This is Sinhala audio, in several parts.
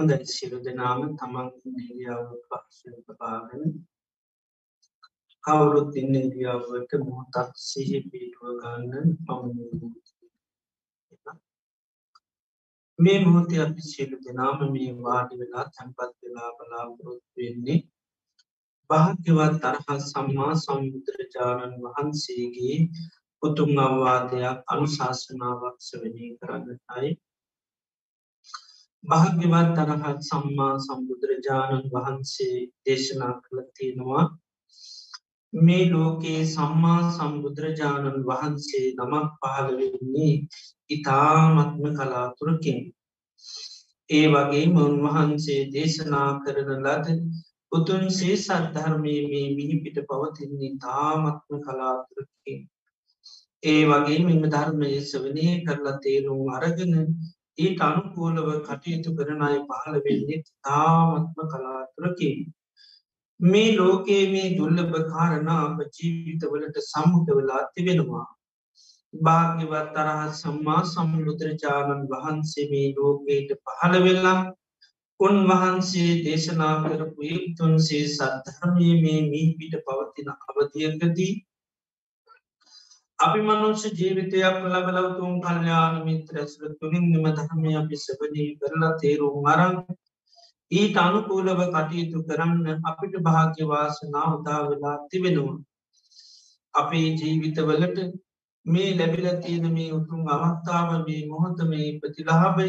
හොඳයි සිරු දෙනාම තමන් ඉන්දියාව පක්ෂපාගෙන කවුරුත් ඉන්න ඉදියාවට මොහොතක් සිහි පිටුව ගන්න පමණ මේ මොහොතේ අපි සියලු දෙනාම මේ වාඩි වෙලා තැන්පත් වෙලා බලාපොරොත්තු වෙන්නේ භාග්‍යවත් තරහත් සම්මා සම්බුදුරජාණන් වහන්සේගේ උතුම් අවවාදයක් අනුශාසනාවක් සවනී කරන්නටයි. භාග්‍යවත් තරහත් සම්මා සම්බුදුරජාණන් වහන්සේ දේශනා කළ තියෙනවා මේ ලෝකයේ සම්මා සම්බුදුරජාණන් වහන්සේ නමක් පහළවෙන්නේ ඉතාමත්ම කලාතුරකින්. ඒ වගේ උන්වහන්සේ දේශනා කරන ලද උතුන්සේ සද්ධර්මය මේ මිහිපිට පවතින්නේ තාමත්ම කලාතුරකින්. ඒ වගේ මෙම ධර්මය සවනය කරලා තේරුම් අරගෙන ඊට අනුකූලව කටයුතු කරන අය පහළ වෙන්නේ තාමත්ම කලාතුරකින්. මේ ලෝකයේ මේ දුල්ලභ කාරණා අප ජීවිතවලට සම්මුඛ වෙලා තිබෙනවා. භාග්‍යවත් තරහත් සම්මා සම්බුදුරජාණන් වහන්සේ මේ ලෝකයට පහළ වෙලා උන්වහන්සේ දේශනා කරපු යුතුන්සේ සද්ධර්මය මේ මී පිට පවතින අවධියකදී අපි මනුෂ්‍ය ජීවිතයක් ලබලවතුන් කල්්‍යාන මිත්‍ර ඇසුර තුළින් නිම ධර්මය අපි සබනී කරලා තේරුම් අරන් ඊට අනුකූලව කටයුතු කරන්න අපිට භාග්‍යවාසනා උදා වෙලා තිබෙනවා. අපේ ජීවිතවලට මේ ලැබිල තියෙන මේ උතුම් අවස්ථාව මේ මොහොත මේ ප්‍රතිලාභය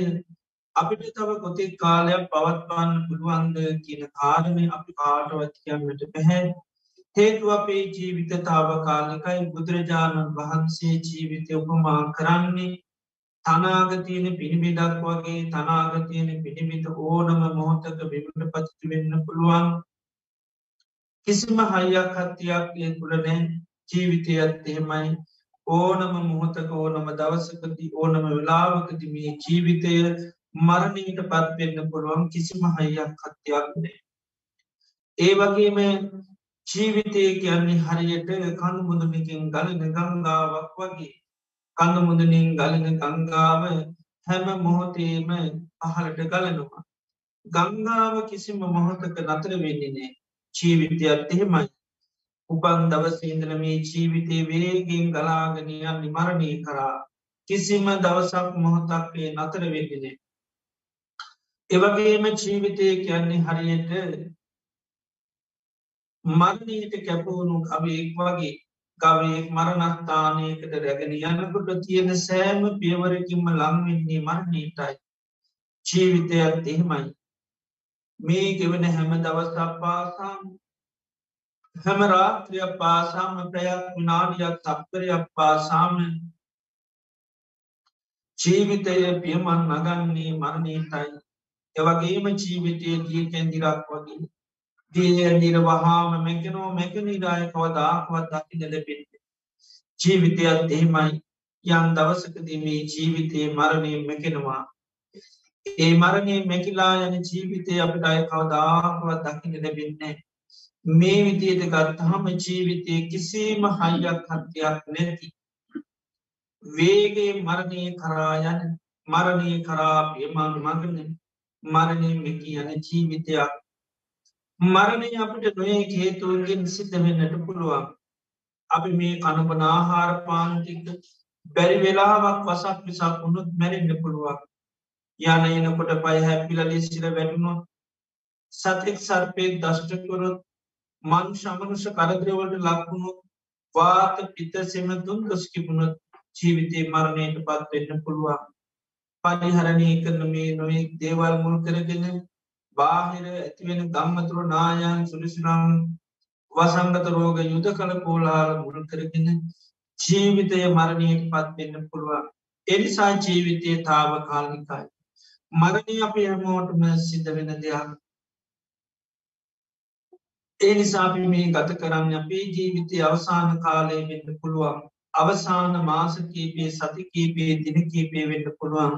අපිට තව කොතෙක් කාලයක් පවත්වන්න පුළුවන්ද කියන කාරණය අපි කාටවත් කියන්නට පැහැ හේතු අපේ ජීවිත තාව කාලකයි බුදුරජාණන් වහන්සේ ජීවිතය උපමා කරන්නේ තනාගතියන පිළිබිඩක් වගේ තනාගතියන පිළිබිට ඕනම මොහොතක විමට පතිති වෙන්න පුළුවන්. කිසිම හයියක් හත්තියක් ඒ තුළ නෑ. ජීවිතයත් එහෙමයි. ඕනම මොහොතක ඕනම දවසකති ඕනම වෙලාවකති මේ ජීවිතය මරණීට පත්වෙන්න පුළුවන්. කිසිම හයියක් හත්තියක් නෑ. ඒ වගේම ජීවිතය කියන්නේ හරියට කණු මුදුනකින් ගලන ගංගාවක් වගේ කඳ මුදනින් ගලන ගංගාව හැම මොහොතේම පහලට ගලනවා. ගංගාව කිසිම මොහොතක නතර වෙන්නේනේ ජීවිතයත් එහෙමයි. උපන් දවසේන්දල මේ ජීවිතය වේගෙන් ගලාගනයන් නිමරණය කරා කිසිම දවසක් මොහොතක්ේ නතර වෙන්නේනේ. එවගේම ජීවිතය කියන්නේ හරියට මරණීට කැපවුණු කවයෙක් වගේ ගවයෙක් මරණස්ථානයකට රැගෙන යන්නකොට තියෙන සෑම පියවරකින්ම ලංවෙන්නේ මරණීටයි ජීවිතයත් එහෙමයි. මේ ගෙවන හැම දවසක් පාසාම් හැම රාත්‍රියක් පාසාම ප්‍රයක් විනාඩියක් තප්පරයක් පාසාම ජීවිතය පියමන් නගන්නේ මරණීටයි එවගේම ජීවිතය දිය කැන්දිරක් වගේ. දියදිර වහාම මැකනෝ මැකනිරාය කවදාක්වත් දකින ලැබෙන්නේ. ජීවිතයත් එහෙමයි යම් දවසකදී මේ ජීවිතයේ මරණය මැකෙනවා. ඒ මරණය මැකිලා යන ජීවිතය අපට අය කවදාක්වත් දකින ලැබෙන්නේ. මේ විදියට ගත්තහම ජීවිතය කිසිම හයියක් හත්තියක් නැති. වේගේ මරණය කරායන මරණය කරා පියමාන් මගන මරණය මෙකි යන ජීවිතයක් මරණය අපට නොේ හේතුවන්ගෙන් සිද්ධ වෙන්නට පුළුවන්. අපි මේ කණපන ආහාර පාන්තික බැරි වෙලාවක් වසක් විසක් වුණුත් මැරෙන්න්න පුළුවන්. යන එනකොට පය හැපිල ලෙසිර වැටුණොත් සතෙක් සර්පයක් දෂ්ටකොරොත් මන් ශමනුෂ කරදරවලට ලක්වුණු වාත පිත සෙමතුන් දොස්කිපුණොත් ජීවිතය මරණයට පත්වෙන්න පුළුවන්. පලිහරණය කරන මේ නොයෙක් දේවල් මුල් කරගෙන බාහිර ඇතිවෙන ගම්මතුරු නායන් සුලිසිනම් වසංගත රෝග යුද කළ පෝලාල මුල් කරගෙන ජීවිතය මරණයට පත්වෙන්න පුළුවන්. එනිසා ජීවිතය තාව කාලිකයි මරණය අප හැමෝටම සිද්ධ වෙන දෙයක්. ඒ නිසාපි මේ ගත කරන්න අපේ ජීවිතය අවසාන කාලය වෙන්න පුළුවන්. අවසාන මාස කීපේ සති කීපේ දින කීපේ වෙන්න පුළුවන්.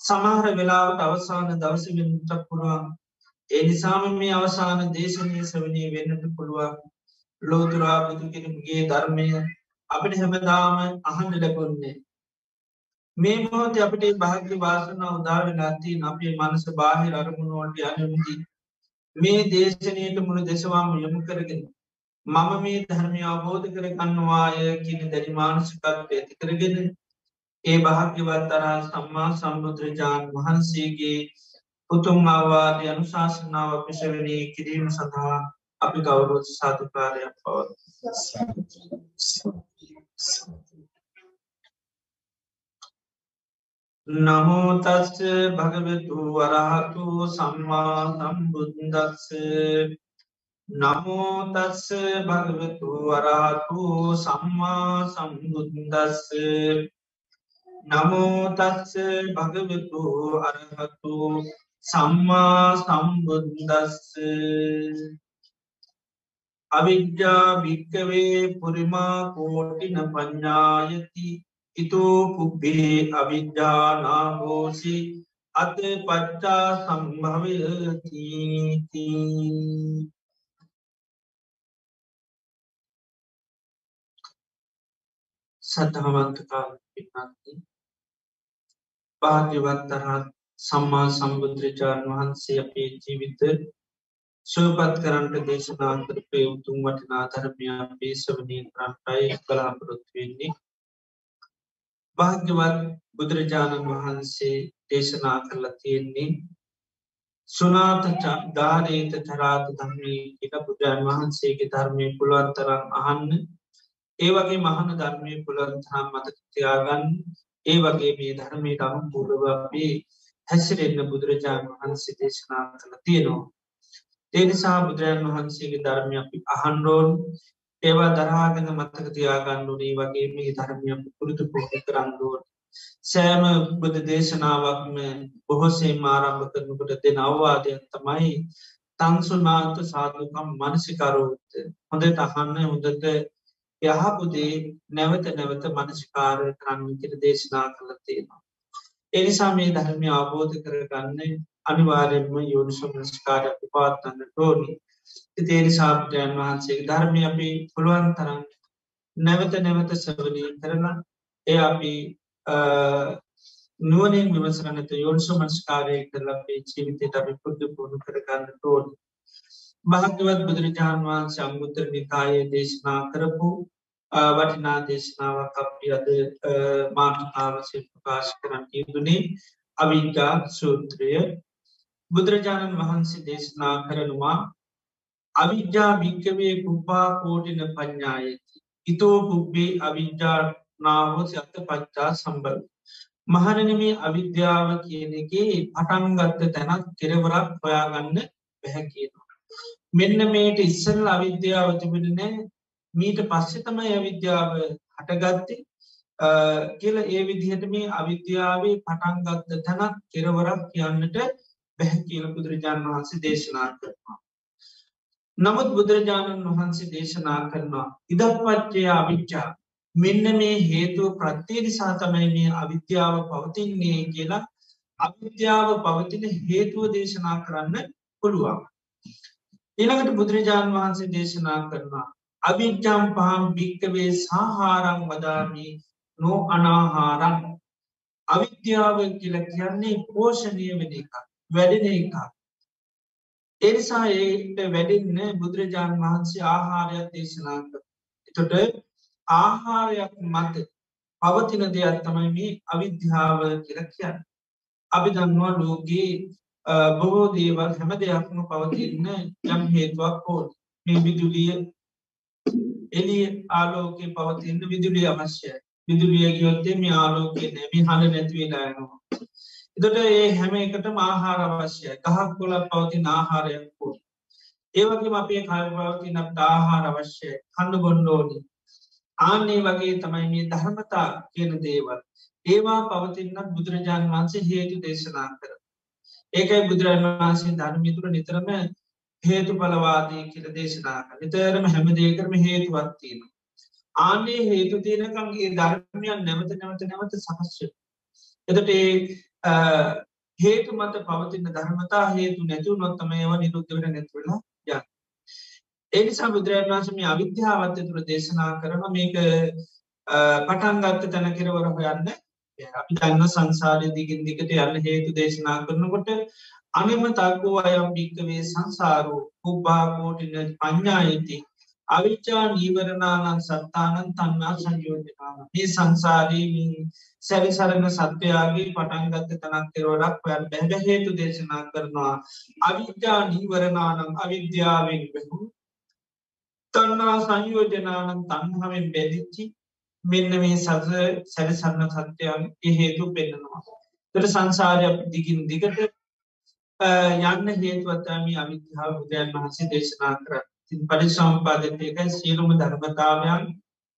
සමහර වෙලාවට අවසාන දවස වෙන්නට පුළුවන්. එනිසාම මේ අවසාන දේශනය සවනය වෙන්නට පුළුවන්. ලෝතුරා බුදු කෙනෙකුගේ ධර්මය අපිට හැමදාම අහන්න ලැබුන්නේ මේ මොහොත අපට භාග්‍ය වාසන උදාවෙලාති අපේ මනස බාහිර අරමුණුවට යනමති මේ දේශනයට මුළු දෙසවාම යොමු කරගෙන මම මේ ධර්මය අවබෝධ කරගන්නවාය කියන දැරි මානසිකත්ව ඇති කරගෙන ඒ භාග්‍යවත් තරා සම්මා සම්බුදුරජාණන් වහන්සේගේ උතුම් අවාද අනුශාසනාව පිශවනී කිරීම සඳහා අපි ගෞරෝධ සාධකාරයක් පවත් නමෝතස්ස භගවතු වරහතු සම්මා සම්බුද්දස්ස. නමෝතස්ස භගවතු වරහතු සම්මා සම්බුද්දස්ස. නමෝතස්ස භගවතු අරහතු සම්මා සම්බුද්දස්ස. අවිද්‍යා භික්කවේ පුරිමා කෝටින පඤ්ඥායති ඉතෝ පුබ්බේ අවිද්‍යානාහෝසි අත පච්චා සම්භවයතිති සතහවන්තකාල පින්නත්ති භාග්‍යවත්තරත් සම්මා සම්බුදුරජාණන් වහන්සේ අපේ ජීවිත සුවපත් කරන්ට දේශනා කරපය උතුම් වටනා ධර්මයා පේසවනී කරන්ටයි කලාපොරොත්තු වෙන්නේ භාග්‍යවත් බුදුරජාණන් වහන්සේ දේශනා කරලා තියෙන්නේ සුනාත ධානේත චරාත ධර්මී එක බුදුරන් වහන්සේගේ ධර්මය පුළුවන්තරම් අහන්න. ඒ වගේ මහන ධර්මය පුළන්තරම් මතතියාගන්න ඒ වගේ මේ ධර්මයට අනු පුරව අපේ හැසිරෙන්න්න බුදුරජාණන් වහන්සේ දේශනා කළ තියෙනවා. ඒනිසා බුදුරජාණන් වහන්සේගේ ධර්මය අපි අහන්රෝන් ඒවා දරාගෙන මත්තක තියාගන්නුනේ වගේ මේ ධර්මය පුරුදු පොහි කරන්නුවන් සෑම බුද දේශනාවක්ම බොහොසේ මාරම්භ කරනකට දෙන අවවාදයක් තමයි තන්සුනාත සාධකම් මනසිකරෝත්ත හොඳට අහන්න හොඳට යහපුදේ නැවත නැවත මනසිකාර කරන්නකට දේශනා කළ තියෙනවා. එනිසා මේ ධර්මය අවබෝධ කරගන්න අනිවාරෙන්ම යෝනිසුමස්කාරයක් පාත්තන්න ටෝනි තේරි සාප්ටයන් වහන්සේ ධර්මය අපි පුළුවන් තරන් නැවත නැවත සවනී කරන එය අපි නුවනින් විමසරනත යෝනිසුමස්කාරය කරලපේ ජීවිතයට අපි පුද්දු පුුණු කරගන්න ටෝනි භාග්‍යවත් බුදුරජාණන් වහන්සේ අංගුත්තර නිකායේ දේශනා කරපු වටිනා දේශනාවක් අපි අද මාර්ථකාවසය ප්‍රකාශ කරන්න යුතුනේ අවිද්‍යා සූත්‍රය. බුදුරජාණන් වහන්සේ දේශනා කරනවා අවිද්‍යා භික්කවේ පුපා කෝටින පඥ්ඥායති ඉතෝ පුබ්බේ අවිද්‍යානාව සත පච්චා සම්බල මහරනමේ අවිද්‍යාව කියන එකේ පටන්ගත්ත තැනත් කෙරවරක් හොයාගන්න පැහැ කියනවා. මෙන්න මේට ඉස්සල් අවිද්‍යාව තිබෙනනෑ මීට පස්සෙ තමයි අවිද්‍යාව හටගත්තේ කියල ඒ විදිහට මේ අවිද්‍යාවේ පටන්ගත්ත තැනත් කෙරවරක් කියන්නට බැහැ කියල බුදුරජාණන් වහන්සේ දේශනා කරනවා. නමුත් බුදුරජාණන් වහන්සේ දේශනා කරනවා ඉදපච්චය අවිච්චා මෙන්න මේ හේතුව ප්‍රත්්‍යයනිසා තමයි මේ අවිද්‍යාව පවතින්නේ කියලා අවිද්‍යාව පවතින හේතුව දේශනා කරන්න පුළුවන්. එළඟට බුදුරජාණන් වහන්සේ දේශනා කරනවා අවිද්‍යම් පහම් භික්කවේ සාහාරං වදාමී නෝ අනාහාරං. අවිද්‍යාව කියල කියන්නේ පෝෂණය වෙන එක වැඩෙන එක එනිසා ඒට වැඩින්න බුදුරජාණන් වහන්සේ ආහාරයක් දේශනා කර එතොට ආහාරයක් මත පවතින දෙයක් තමයි මේ අවිද්‍යාව කියල කියන්න. අපි දන්නවා ලෝකයේ බොහෝ දේවල් හැම දෙයක්ම පවතින්න යම් හේතුවක් හෝත් මේ විදුලිය එලිය ආලෝකය පවතින්න විදුලිය අවශ්‍යය විදුලිය ගියොත්තේ මේ ආලෝකය නැමි හඬ නැතිවෙලායනවා. එතට ඒ හැම එකට ආහාර අවශ්‍යය ගහක් කොල පවතින ආහාරයක් පෝ. ඒවගේ අපේ කල්පවති නත් ආහාර අවශ්‍යය කණ්ඩ ගොන්්ඩෝනි. ආන්නේ වගේ තමයි මේ ධර්මතා කියන දේවල්. ඒවා පවතින්නත් බුදුරජාණන් වහන්සේ හේතු දේශනා කර. ඒකයි බුදුරජාණන් වහන්සේ ධර්මිතුර නිතරම හේතු බලවාදී කියල දේශනා නිතරම හැම දේකරම හේතුවත්තියෙන. ආනේ හේතු තියෙනකන්ගේ ධර්මයන් නැවත නැවත නැවත සහස්්‍ය. එතට හේතු මත පවතින්න ධර්මතා හේතු නැතිව නොත්තම ඒව නිරුද්ධවට නැතුවලා ය. ඒනිසා බුදුරජන් වන්සම අවිද්‍යාවත්ය තුළ දේශනා කරන මේක පටන්ගත්ත තැන කෙරවර හොයන්න අපි දන්න සංසාරය දිගින් දිකට යන්න හේතු දේශනා කරනකොට අනෙම තක්කෝ අයම් භික්කවේ සංසාරෝ පුබ්බාකෝටින පඥ්ඥායති අවිච්චා නීවරණානන් සත්තානන් තන්නා සංයෝජනාන මේ සංසාරී සැරි සරණ සත්‍යයාගේ පටන්ගත්ත තනක් කෙරවලක් පැල් බැබැහේතු දේශනා කරනවා. අවිද්‍යා නීවරණානම් අවිද්‍යාවෙන් බැහු තන්නා සංයෝජනානන් තන්හමෙන් බැදිච්චි මෙන්න මේ සස සැරිසන්න සත්‍යයන් හේතු පෙන්නවා තට සංසාරය දිගින් දිගට යන්න හේතුවත්තම අවිද්‍යාව බුදුරන් වහන්සේ දේශනා කර පරිසම්පාදකයකයි සියලුම ධර්මතාවයන්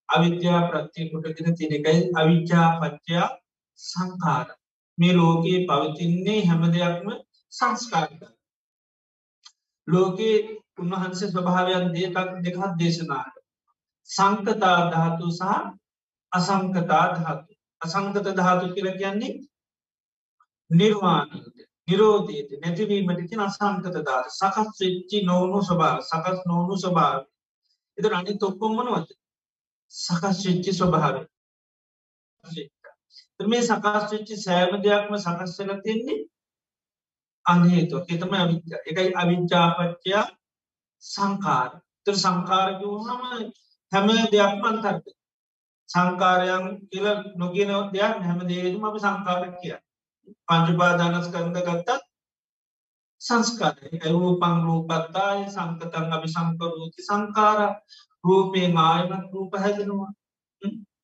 අවිද්‍යා ප්‍රත්තිය කොටගෙන තිනකයි අවිද්‍යා පච්චයා සංකාර මේ ලෝකයේ පවතින්නේ හැම දෙයක්ම සංස්කාරක ලෝකයේ උන්වහන්සේ ස්වභාවයන් දේකක් දෙකක් දේශනාට සංකතා ධාතු සහ අසංකතා ධාතු. අසංකත ධාතු කියල කියන්නේ නිර්වාණයට නිරෝධයට නැතිවීමට තින අසංකත ධාත සකස් වෙච්චි නොවුණු ස්වභාව සකස් නොවුණු ස්වභාව එත අනි තොක්කොම්මනවද සකස් වෙච්චි ස්වභාව මේ සකස් වෙච්චි සෑම දෙයක්ම සකස්වෙල තින්නේ අනේතු එතම අවිද්‍ය එකයි අවිද්‍යාපච්චයා සංකාර තර සංකාරගහම හැම දෙයක්ම අන්තර්ග සංකාරයන් කියල නොගෙන දෙයක් හැම දේදම අපි සංකාර කිය පංචුපාදානස්කන්ද ගත්තත් සංස්කාරය රූපං රූපත්තාය සංකතන් අපි සංකරූති සංකාර රූපේ ආයමත් රූප හැදෙනවා.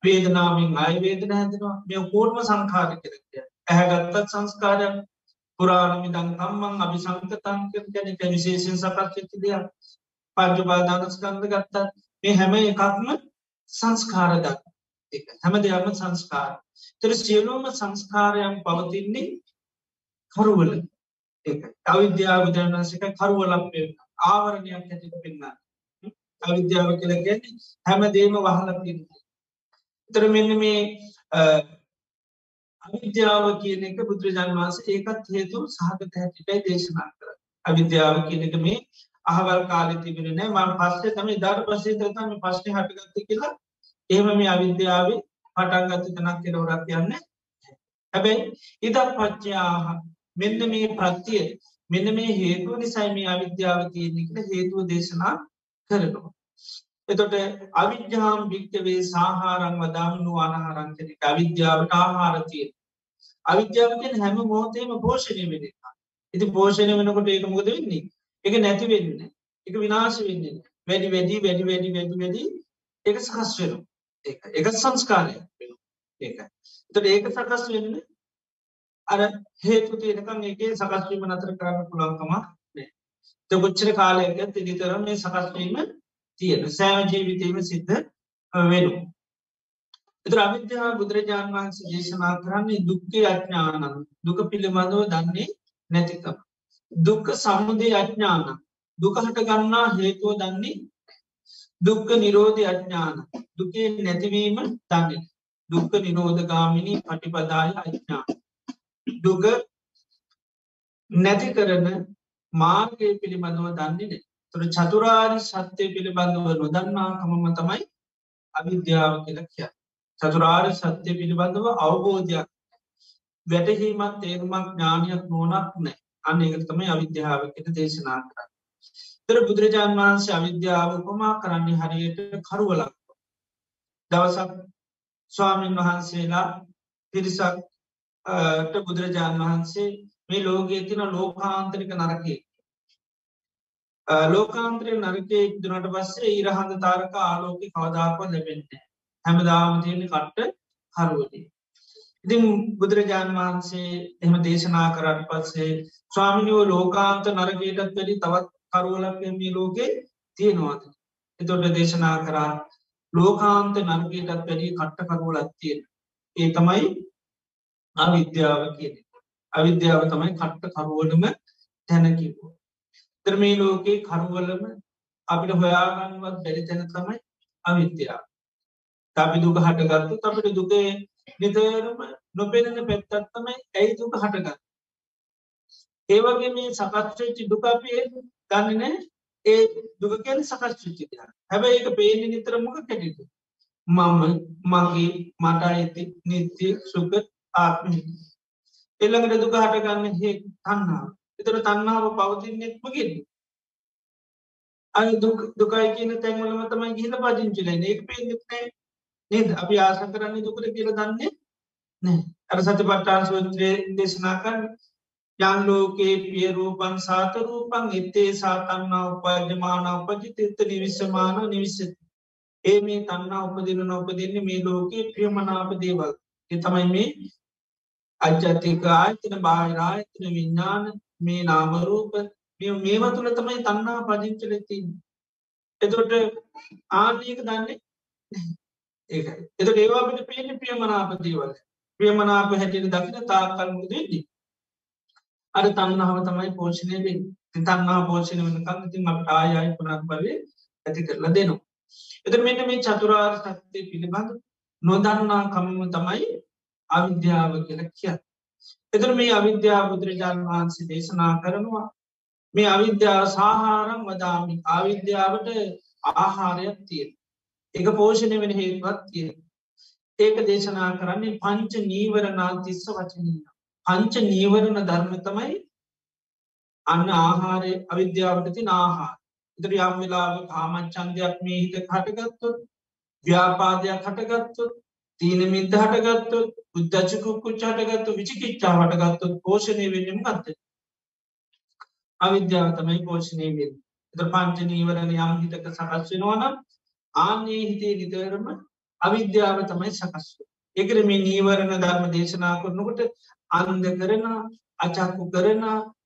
වේදනාවෙන් අයවේදන හැදෙනවා. මේ කෝර්ම සංකාර කරකය ඇහැගත්තත් සංස්කාරයක්. පුරාණමිදං කම්මං අභි සංකතන් කැන විශේෂෙන් සකච්චති දෙයක්. පංචුපාදානස්කන්ද ගත්තත් මේ හැම එකක්ම සංස්කාරදක් හැම දෙයක්ම සංස්කාර. තර සියලුම සංස්කාරයන් පවතින්නේ කරුවල අවිද්‍යාව විදරන්සික කරුවලක් ආවරණයක් ඇතිට පෙන්න්න අවිද්‍යාව කළ ගැන්නේ හැම දේම වහල පින්න තර මෙන්න මේ අවිද්‍යාව කියන එක බුදුරජාන් වන්ස ඒකත් හේතු සහගත හැටිටයි දේශනා කර අවිද්‍යාව කියනක මේ අහවල් කාලෙ තිබෙන නෑ මං පස්සේ තම ධර පසේ තම පශ්න හටගත්ත කියලා ඒම මේ අවිද්‍යාවේ පටන්ගත්ත තනක් කෙරවරක් යන්න හැබැයි ඉදක් පච්චයාහ මෙන්න මේ ප්‍රත්තිය මෙන්න මේ හේතුව නිසයි මේ අවිද්‍යාව කියනෙකට හේතුව දේශනා කරනවා. එතොට අවිද්‍යාම් භික්්‍යවේ සාහාරං වදාමනු අනහරංකෙනෙක අවිද්‍යාවට ආහාරතිය. අවිද්‍යාවකෙන් හැම මෝතේම පෝෂණය වෙනවා. ඉති පෝෂණය වෙනකොට ඒක මුකද වෙන්නේ එක නැති වෙන්න එක විනාශ වෙන්න වැඩි වැඩි වැඩි වැඩි වැඩි වැඩි එක සකස් වෙනවා. එක සංස්කාරය. ඒක තොට ඒක සකස් වෙන්න අර හේතු තියෙනකම් ඒකේ සකස්වීම නතර කරන්න පුළන්කම නෑ ගොච්චර කාලයක තිදිතර මේ සකස්වීම තියෙන සෑම ජීවිතීම සිද්ධ වෙනු එතර අවිද්‍යා බුදුරජාණන් වහන්සේ දේශනා කරන්නේ දුක්කේ අඥානන් දුක පිළිබඳව දන්නේ නැතිකම. දුක්ක සමුදේ අඥාන. දුකහට ගන්නා හේතුව දන්නේ දුක්ක නිරෝධ අඥාන. දුකේ නැතිවීම දන්න දුක්ක නිරෝධගාමිණි පටිපදාය අඥාන. දුක නැති කරන මාර්ගය පිළිබඳව දන්නේ තුර චතුරාරි සත්‍යය පිළිබඳව නොදන්නාකමම තමයි අවිද්‍යාව කියල කිය චතුරාරි සත්‍යය පිළිබඳව අවබෝධයක් වැටහීමත් තේරුමක් ඥානයක් නෝනක් නෑ අන්න එක තමයි අවිද්‍යාව කෙන දේශනා කරන්න. තර බුදුරජාණන් වහන්සේ අවිද්‍යාව උපමා කරන්නේ හරියට කරුවලක්. දවසක් ස්වාමීන් වහන්සේලා පිරිසක් බුදුරජාණන් වහන්සේ මේ ලෝකයේ තින ලෝකාන්තරික නරකේ ලෝකාන්ත්‍රය නරකය දුනට පස්සේ ඉරහඳ තාරක ආලෝක කවදාප ලැබෙන්නේ හැමදාම තියෙන කට්ට හරුවදී. ඉතින් බුදුරජාණන් වහන්සේ එම දේශනා කරට පස්සේ ස්වාමිනියෝ ලෝකාන්ත නරකයටත් වැඩි තවත් කරුවලක් මේ ලෝකේ තියෙනවාද. එතොට දේශනා කරා ලෝකාන්ත නර්ගයටත් වැඩි කට්ට කරුවලත් තියෙන. ඒ තමයි අවිද්‍යාව කියන අවිද්‍යාව තමයි කට්ට කරුවටම තැනකිවෝ. තරමේ ලෝකයේ කරුවලම අපිට හොයාගන්නවත් බැරි තැන තමයි අවිද්‍යාව. අපි දුක හටගත්තු අපිට දුකේ නිතරම නොපෙනෙන පැත්තත්තමයි ඇයි දුක හටගත්. ඒවගේ මේ සකස්්‍රච්චි දුකාපිය ගන්නනෑ ඒ දුක කියැන සකස්්චිච්චිද හැබැයි ඒක පේන නිතර මොක කැටිතු මම මගේ මට ඇති නිත්‍ය සුක ආත්ම. එල්ළඟට දුක හටගන්න හෙ තන්නාව එතර තන්නාව පවතින්නෙත්මගින් අය දුකයි කියන තැන්වලම තමයි ගිහිල පජංචිල ඒක පේනෙත්නෑ නේද? අපි ආස කරන්නේ දුකට කියල දන්නේ නෑ අර සති පට්ටාන් සුත්‍රය දේශනා කරන්න යන් ලෝකේ පියරූපන් සාතරූපන් එත්තේ සාතන්නා උපජමාන උපජිත එත්ත නිවිස්සමාන නිවිස්සති ඒ මේ තන්නා උපදින නොපදින්නේ මේ ලෝකයේ ප්‍රියමනාප දේවල්. තමයි මේ අජ්ජතික ආයතන බාහිරායතන විඤ්ඥාන මේ නාමරූප මේවා තුළ තමයි තන්නා පදිංචලතින් එතොට ආනක දන්නේ? ඒක එතට ඒවාට පේන ප්‍රියමනාප දේවල්. ප්‍රියමනාප හැටියට දකින තාකල්මුද දෙදී අර තන්නාව තමයි පෝෂණය වේ තන්නා පෝෂණ වනකම් ඉතින් අපට ආයයි පුනක් බවේ ඇති කරලා දෙනවා. එත මෙන්න මේ චතුරාර් සත්‍යය පිළිබඳ නොදන්නා කමම තමයි අවිද්‍යාව කියල කිය. එතර මේ අවිද්‍යා බුදුරජාණන් වහන්සේ දේශනා කරනවා මේ අවිද්‍යාව සාහාරම් වදාමි අවිද්‍යාවට ආහාරයක් තියෙන. එක පෝෂණය වෙන හේතුවත් තියෙන. ඒක දේශනා කරන්නේ පංච නීවරනා තිස්ස වචනීය. පංච නීවරණ ධර්ම තමයි අන්න ආහාරය අවිද්‍යාවට තින ආහාර. ඉතර යම් වෙලාව කාමච්චන්දයක් මේ හිත හටගත්තුත් ව්‍යාපාදයක් හටගත්තුත් තීන මිද හටගත්තුත් උද්දචකුක්කු චටගත්තු විචිකිච්චා හටගත්තුත් පෝෂණය වෙන්නම් ගත්ත අවිද්‍යාව තමයි පෝෂණය වෙන් එත පංච නීවරණ යම් හිතක සකස් වෙනවනම් ආන්නේ හිතේ නිතරම අවිද්‍යාව තමයි සකස්ව එකර මේ නීවරණ ධර්ම දේශනා කරනකොට අන්ද කරන අචක්කු කරන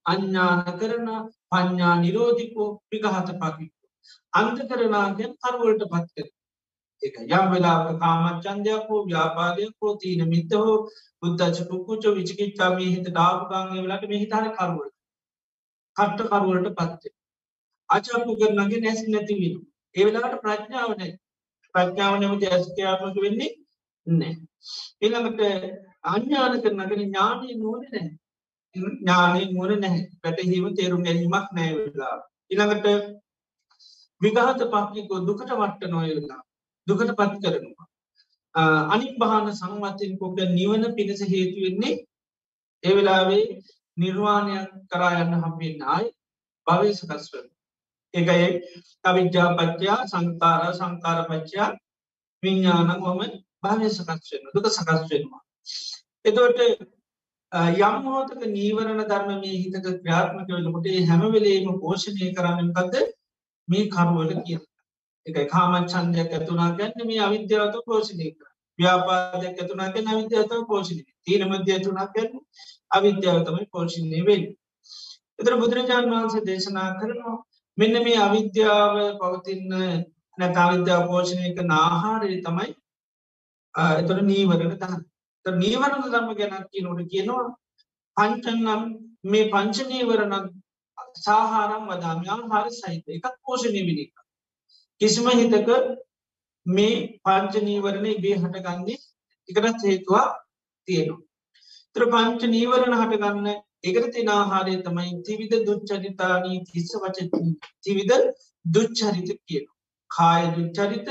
අඥ්ඥාන කරන පඥ්ඥා නිරෝධිකෝ පිගහත පකිකෝ. අන්ත කරනාගෙන් කරුවලට පත් කර. එක යම් වෙලාක කාමච්චන්දයක් හෝ ව්‍යාපාදයක් හෝ තිීන මිත හෝ බුද්ධචකුකුච විචිකිච්චාමී හිත ඩාපුගන්ගේ වෙලට මේ හිතන කරුවලට. කට්ට කරුවලට පත්වේ. අචක්කු කරනගේ නැස් නැති වෙන. ඒ වෙලාට ප්‍රඥාව නැ ප්‍රඥාව නැමති ඇස්කයාත්මක වෙන්නේ නෑ. එළඟට අඥ්ඥාන කරනගෙන ඥානය නුවන නෑ ඥානය මුවන නැහැ පැටහීම තේරුම් ගැනීමක් නෑවෙලා. ඉළඟට විගහත පක්කිකෝ දුකට වට්ට නොයවෙලා දුකට පත් කරනවා. අනික් බාන සංවතයෙන් කොක නිවන පිණිස හේතුවෙන්නේ ඒවෙලාවේ නිර්වාණයක් කරා යන්න හම්බෙන් ආයි භවය සකස් වන. ඒකයි අවිද්‍යාපච්චයා සංකාර සංකාරපච්චයා විඤ්ඥානන් හොම භාවය සකස් වෙන දුක සකස් වෙනවා. එතවට යම් මොහොතක නීවරණ ධර්ම මේ හිතක ක්‍රියාත්මක වෙනකොට හැමවෙලේම පෝෂණය කරන්නකක්ද මේ කරුවල කිය එකයි කාමච්චන්දයක් ඇතුනා ගැන්න මේ අවිද්‍යාවත පෝෂණය කර ව්‍යාපාදයක් ඇතුනා ගැන අවිද්‍යාතව පෝෂණය තීන මධ්‍ය ඇතුනා ගැන්න අවිද්‍යාවතමයි පෝෂණය වෙල් එතර බුදුරජාණන් වහන්සේ දේශනා කරනවා මෙන්න මේ අවිද්‍යාව පවතින්න නැතාවිද්‍යා පෝෂණයක නාහාරය තමයි එතොට නීවරණ දහන්න නීවරණ ධර්ම ගැනත් කියනොට කියනවා පංචන්නම් මේ පංචනීවරණ සාහාරම් වදාමයා හාර සහිත එකක් පෝෂණය විනික. කිසිම හිතක මේ පංචනීවරණය බේ හටගන්නේ එකටත් හේතුවා තියෙනවා. ත්‍ර පංච නීවරණ හටගන්න එකට තිනාහාරය තමයි තිවිධ දුච්චරිතානී තිස්ස වච තිවිධ දුච්චරිත කියන. කාය දුච්චරිත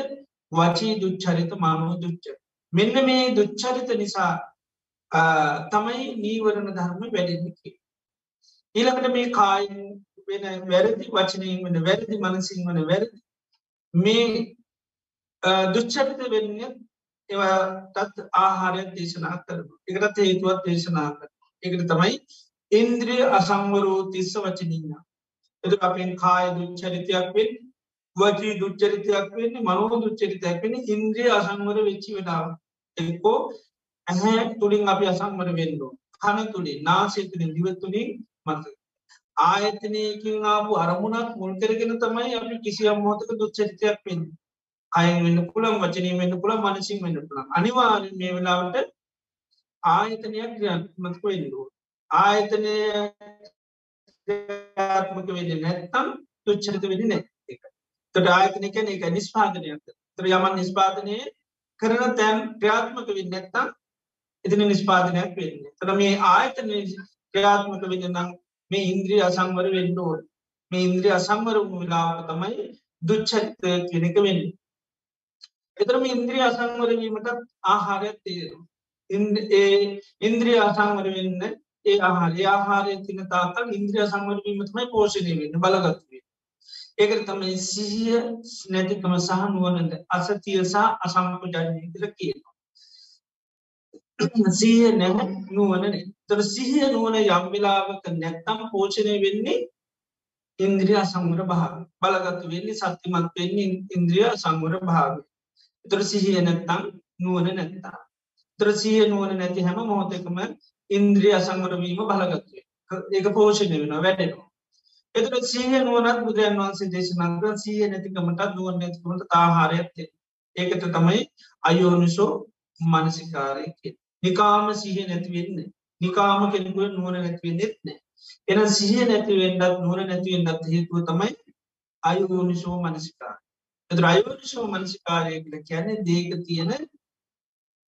වචී දුච්චරිත මානෝ දුච්චර. මෙන්න මේ දුච්චරිත නිසා තමයි නීවරණ ධර්ම වැඩින්නකි. ඊළකට මේ කායෙන් වෙන වැරදි වචනයෙන් වන වැරදි මනසින් වන වැරදි මේ දුච්චරිත වෙන්න ඒවා තත් ආහාරයක් දේශනා කරන එකටත් හේතුවත් දේශනා කර එකට තමයි ඉන්ද්‍රිය අසංවරෝ තිස්ස වචනීන්න එතු අපෙන් කාය දුච්චරිතයක් වෙන් වචී දුච්චරිතයක් වෙන්නේ මනෝ දුච්චරිතයක් වෙන ඉන්ද්‍රිය අසංවර වෙච්චි වෙනාව එක්කෝ ඇහැ තුළින් අපි අසංවර වෙන්නෝ කන තුළින් නාසය තුළින් දිවතුළින් මත ආයතනයකින් ආපු අරමුණක් මුල් කරගෙන තමයි අපි කිසියම් මෝතක දුච්චරිතයක් වෙන්න. අය වෙන්න පුළම් වචනී වෙන්න පුළ මනසින් වෙන්න පුළන් අනිවාරෙන් මේ වෙලාවට ආයතනයක් ක්‍රියාත්මක වෙන්නවා ආයතනය ක්‍රියාත්මක වෙන්න නැත්තම් තුච්චරිත වෙන නැ තොට ආයතනකන එක නිස්පාදනයක් තර යමන් නිස්පාදනය කරන තැන් ක්‍රියාත්මක වෙන්න නැත්තම් එතින නිස්පාදනයක් වෙන්න තර මේ ආයතන ක්‍රියාත්මක වෙන්න නම් මේ ඉන්ද්‍රී අසංවර වෙන්න ඕට මේ ඉන්ද්‍රී අසංවර වෙලාක තමයි දුච්චරිත කෙනෙක වෙන්න. එතරම ඉන්ද්‍රී අසංවරවීමට ආහාරයක් තේරවා ඉන්ද්‍රිය අසංවර වෙන්න ඒ ආහාර ආහාරය තින තාකල් ඉන්ද්‍රිය සංවරවීමතමයි පෝෂණය වෙන්න බලගත්වේ ඒකට තමයි සිහිය නැතිකම සහ නුවනද අසතිය සහ අසංපජානය කර කියනවා. සීහ නැහ නුවනනේ තොර සිහිය නුවන යම්වෙලාවක නැත්තම් පෝෂණය වෙන්නේ ඉන්ද්‍රිය අසංවර භාව බලගත්තු වෙන්නේ සත්‍යමත් වෙන්නේ ඉන්ද්‍රිය සංවර භාව තොර සිහිය නැත්තම් නුවන නැත්තා ත්‍රසිය නුවන නැති හැම මොහොතකම ඉන්ද්‍රිය අසංවරවීම බලගත්වේ ඒක පෝෂණය වෙන වැඩෙනවා. එතුට සීහ නුවනත් බුදුරන් වන්සේ දේශනන්ග සීහ නැතිකමටත් නුවන් නැතිකමට තාහාරයක්ත්තේ ඒකට තමයි අයෝනිසෝ මනසිකාරයක නිකාම සීහ නැතිවෙන්න නිකාම කෙනෙකුව නුවන නැතිවෙන්නෙත් නෑ එන සිහිය නැතිවෙන්ඩත් නුවන නැතිවෙන්ඩත් හේතුව තමයි අයෝනිසෝ මනසිකාර එතු අයෝනිසෝ මනසිකාරය කියල කියැනෙ දේක තියෙන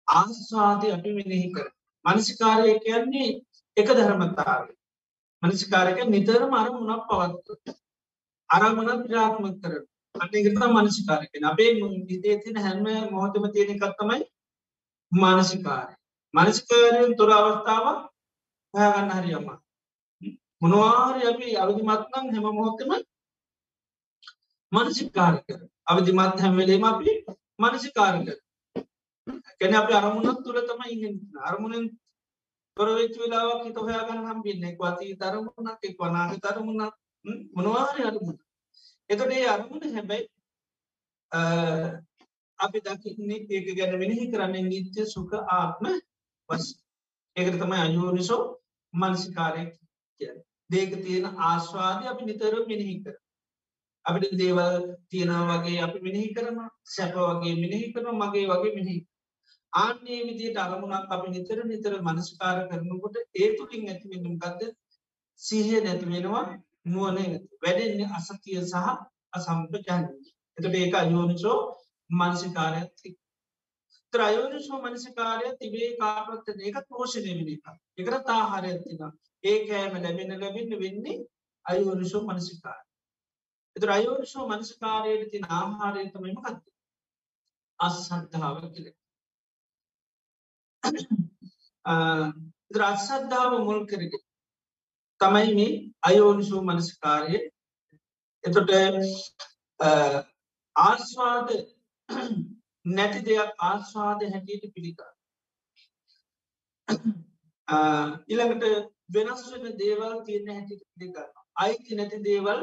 ආස්වාදය අපි මෙනෙහි කර මනසිකාරය කියන්නේ එක ධර්මතාවය මනසිකාරක නිතරම අරමුණක් පවත්ව අරමුණ ක්‍රියාත්මක කර අන්නගත මනසිකාරකෙන අපේ හිතේ තින හැම මොහොතම තියෙන කත්තමයි මානසිකාරය. මනසිකාරයෙන් තොර අවස්ථාවක් හයගන්න හරියම. මොනවාරය අපි අවධිමත්නම් හැම මොහොත්තම මනසිකාරක අවධිමත් හැම්වෙලේම අපි මනසිකාරක කැන අප අරමුණක් තුළ තම ඉ අරමුණෙන් තොරවෙච් වෙලාවක් හිත හොයාගන්න හම්බින්න එක් අතී තරමුණක් එක් වනාග තරමුණක් මොනවාරය අරමුණ. එතොට ඒ අරමුණ හැබැයි අපි දකින්නේ ඒක ගැන වෙනෙහි කරන්න නිත්‍ය සුක ආත්ම වස් ඒකට තමයි අයෝනිසෝ මනසිකාරය කිය දේක තියෙන ආශ්වාදය අපි නිතර මෙනෙහි කර අපිට දේවල් තියෙනවා වගේ අපි මිනිහි කරන සැප වගේ මිනිහි කරන මගේ වගේ මිනිහි ආන්නේ විදියට අරමුණක් අපි නිතර නිතර මනස්කාර කරනකොට ඒ තුළින් ඇතිවෙනම් ගත්ද සිහය නැතිවෙනවා නුවන වැඩෙන්නේ අසතිය සහ අසම්පජාන එතට ඒක අයෝනිසෝ මනසිකාරයක්ති ත්‍රයෝනිසෝ මනසිකාරය තිබේ කාපරත්ත ඒකත් පෝෂණය විනික එකට තාහාරයක්තින ඒ කෑම ලැබෙන ලැබෙන්න වෙන්නේ අයෝනිසෝ මනසිකාර එතු අයෝනිසෝ මනසිකාරයට තින ආහාරය තමයිම කත්ත අස්සද්ධාව කියලෙ. රත්සද්ධාව මුල් කරග තමයි මේ අයෝනිසූ මනස්කාරය. එතොට ආස්වාද නැති දෙයක් ආස්වාද හැටියට පිළිකා ඉළඟට වෙනස් වෙන දේවල් තියන්න හැටිට පිළිගන්න. අයිති නැති දේවල්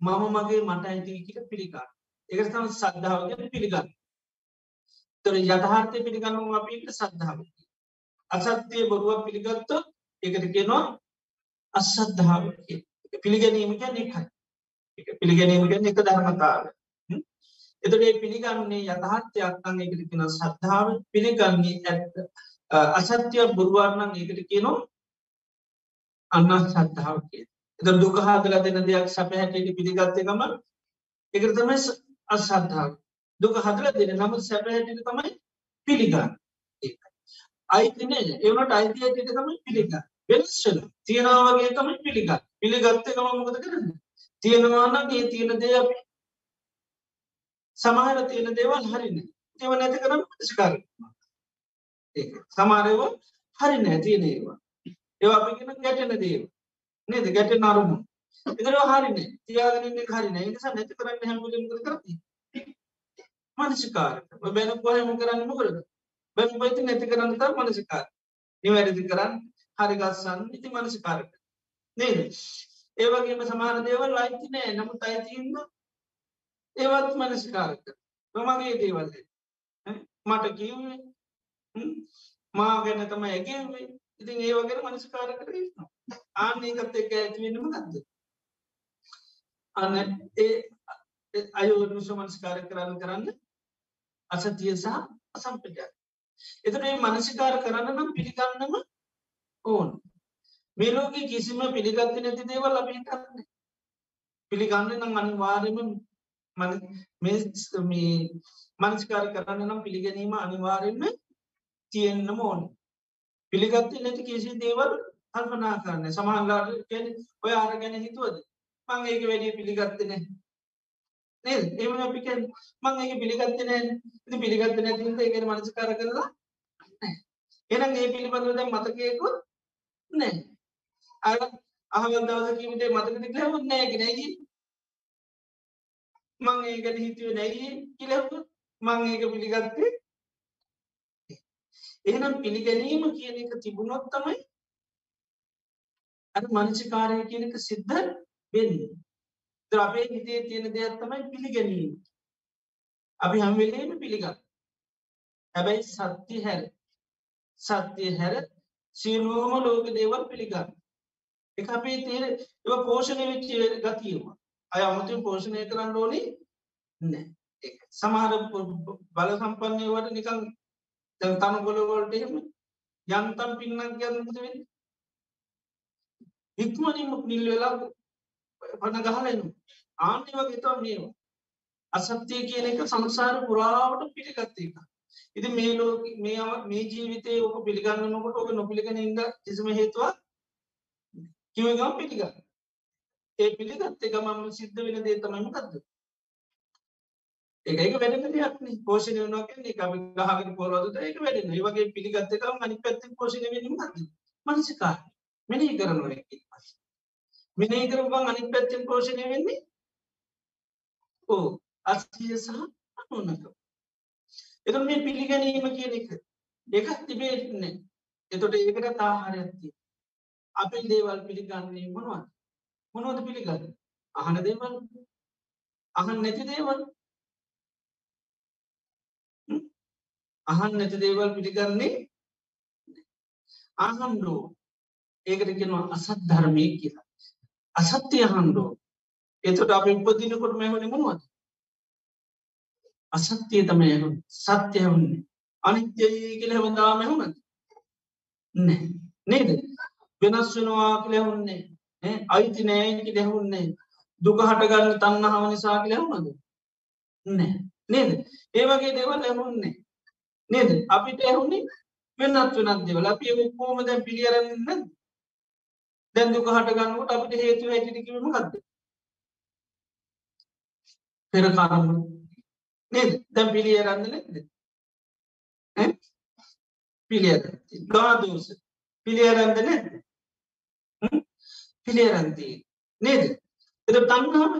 මම මගේ මට අයිතිකට පිළිකා එක තම සද්ධාවගෙන පිළිගන්න. තොර යටහර්තය පිළිගන්නු අපිට සද්ධාව. අසත්‍යය බොරුවක් පිළිගත්ත එකට කියනවා අස්සද්ධාව පිළිගැනීමක නිකයි පිළිගැනීමක එක ධර්මතාව එතටේ පිළිගන්නේ යථහත්‍යයක් අන් එකට කියෙන සද්ධාව. පිළිගන්නේ ඇත්ත. අසත්‍යය බුරුවන්නන් එකට කියනවා අන්න සද්ධාව කිය එත දුක හාදල දෙන දෙයක් සැප හැටට පිළිගත්තකම එකට තමයි අසද්ධාව. දුක හදල දෙන නම සැප හැටිට තමයි පිළිගන්න. අයිතින ඒවනට අයිතියට තමයි පිළිග වෙනස්සල තියෙනවාගේ තමයි පිළිග පිළිගත්තකම මොකද කරන්න? තියෙනවාන ඒ තියෙන දේ අපි සමහර තියෙන දේවල් හරින ඒව නැති කරම් ස්කාර සමාරව හරි නැතින ඒවා ඒවා. අපිගෙන ගැටෙන දේව. නේද? ගැට නරුමු එතර හරින තියාගනන්නේ හරින නිසා නැති කරන්න හැමලින් කරති මනසිකාර බැන පොහම කරන්න මොකරද බැම් පයිති නැති කරන්න තර මනසිකාර නිවැරදි කරන්න හරිගස්සන්න ඉති මනසිකාරක නේද? ඒවගේම සමාන දේවල් අයිති නෑ. නමුත් අයිතින්න ඒවත් මනසිකාරක නොමගේ දේවල්ද මට කිව්වේ මා ගැන තම ඇගේවේ ඉතින් ඒ වගේ මනසිකාර කර ආන්නේකත් එක ඇතිවෙන්නම ගත්ද අන්න ඒ අයෝනිස මනස්කාර කරන්න කරන්න අසතිය සහ අසම්පජා එතට මේ මනසිකාර කරන්න නම් පිළිගන්නම ඕන්. මේ ලෝක කිසිම පිළිගත්ත නැති දේවල් ලබී කරන්න පිළිගන්න නම් අනිවාර්යම මේ මනස්කාර කරන්න නම් පිළිගැනීම අනිවාර්යෙන්ම තියෙන්න්නම ඕන්. පිළිගත්ත නැති කිසි දේවල් අල්පනා කරන්න. සමහන්ලාට ඔය ආර ගැන හිතුවද? මං ඒක වැඩිය පිළිගත්තන නේද ඒම අපි මං ඒක පිළිගත්තන ඉති පිළිගත්ත නැතිද ඒගෙන මනස්කාර කරලා එනම් ඒ පිළිබඳව දැන් මතකයකුත් නෑ. අර අහවල් දවස කීමට මතක තිබුණේ නෑ කියලා මං ඒකට හිතුවේ නැයි කියලා මං ඒක පිළිගත්තේ එහෙනම් පිළිගැනීම කියන එක තිබුණොත් තමයි අර මනසිකාරය කියන එක සිද්ධ වෙන්නේ. ඒතර අපේ හිතේ තියෙන දෙයක් තමයි පිළිගැනීම. අපි හැම වෙලේම පිළිගන්න. හැබැයි සත්‍ය හැර සත්‍ය හැර සියලුම ලෝක දේවල් පිළිගන්න. ඒක අපේ තියෙන ඒවා පෝෂණය වෙච්ච ගතියම. අය අමුතුවෙන් පෝෂණය කරන්න ඕනේ නැහැ. ඒක සමහර බල සම්පන්නයවට නිකන් දැන් තනකොළ වලට එහෙම යන්තම් පින්නක් ගන්න මොකද වෙන්නේ? ඉක්මනින්ම නිල් වෙලා පණ ගහලා එනවා. ආන්නේ වගේ තමයි මේවා. අසත්‍ය කියන එක සංසාර පුරාවට පිළිගත් එකක්. ඉතින් මේ ලෝක මේ මේ ජීවිතේ ඔක පිළිගන්නනකොට ඔක නොපිළිගෙන ඉන්න කිසිම හේතුවක් කිව්ව ගමන් පිළිගන්න. ඒ පිළිගත් එක මම සිද්ධ වෙන දේ තමයි මොකද්ද? ඒක ඒක වැඩෙන දෙයක් නේ. පෝෂණය වෙනවා කියන්නේ ඒක අපි ගහගෙන පොරවද ඒක වැඩෙනවා. ඒ වගේ පිළිගත් එකම අනිත් පැත්තෙන් පෝෂණය වෙන්නේ මොකද්ද? මනසිකාරය. මෙනෙහි කරනවා ඒක. මෙනෙහි කරපුවම අනිත් පැත්තෙන් පෝෂණය වෙන්නේ ඔව් අස්තිය සහ අනුනක. එතකොට මේ පිළිගැනීම කියන එක එකක් තිබෙන්නේ. එතකොට ඒකට ආහාරයක් තියෙනවා. අපි දේවල් පිළිගන්නේ මොනවද? මොනවද පිළිගන්නේ? අහන දේවල්. අහන්න නැති දේවල්. අහන්න නැති දේවල් පිළිගන්නේ අහන්නෝ. ඒකට කියනවා අසත් ධර්මයේ කියලා. අසත්‍ය අහන්නෝ. එතකොට අපි උපදිනකොට මෙහෙමනේ මොනවද? අසත්‍යය තමයි ඇහුන්නේ. සත්‍ය ඇහුන්නේ. අනිත්‍යයි කියලා හැමදාම ඇහුණද? නෑ. නේද? වෙනස් වෙනවා කියලා ඇහුන්නේ. ඈ අයිති නෑ කියලා ඇහුන්නේ. දුක හටගන්න තණ්හාව නිසා කියලා ඇහුණද? නෑ. නේද? ඒ වගේ දේවල් ඇහුන්නේ. නේද? අපිට ඇහුන්නේ වෙනත් වෙනත් දේවල්. අපි ඒක කොහොමද දැන් පිළිඅරන්නේ නැද්ද? දැන් දුක හට ගන්නකොට අපිට හේතු හැටියට කිව්වේ මොකද්ද? පෙර කර්ම නේද? දැන් පිළිඅරන්නේ නැද්ද? ඈ? පිළිඅරන්නේ. දෝෂ පිළිඅරන්නේ නැද්ද? හ්ම්? පිළිඅරන්නේ නේද? ඒක තණ්හාව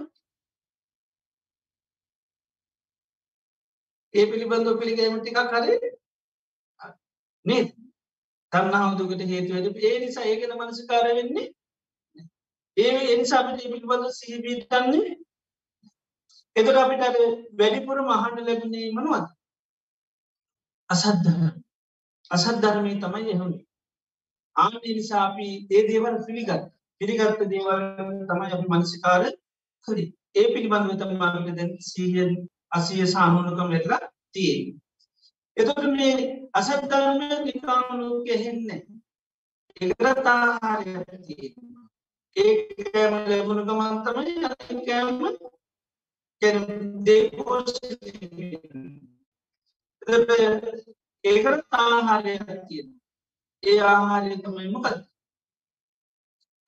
ඒ පිළිබඳව පිළිගැනීම ටිකක් හරි නේද? තණ්හාව දුකට හේතු වෙද ඒ නිසා ඒක ගැන මනසිකාරය වෙන්නේ ඒ ඒ නිසා අපිට මේ පිළිබඳව සිහි පිටන්නේ එතකොට අපිට අර වැඩිපුරම අහන්න ලැබුණේ මොනවද? අසත් ධර්ම අසත් ධර්මයේ තමයි එහුනේ ආන නිසා අපි ඒ දේවල් පිළිගත් පිළිගත් දේවල් තමයි අපි මනසිකාර කරේ. ඒ පිළිබඳව තමයි අපිට දැන් සිහිය අසිය සානුනකම වෙట్లా තියෙන්නේ. එතකොට මේ අසත් ධර්මය නිකන් ලෝකෙ හෙන්නේ. ඒකට ආහාරයක් තියෙනවා. ඒකම ලැබුණ ගමන් තමයි අනිකම කියන්නේ දෙපොසිටිව්. ඒකට ආහාරයක් තියෙනවා. ඒ ආහාරය තමයි මොකද?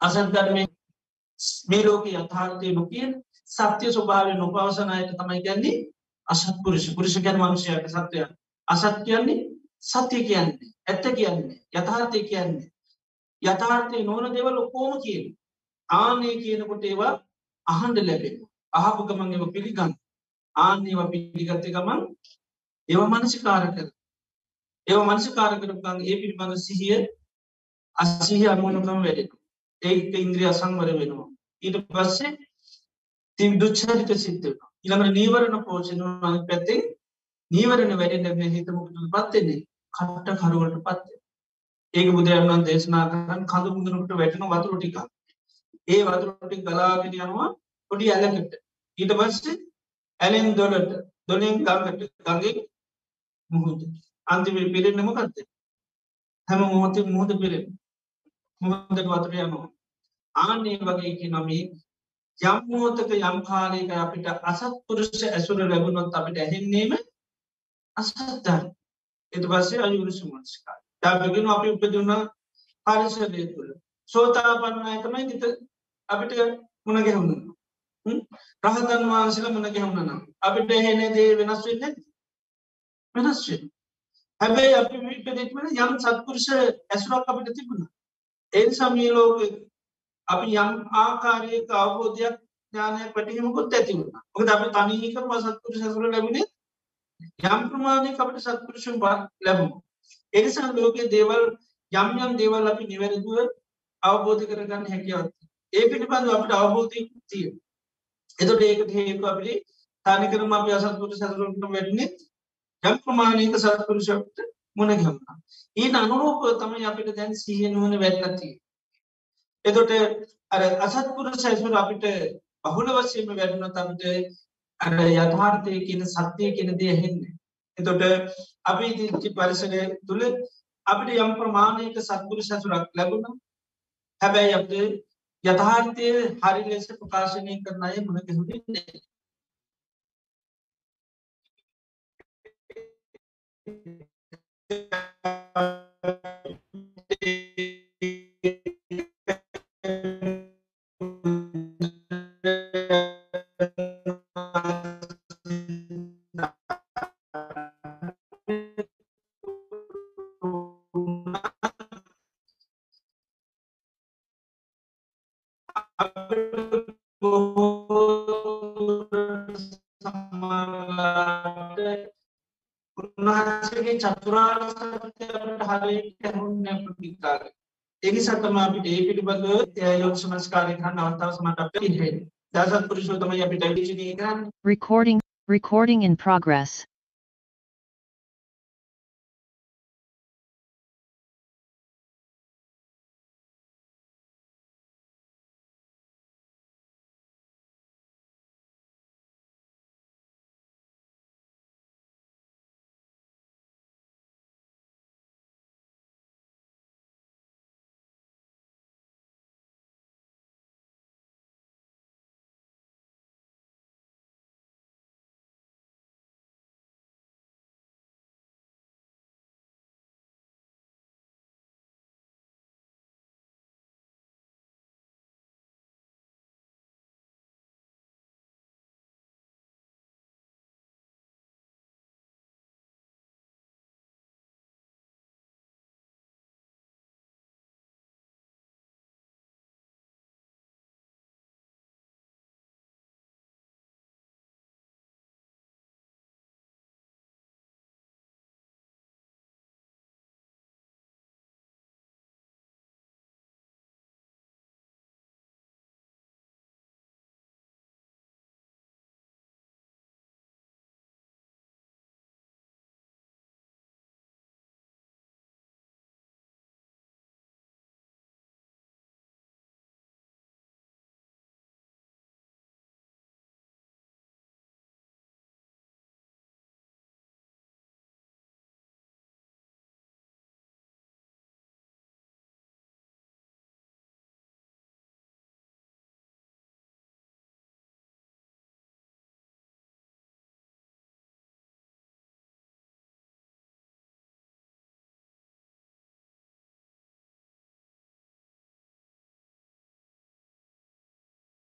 අසත් ධර්මයේ මේ ලෝකේ යථාර්ථය නොකියන සත්‍ය ස්වභාවය නොපවසන අයට තමයි කියන්නේ අසත්පුරුෂ පුරුෂ කියන්නේ මිනිසයාගේ සත්‍යය. අසත් කියන්නේ සත්‍ය කියන්නේ ඇත්ත කියන්නේ යථාර්ථය කියන්නේ. යථාර්ථය නොවන දේවල් ඔක්කොම කියන. ආනේ කියනකොට ඒවා අහන්න ලැබෙනවා. අහපු ගමන් ඒවා පිළිගන්න. ආන්නේ ඒවා පිළිගත්ත ගමන් ඒවා මනසිකාර කර ඒවා මනසිකාර කරපු ගමන් ඒ පිළිබඳ සිහිය අසිහිය අනුවනකම වැඩෙනවා. ඒක ඉන්ද්‍රිය අසංවර වෙනවා. ඊට පස්සේ තින් දුච්චරිත සිද්ධ වෙනවා. ඊළඟට නීවරණ පෝෂණය අනිත් පැත්තෙන් නීවරණ වැඩෙන්න හිත මොකටද පත් වෙන්නේ? කට්ට කරුවලට පත් වෙනවා. ඒක බුදුරජාණන් දේශනා කරන් කඳු මුදුනකට වැටෙන වතුර ටික. ඒ වතුර ටික ගලාගෙන යනවා පොඩි ඇලකට. ඊට පස්සේ ඇලෙන් දොලට, දොලෙන් ගඟට, ගඟෙන් මුහුද. අන්තිමේ පිරෙන්නේ මොකද්ද? හැම මොහොතෙම මුහුද පිරෙන්නේ. මුහුදට වතුර යනවා. ආන්නේ වගේ කියන මේ යම් මොහොතක යම් කාලයක අපිට අසත්පුරුෂ ඇසුර ලැබුණොත් අපිට ඇහෙන්නේම අසත්ධර්ම එත පස්සේ අයුරුසු මනස්කාර දාපගෙන අපි උපදුන්න පරිසරය තුළ. සෝතාපන්නය තමයි තිත අපිට මුණ ගැහුණ. රහතන් වහන්සල මුණ ගැහුණ නම් අපිට එහෙන දේ වෙනස් වෙන්න වෙනස් වෙන හැබැයි අපි පිටදිටමන යම් සත්පුරුෂ ඇසුරක් අපිට තිබුණ. ඒ සමී ලෝක අපි යම් ආකාරයක අවබෝධයක් ඥානය පැටිහමකුත් ඇතිවුණ ඔක අප තනීක පසත්පුර සැසුර ලැබුණේ යම් ප්‍රමාණය අපට සත්පුරුෂම් ලැබුණු. එනිසා ලෝකයේ දේවල් යම් යම් දේවල් අපි නිවැරදුව අවබෝධ කරගන්න හැකිවත් ඒ පිළිබඳ අපට අවබෝධය තිය එතොට ඒකට හේතු අපිලි තනිකරම අප අසත්පුර සැසුරට වැඩන්නේ යම් ප්‍රමාණයක සත්පුරුෂට මුණගහන්න ඊට අනුරූප තමයි අපිට දැන් සිහිය නුවන වැඩනතිය එතොට අර අසත්පුර සැසුර අපිට බහුල වශයෙන්ම වැඩුණත් අපිට අර යථාර්ථය කියන සත්‍යය කියන දේ හෙන්න එතොට අපි ඉතිචි පරිසරය තුළ අපිට යම් ප්‍රමාණයක සත්පුරු සැසුරක් ලැබුණ. හැබැයි අප යථාර්ථය හරි ලෙස ප්‍රකාශනය කරන අය මුණ ගැහුණේ උන්වහන්සේගේ චතුරාර් සත්‍යයට හරයට හැහුන්න ප්‍රතිකාර ඒනි සතම අපිට ඒ පිළිබඳ යොත් සමස්කාරය කන්න අවතාව සමට අප හ දසත් පුරුෂෝතම අපිට විචනය කරන්න Recording, recording in progress.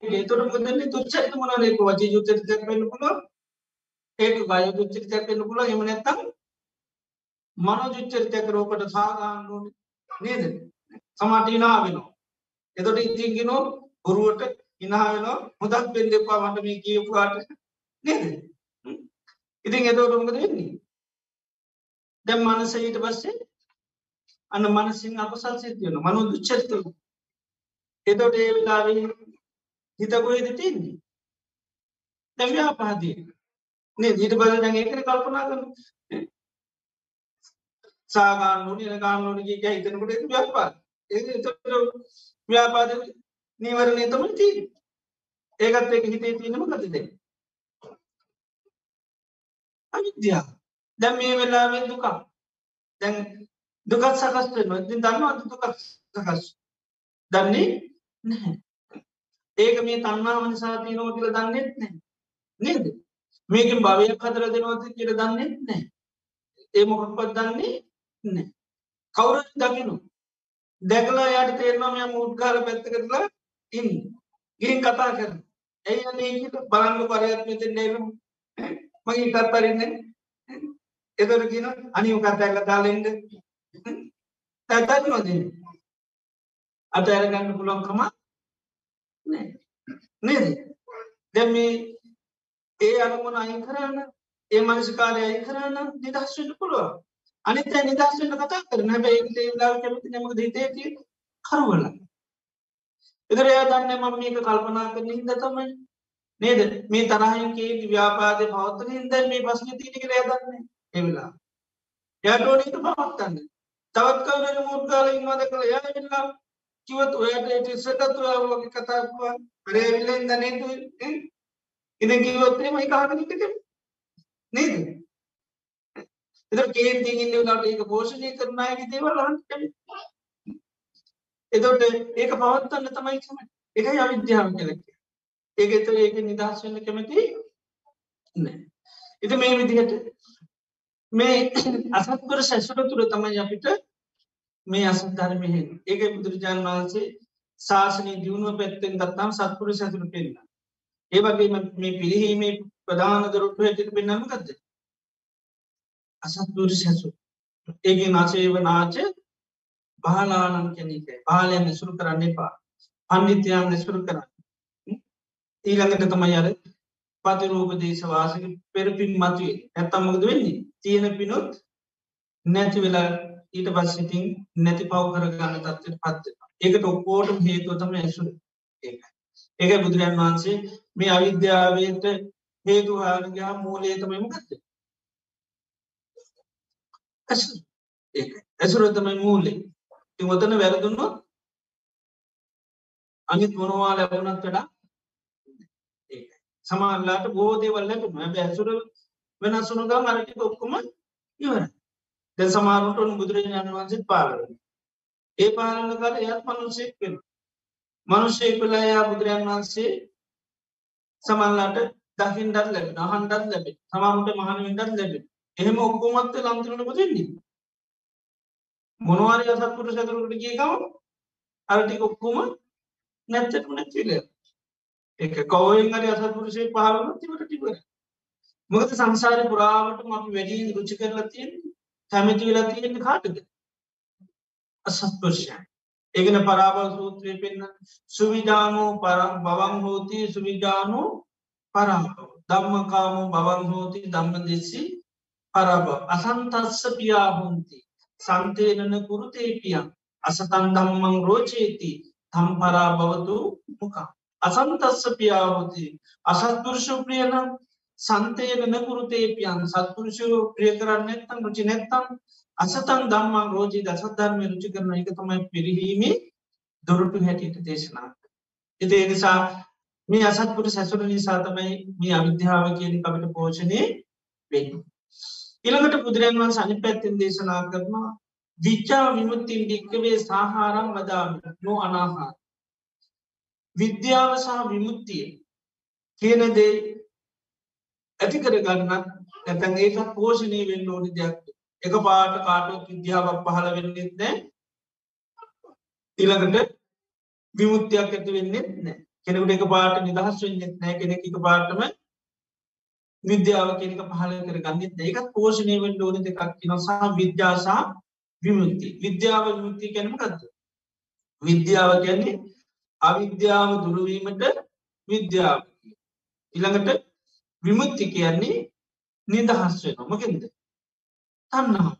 ඒතොට මුදන්නේ තුච්චරිත මොනවද? ඒක වචී දුච්චරිතයක් වෙන්න පුළුවන්. ඒක කාය දුච්චරිතයක් වෙන්න පුළුවන්. එහෙම නැත්නම් මනෝ දුච්චරිතයක් රෝපට සාගාන්න ඕනේ. නේද? සමහරට hina වෙනවා. එතකොට ඉතින් කියනවා බොරුවට hina වෙනවා. හොදක් වෙන්න එපා මට මේ කියපුවාට නේද? ඉතින් එතකොට මොකද වෙන්නේ? දැන් මනස ඊට පස්සේ අන්න මනසින් අපසල් සිද්ධ වෙනවා. මනෝ දුච්චරිත එතකොට ඒ වෙලාවේ හිත කොහෙද තින්නේ දැන් ව්‍යාපාදේ නේද? ඊට පස්සේ දැන් ඒකනේ කල්පනා කරනවා සා ගන්න ඕනේ එන ගන්න ඕනේ කිය කිය හිතනකොට ඒක ව්‍යාපාද ඒක ඒතකොට ව්‍යාපාද නීවරණය තමයි තියෙන්නේ. ඒකත් ඒක හිතේ තියෙන මොකද දැන්? අවිද්‍යාව. දැන් මේ වෙලාවේ දුක. දැන් දුක සකස් වෙනවා. ඉතින් දන්නවද දුක සකස් දන්නේ නැහැ. ඒක මේ තණ්හාව නිසා තියෙනවා කියලා දන්නෙත් නැහැ. නේද? මේකෙන් භවයක් හදලා දෙනවද කියලා දන්නෙත් නැහැ. ඒ මොකක්වත් දන්නේ නැහැ. කවුරුත් දකින්න. දැකලා යාට තේරෙනවා මෙයා මූඩ් ගහලා පැත්තකටලා ඉන්නේ. ගිහින් කතා කරනවා. ඇයි අනේ කියලා බලන්න පරයත් මෙතෙන් නේද? මගේ කත්තරින්නේ. එතොට කියන අනිකත් ඇල්ල දාලෙන්ඩ තැතත් නොදී අත ඇරගන්න පුළොන්කම නේද? දැම ඒ අනුමන අයින් කරන්න ඒ මනසිකාරය අයි කරන්න නිදහස්වන්න පුළුව අනිත නිදහස්වන්න කතා කරන හැබැයි ඒ ලාව කැමති නමක හිතේති කරුවල. එදර එයා දන්න මම මේක කල්පනා කරන හිද තමයි. නේද? මේ තරහයන්ගේ ව්‍යාපාදය පවත්තන හිද මේ ප්‍රශ්න තිීනි කර දන්නේ එවෙලා යාටෝනීට පවත්තන්න තවත් කවන මුද්ගාල ඉන්නවද කළ යා වෙල්ලා කිවත් ඔයට ඉස්සටත් වගේ කතාවා අරේවිල්ල ඉදනේතු ඉද කිවොත්තේ මයි කාගනිකට නේද? එත කේන්ති ඉන්න ලාට ඒක පෝෂණය කරනය දේවල් හන්ට එතොට ඒක පවත්තන්න තමයි කම එක අවිද්‍යාව කලක ඒක එතර ඒක නිදහස් වෙන්න කැමති නෑ. එත මේ විදිහට මේ අසත්පුර සැසුර තුළ තමයි අපිට මේ අසධර්මය ඒක බුදුරජාණන් වහන්සේ ශාසනය දියුණුව පැත්තෙන් ගත්තාම් සත්පුර සැතුර පෙන්න්න. ඒ වගේ මේ පිරිහීමේ ප්‍රධාන දරුටු ඇතිට පෙන්න්නම ගත්ද අසත්පුර සැසු ඒගේ නාචේව නාච බාලානන් කැනීක බාලයන් නිසුරු කරන්න එපා. පණ්ඩිතයන් නිසුරු කරන්න. ඊළඟට තමයි අර පතිරූප දේශවාසක පෙරපින් මතුවේ. ඇත්තම්මකද වෙන්නේ? තියෙන පිනොත් නැති වෙලා ඊට පස්සිටින් නැති පව් කරගන්න තත්වට පත්ත ඒකට ඔක්කෝටම හේතුව තම ඇසුර. ඒ ඒක බුදුරන් වහන්සේ මේ අවිද්‍යාවයට හේතු හාරගා මූලේ තමයි මොකක්ද ඇසුර. තමයි මූලේ ති ඔතන වැරදුන්නොත් අනිත් මොනවා ලැබුණත් වඩා සමාල්ලාට බෝදේවල් ලැබුණ ඇසුර වෙනස්සුනු ගම් අරටි ඔක්කොම ඉවර දැ සමාරුටන් බුදුරජාණන් වහන්සේ පාලන ඒ පාලන කල එයත් මනුසෙක් වෙන මනුෂ්‍යය කලා එයා බුදුරජන් වහන්සේ සමල්ලාට දකිින්ඩත් ලැබෙන අහන්ඩත් ලැබේ සමාමට මහන විඩත් ලැබේ එහෙම ඔක්කෝමත්ත ලන්තිරට පුතින්නේ මොනවාරය අසත්පුර සැතුරට කියකව අරටි ඔක්කොම නැත්තට නැතිල එක කවයෙන් අරි අසත්පුරුෂය පහලන තිවට ටිබර මොකද සංසාරය පුරාවට අපි වැඩී රුචි කරලා තියෙන කැමති වෙලා තියෙන කාටද? අසත්පුරුෂයන්. ඒගෙන පරාබව සූත්‍රය පෙන්න්න සුවිධානෝ පරම් බවන් හෝති සුවිධානෝ පරාබව ධම්මකාමෝ බවන් හෝති ධම්ම දෙසි පරාබ අසන්තස්ස පියාහුන්ති සන්තේනන කුරුතේපියන් අසතන් දම්මං රෝචේති. තම් පරාභවතු මුකා. අසන්තස්ස පියාහෝති අසත්පුරුෂ ප්‍රියනම් සන්තේන කුරුතේපියන් සත්පුරුෂෝ ප්‍රිය කරන්න නැත්තම් රුචි නැත්තම් අසතන් දම්මන් රෝජී දසධර්මය රුචි කරන එක තමයි පිරිහීමේ දොරටු හැටියට දේශනා. එති නිසා මේ අසත්පුර සැසුර නිසා තමයි මේ අවිද්‍යාව කියන අපට පෝෂණය වෙන්න. ඉළඟට බුදුරන් වන් සනි පැත්තෙන් දේශනා කරනවා විච්චා විමුත්තින් භික්කවේ සාහාරම් වදාම නෝ අනාහාර. විද්‍යාව සහ විමුත්තිය කියන දේ ඇති කර ගන්න ඇතැන් ඒක පෝෂණය වෙන්න ඕනි දෙයක්. එක පාට කාටුවක් විද්‍යාවක් පහළ වෙන්නෙත් නෑ ඊළඟට විමුත්තියක් ඇති වෙන්නෙත් නෑ කෙනෙකුට එක පාට නිදහස් වෙන්නෙත් නෑ කෙනෙක් එක පාටම විද්‍යාව කෙනෙක පහල කර ගන්නෙත් ඒකත් පෝෂණය වෙන්න ඕන දෙකක් කිනසා විද්‍යාසා විමුත්ති විද්‍යාව විමුත්ති කැනම ගත්ද විද්‍යාව කියන්නේ අවිද්‍යාව දුරුවීමට විද්‍යාව. ඉළඟට විමුත්ති කියන්නේ නිදහස් වෙන මොකෙන්ද? තන්නා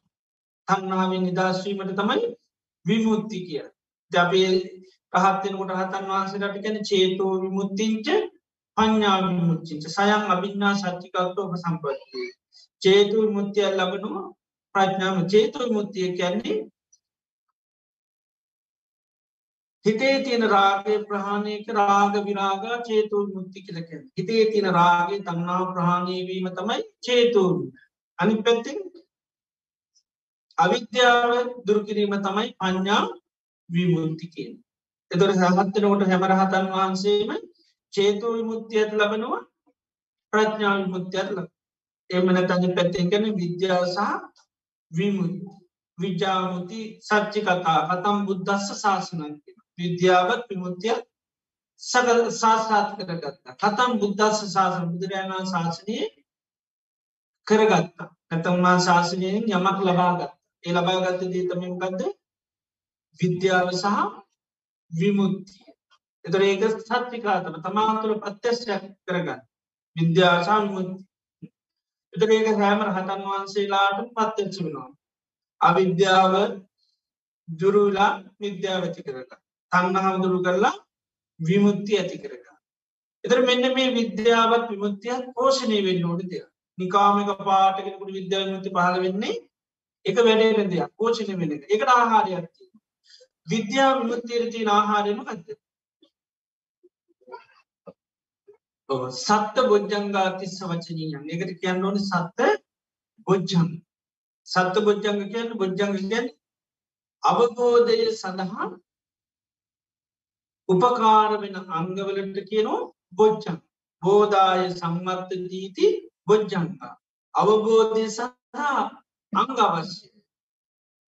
තන්නාවෙන් නිදස්වීමට තමයි විමුත්ති කිය ජබේ පහත්වෙනකොට හතන් වහන්සේට ගැන චේතෝ විමුත්තිංච පඥා විමුච්චිංච සයන් අභිඥා සච්චිකත්වෝක සම්පත්තිය චේතු විමුත්තිය ලබනවා ප්‍රඥාම චේතු විමුත්තිය කියන්නේ හිතේ තියෙන රාගය ප්‍රහාණයක රාග විරාග චේතුන් මුත්ති කියලකැන හිතේ තියෙන රාගේ තන්නාව ප්‍රහාණයවීම තමයි චේතුන්. අනි පැත්තිෙන් අවිද්‍යාව දුරකිරීම තමයි පඥ්ඥා විමුත්තිකෙන් එතොට සහත්තනකොට හැමරහතන් වහන්සේම චේතු විමුත්තියට ලබනවා ප්‍රඥාව විමුත්තියට ලබ එමන තනි පැත්තෙන් ගැන විද්‍යාවසාහ විමුත් විජාමුති සච්චි කතා කතම් බුද්ධස්ස ශාසනන්කින විද්‍යාවත් විමුත්තිය සක සාස්ාත් කරගත්තා. කතම් බුද්ධස්ස ශාසන බුදුරජාණන් ශාසනය කරගත්තා. නැතම්මා ශාසනයෙන් යමක් ලබාගත් ඒ ලබාගත්ත දී තමකක්ද විද්‍යාව සහ විමුත්තිය එතර ඒක සත්්‍රිකාතම තමාතුළ පත්්‍යශයක් කරගන්න. විද්‍යාසා විමුත්ති එතර ඒක හැමර හතන් වහන්සේලාට පත්්‍යච්ච වෙනවා. අවිද්‍යාව දුරුලා විද්‍යාව ඇති කරග තන්නහම දුරු කරලා විමුත්ති ඇති කරග එතර මෙන්න මේ විද්‍යාවත් විමුත්තියක් පෝෂණය වෙන්න ඕන දෙයක්. නිකාමික පාටකෙකුට විද්‍යාවමුති පහල වෙන්නේ එක වැඩේට දෙයක් පෝෂණය වෙන එක. එකට ආහාරයක් විද්‍යා විමුත්තියට තියෙන ආහාරයම කත්ද සත්ත බොජ්ජංගා තිස්ස වචනීයන් එකට කියන්න ඕන සත්ත බොජ්ජං සත්ත බොජ්ජංග කියන්න බොජ්ජංග කියන්න අවබෝධය සඳහා උපකාර වෙන අංගවලට කියනවා බොජ්ජං. බෝධාය සම්මත්ත දීති බොජ්ජංගා. අවබෝධය සඳහා අංග අවශ්‍ය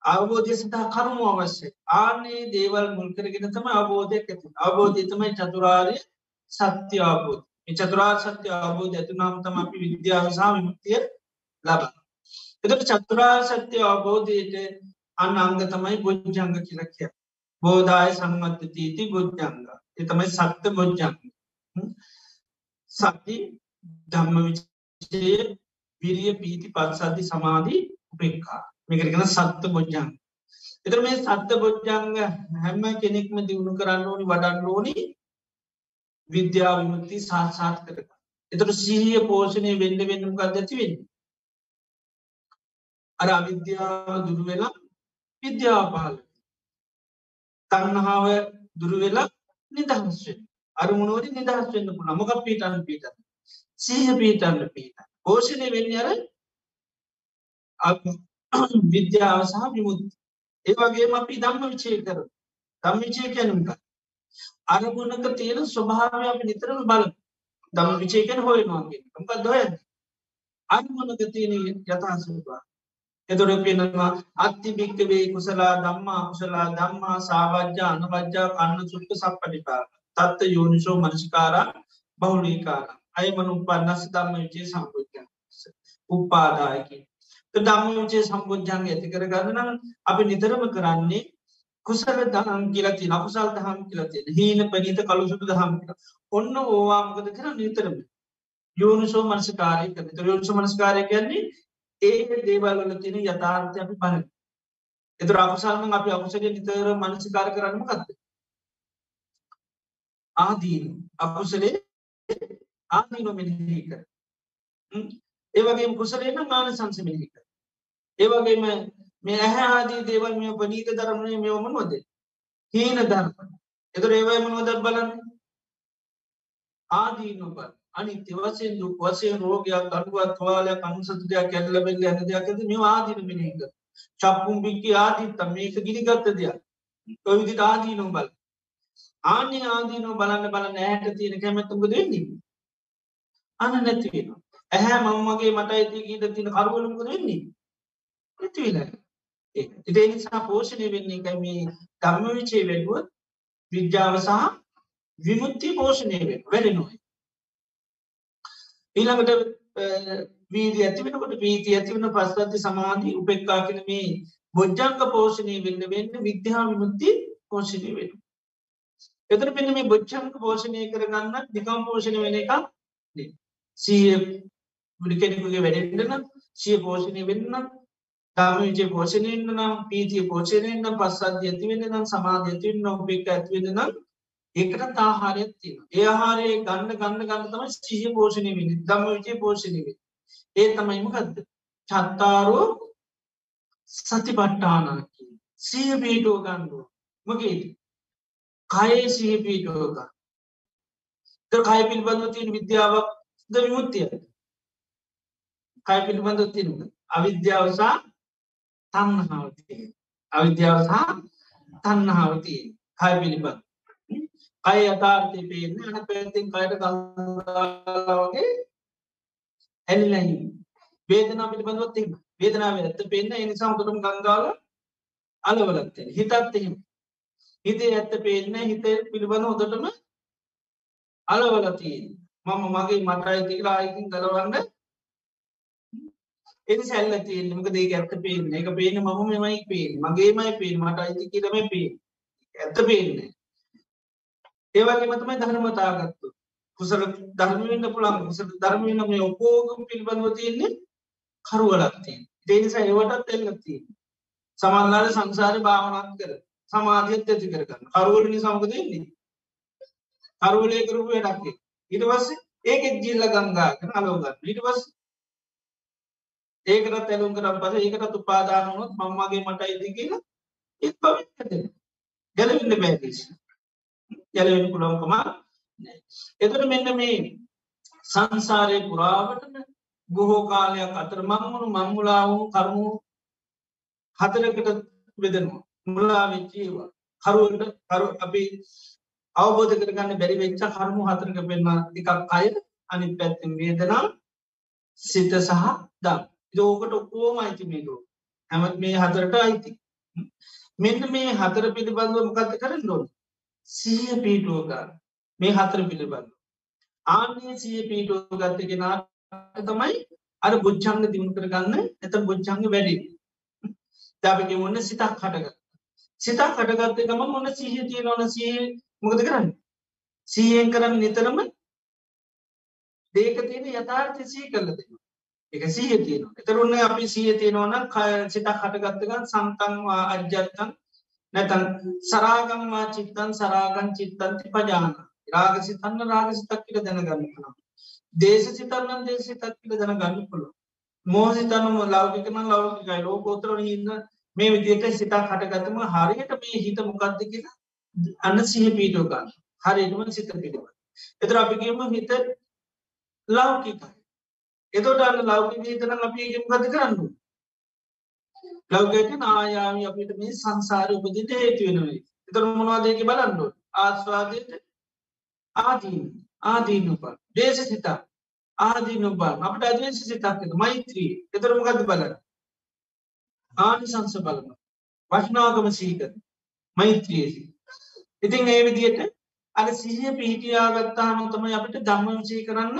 අවබෝධය සඳහා කරුණු අවශ්‍ය ආනේ දේවල් මුල්කරගෙන තම අවබෝධයක් ඇති අවබෝධය තමයි චතුරාරය සත්‍ය අවබෝධ චතුරා සත්‍ය අවබෝධ ඇතුනාම තම අපි විද්‍යාව සහ විමුක්තිය ලබ එතට චතුරා සත්‍ය අවබෝධයට අන්න අංග තමයි බොජ්ජංග කියලක්ය බෝධාය සම්මත්ත තීති බොජ්ජංග. එතමයි සත්ත බොජ්ජංග. සති ධම්ම විචය විරිය පීති පත්සද්ධි සමාධී උපෙක්කා මේකරගෙන සත්ත බොජ්ජංග. එතර මේ සත්ත බොජ්ජංග හැම කෙනෙක්ම දියුණු කරන්න ඕනි වඩන්න ඕනි විද්‍යා විමුක්ති සාත්සාත් කරක එතට සීහිය පෝෂණය වෙන්න වෙන්නම් කල් ඇති වෙන්න? අර අවිද්‍යාව දුරුවෙලා විද්‍යාව පහල තන්නහාව දුරුවෙලා නිදහස්වෙන් අරමුණුවද නිදහස් වෙන්න පුළ මොක පීටන් පීට සීහ පීටන්න පීට පෝෂණය වෙන්න අර විද්‍යාව සහ විමුත් ඒවගේ අපි දම්ම විචය කර දම් විචය කැනුම්ක අරමුණක තියෙන ස්වභාවය අපි නිතරම බල දම් විචයකැන හොයනවාගේ මක දොය අරමුණක තියෙන යථහසවා එතුර පෙනවා අත්ති භික්කවේ කුසලා දම්මා කුසලා දම්මා සාවජ්‍යා අනවජ්‍යා කන්න සුට්ට සප්පටිපා තත්ත යෝනිසෝ මනසිකාරා බහුලීකාර. අයමනු පන්නස දම්ම විචේ සම්පුජ්ජ උපාදායකි දම්ම විචේ සම්පුද්ජංග ඇති කර ගන්නනම් අපි නිතරම කරන්නේ කුසල දහම් කියලති නකුසල් දහම් කියලති හීන පනීත කළුසුට දහම් කියල. ඔන්න ඕවාමකද කර නිතරම. යෝනිසෝ මනසිකාරය කර යෝනිසෝ මනස්කාරය කියන්නේ ඒ දේවල්වල තියෙන යථාර්ථය අපි බල එතුර අකුසල්ම අපි අකුසගේ නිතර මනසිකාර කරන්නම කත්ද ආදීන අකුසලේ ආදීන මෙහි කර. ඒවගේ කුසලේන මාන සංසමිහි කර. ඒවගේම මේ ඇහැ ආදී දේවල් මේ පනීත ධරමණය මෙවමන වද හීන ධර්ම. එතුර ඒවයි මනවදත් බලන්න? ආදී නොබල් අනිත්‍ය වසයෙන් දුක් වසයෙන් රෝගයක් අඩුවත් වාලයක් අනුසතුදයක් කැල්ලබෙල්ල ඇන දෙයක් ඇද මේ ආදින මිනික චප්පුම් බික්කි ආදිත්තම් මේක ගිනිගත්ත දෙයක්. ඔවිදිට ආදී නොබල් ආන්‍ය ආදීනෝ බලන්න බල නෑට තියෙන කැමැත්තමක දෙන්නේ අන නැතිවෙන ඇහැ මංමගේ මට ඇති ගීට තින කරුවලුක දෙන්නේ නැතිවෙන ඉතිේ නිසා පෝෂණය වෙන්නේ එකයි මේ ධම්ම විචේ වැඩුවත් විද්‍යාව සහ විමුත්ති පෝෂණය වැඩ නොයි ඊළඟට වීදි ඇතිවෙනකොට වීති ඇතිවන පස්සති සමාධී උපෙක්කා කන මේ බොජ්ජංග පෝෂණය වෙන්න වෙන්න විද්‍යා විමුත්ති පෝෂණය වෙන එතර පෙන මේ බොච්චංක පෝෂණය කරගන්න නිකම් පෝෂණය වෙන එක සීය බුඩි කෙනෙකුගේ වැඩෙන්ටන සිය පෝෂණය වෙන්න තාම විචේ පෝෂණයන්න නම් පීතිය පෝෂණයෙන් නම් පස්සද්ධ ඇතිවෙන නම් සමාධ ඇතිවෙන්න උපෙක් ඇතිවෙන නම් ඒකට තාහාරයක් තියෙන ඒ ආහාරය ගන්න ගන්න ගන්න තම සීය පෝෂණය වෙන දම විචේ පෝෂණය වේ ඒ තමයිම ගත්ද චත්තාරෝ සති පට්ටානකි සීය පීටෝ ගන්නුව මගේදී කයේ සිහි පීටෝක කය පිළිබඳව තියෙන විද්‍යාවක් ද විමුත්තිය කය පිළිබඳව තියෙන අවිද්‍යාවසා තන්නහාවතිය අවිද්‍යාවසා තන්නහාවතිය කය පිළිබඳ කය යථාර්ථය පේන්න අන පැතින් කයට ගගේ ඇල්ලහි වේදනා පිළිබඳවත් එම වේදනාව ඇත්ත පේන්න එනිසා හොටටම ගංගාල අලවලත්තේ හිතත් එහෙම. හිතේ ඇත්ත පේන්න හිත පිළිබඳ හොදටම අලවලතිී මම මගේ මටයි තිකලා අයකින් දරවන්න එනි සැල්ල තියෙන් මක දේ ඇත්ත පේන එක පේන මම මෙමයි පේන මගේමයි පේන මට අයිති කියරම පේ ඇත්ත පේන්නේ ඒවගේ මතමයි ධර්මතාගත්තු කුසල ධර්මවෙන්න පුළන් කුසට ධර්මවෙන්න මේ ඔපෝගම් පිළිබඳව තියෙන්නේ කරුවලක්තිය දේනිසා ඒවටත් එල්ලතිය සමන්ලාල සංසාර භාවනත් කර සමාධියත් ඇති කරගන්න කරුවලනි සමක දෙන්නේ කරුවලේ කරුප වැඩක්ේ ඉට පස්සේ ඒක ජිල්ල ගංගාගෙන අලෝගන්න ඊට පස් ඒකට තැලුම් කරම් පස ඒකට උපාදානනොත් මංමගේ මට ඉදි කියලා එත් පවිත් ගැලවින්න බෑකිස් ගැලවෙන පුළොන්කම එතට මෙන්න මේ සංසාරය පුරාවටම බොහෝ කාලයක් අතර මංමුණු මංමුලා වුණු කරුණු හතරකට වෙදෙනවා මුල්ලා වෙච්චීවා කරුවට කරු අපි අවබෝධ කරගන්න බැරි වෙච්ච කර්මු හතරක පෙන්ම එකක් අය අනි පැත්තින් වේදනා සිත සහ දම් යෝකට ඔක්කෝම අයිති මේකෝ. හැමත් මේ හතරට අයිති. මෙන්න මේ හතර පිළිබඳව මොකක්ද කරන්න ඕන? සීය පීටුවගන්න මේ හතර පිළිබඳ ආන්නේ සිය පීටුව ගත්ත කෙනා තමයි අර බුච්චංග දියුණු කරගන්න එත බුච්චංග වැඩි. දැපක ඔන්න සිතක් හටග සිතක් කටගත්ත ගම මොන්න සීහ තිය නොන සහ මොකද කරන්න? සීයෙන් කරන්න නිතරම දේක තියෙන යථාර්ථ සී කරල දෙන්න එක සීහ තියෙන එතරුන්න අපි සීහ තියෙනවන සිතක් හටගත්තගන් සන්තන්වා අජ්ජත්තන් නැතන් සරාගම්වා චිත්තන් සරාගන් චිත්තන්ති පජාන රාගසිතන්න රාගසිතක් කියල දැනගන්න කනම් දේශ සිතන්නන් දේශසිතක් කියල දැනගන්න පුළුව මෝසිතනම ලෞකිකන ලෞකිකයි ලෝකෝතරන ඉන්න මේ විදියට සිතා කටගතම හරියට මේ හිත මොකක්ද කියලා අන්න සිහ පීටෝ ගන්න හරිටම සිත පිළිව. එතර අපිගේම හිත ලෞකිකයි. එතොට අන්න ලෞකික හිතන අපිගම් ගත කරන්න. ලෞගයට නායාම අපිට මේ සංසාර උපදිට හේතු වෙනවේ. එතර මොනවාදයක බලන්ඩු ආස්වාදයට ආදීන ආදීන උප දේශ සිතා ආදීන උබා අපට අදවේශ සිතාක්කෙන මෛත්‍රී එතරම ගත බලන්න? ආනිසංස බලන වශ්නාගම සීකර මෛත්‍රියසි ඉතින් ඒ විදියට අර සිහිය පිහිටියාගත්තාම තමයි අපිට ධම්මවිචී කරන්න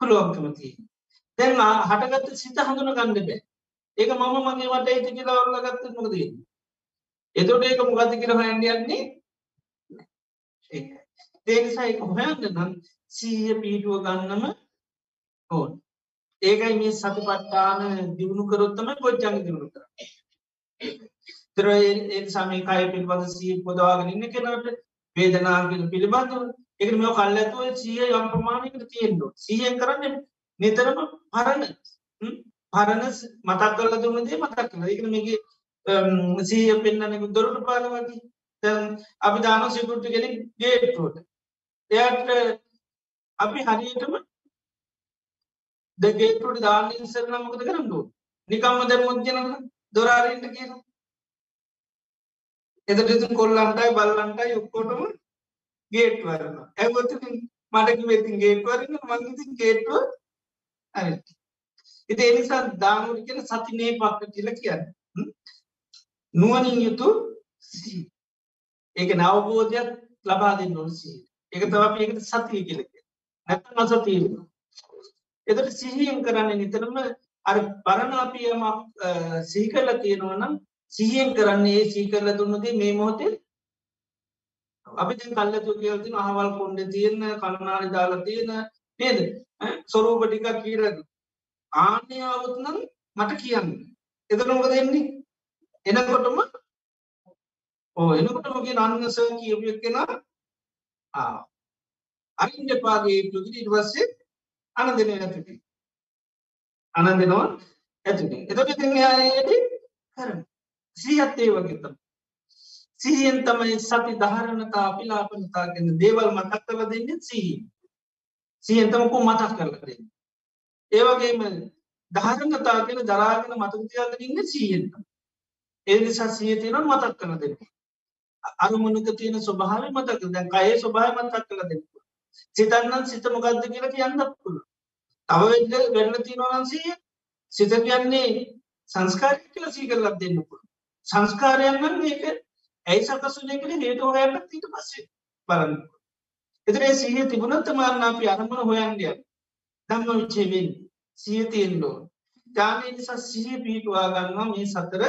පුළුවන්කමතිී. දැන් හටගත්ත සිත හඳුන ගන්න බෑ. ඒක මම මගේ වට ඇති කියලා ඔල්ල ගත්ත මොකද එතොට ඒක මොකද කියල හොයන්ඩයන්නේ ඒනිසායි හොයන්න නම් සීය පිහිටුව ගන්නම ඕන්. ඒකයි මේ සති පට්ටාන දියුණු කරොත්තම පොච්චංග දියුණු කර තර සමේ කය පිළිබඳ සී පොදවාගෙන ඉන්න කෙනට වේදනාගෙන පිළිබඳව එක මෙ කල් ඇතුව සිය යම් ප්‍රමාණයකට තියෙන්ඩු සියෙන් කරන්න නිතරම පරණ. පරණ මතක් කරල දුන්නදේ මතක් කළ එක මේගේ සීය පෙන්න්නනෙක දොරට පාල වගේ. තැන් අපි දාන සිකුට්ට කෙනෙ ගේට්ටුවට එයට අපි හරියටම දෙගේටුට දාන්න ඉස්සරන මොකද කරන්නු නිකම්ම දැ මුද්ජන දොරාරට කියලා. එතට කොල්ලන්ටයි බල්ලන්ටයි ඔක්කොටම ගේට් වරන ඇවත මටක වෙතින් ගේට වරන්න මංගති ගේටුව හරි එති එනිසා දානුට කියෙන සතිනේ පක්ක කියල කියන්න. නුවනින් යුතු ඒක නවබෝධයක් ලබා දෙන්න නොනසී එක තව ඒකට සතිය කියලක නැත නසතිීම එතට සිහියෙන් කරන්න නිතරම අර පරණාපියමක් සිහිකල තියෙනවනම් සිහියෙන් කරන්නේ සීකරල දුන්නදේ මේ මොහොතේ අපි කල්ලතු කියල්තින අහවල් කොන්්ඩ තියෙන කණනාරි දාලා තියෙන නේද? සොරූප ටිකක් කියරද ආන්‍යයාවත්නම් මට කියන්න. එතනොක දෙන්නේ එනකොටම ඕ එනකොටමගේ නන්නස කියපියක් කෙන අයින්ට පාගේ තුති ඉටවස්සේ අනදනය ඇතිති අනදනවා ඇතිති එතට යට කරන්න සියත් ඒ වගේතම සිහියෙන් තමයි සති ධාරණතා පිලාපනතා ගැන දේවල් මතක් කරල දෙන්න සිහි සියන්තමකු මතක් කරල දෙන්න? ඒවගේම ධාරණතා කියෙන දරාගෙන මතකතියාගරන්න සියෙන්ත ඒ නිසා සියතියන මතක් කරල දෙන්න. අරුමනක තියෙන ස්වභාව මතක දැන් අය ස්වභාව මතක් කළ දෙන්න සිතන්නන් සිත මොකක්ද කියලා කියන්න පුළ තව වෙද වෙන්න තියනවන්සිය සිත කියන්නේ සංස්කාරය කියල සීකරලක් දෙන්න පුළ සංස්කාරයන්ගන් මේක ඇයි සකසුනයකට හේතු හොයන්නත් ඊට පස්සේ බලන්න එතරේ සිහිය තිබුණත් මාරන්න අපි අරමන හොයන්ඩිය දම්ම විච්චේවෙන් සිය තියෙන්ඩෝ ජානය නිසා සිහි පිටවා ගන්නවා මේ සතර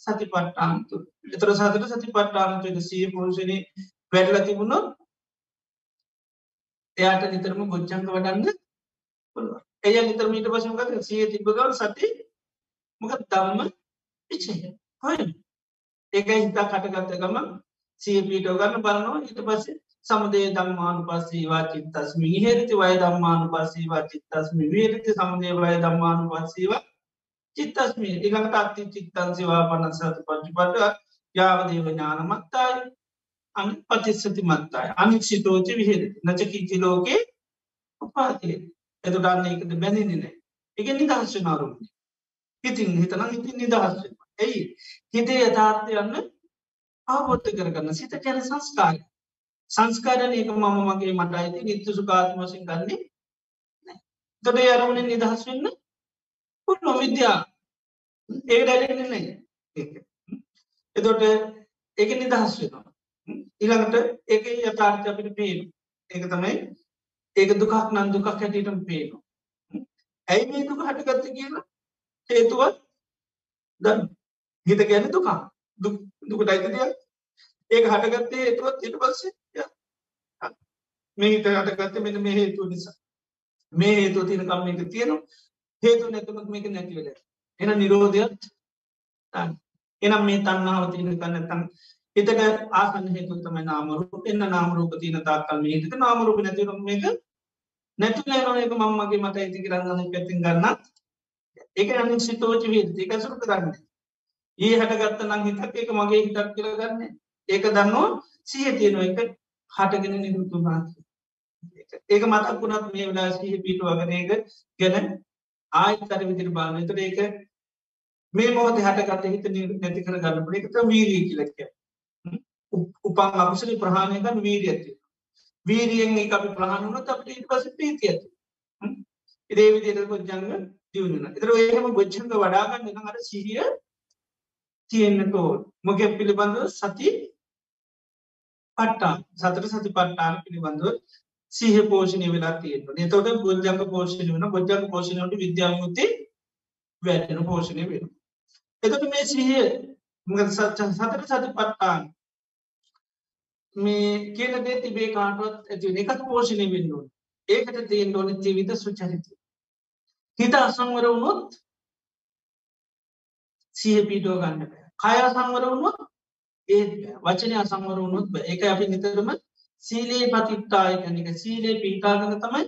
සති පට්ටාන්තු එතර සතර සති පට්ටාන්තුක සිය පෝෂණය වැඩල තිබුණොත් එයාට නිතරම ගොච්චංක වඩන්න එය නිතරමීට පසුක සිය තිබගල් සති මොක දම්ම පිචය හොය ඒක හිතා කටගත්ත ගම සිය පීටෝ ගන්න බලනවා. ඊට පස්සේ සමදේ දම්මානු පස්සීවා චිත්තස්මි. හේරිති වය දම්මානු පස්සීවා චිත්තස්මි. වේරිති සමදේ වය දම්මානු පස්සීවා චිත්තස්මි. ඉළඟට අත්ති චිත්තන් සිවා පනත් සති පච්චිපට යාවදේව ඥානමත්තායි. අනි පතිස්සති මත්තායි. අනික්ෂිතෝච විහෙද නචකිචි ලෝකේ උපාතිය. එතුටන්න එකද බැඳිනිනෑ එක නිදහස්ව නාරුන්නේ ඉතින් හිතන ඉතින් නිදහස් ඇයි හිතේ යථාර්ථයන්න අවබොත්ත කරගන්න සිත කැන සංස්කාර සංස්කාරන ඒක මම මගේ මට අයිති නිත්තු සුකාත්ම වසින් ගන්නේ තොට අරමුණෙන් නිදහස් වෙන්න පුන්න විද්‍යා ඒ ඩැලන්නේ එතොට ඒක. නිදහස් වෙනවා. ඊළඟට ඒක යථාර්ථ අපිට පේන ඒක තමයි ඒක දුකක් නන් දුකක් හැටියටම පේනවා. ඇයි මේ දුක හටගත්ත කියලා? හේතුවත් දන්න හිත ගැන දුකා දුකට අයිත දෙයක් ඒක හටගත්තේ ඒතුවත් ඊට පස්සේ මේ හිත හටගත්ත මෙන මේ හේතුව නිසා. මේ හේතුව තියනකම් මේක තියෙනවා. හේතු නැතුමත් මේක නැතිවල එන නිරෝධයත් එනම් මේ තන්නාව තියන කන්නතන් හිතට ආසන හේතු තමයි නාමරූප එන්න නාමරූප තියන තාකල් මේ හිතක නාමරූප නැතිවම මේක නැතුල නො එක මම්මගේ මට ඇති කරන්න පැතින් ගන්නත් ඒක අනි සිතෝච වේද එක සුරු කරන්න ඒ හටගත්ත නම් හිතක් එක මගේ හිතක් කියලගන්න ඒක දන්නවා සිය තියෙනවා එක. හටගෙන නිරුතුනා ඒක මතක් වුණත් මේ වෙලා සිහ පිටුවගෙන ඒක ගැන ආයතර විදිර බාන තුර ඒක මේ මොහොත හටගත හිත නැති කර ගන්නපට එකත වීරී කියලක්ය උපන් අකුසලි ප්‍රහණයකන් වීරිය ඇති වීරියෙන් එක අපි ප්‍රහණුනත් අපට ඉට පස පීති ඇති ඉදේ විදිර ගොජ්ජංග දියුණන එතර ඒහම ගොච්චංග වඩාගන්න අර සිහිය තියෙන්න්න තෝ මොක පිළිබඳව? සති පට්ටා සතර සති පට්ටාන පිළිබඳව සීහ පෝෂණය වෙලා තියෙන තොට ගොජ්ජංග පෝෂණය වන ගොජ්ජංග පෝෂණයට විද්‍යාමුති වැටෙන පෝෂණය වෙන එතට මේ සිහිය සතර සති පට්ටාන් මේ කියන දේ තිබේ කාටුවත් ඇති එකත් පෝෂණය වෙන්නුවන් ඒකට තියෙන් ඕන ජීවිත සුචරිතය. හිත අසංවර වුණොත් සිහ පීටෝ ගන්න කය අසංවර වුණොත් ඒ වචනය අසංවර වුණොත් එක අපි නිතරම සීලේ පතිත්තාය කැනික සීලේ පීටාගන තමයි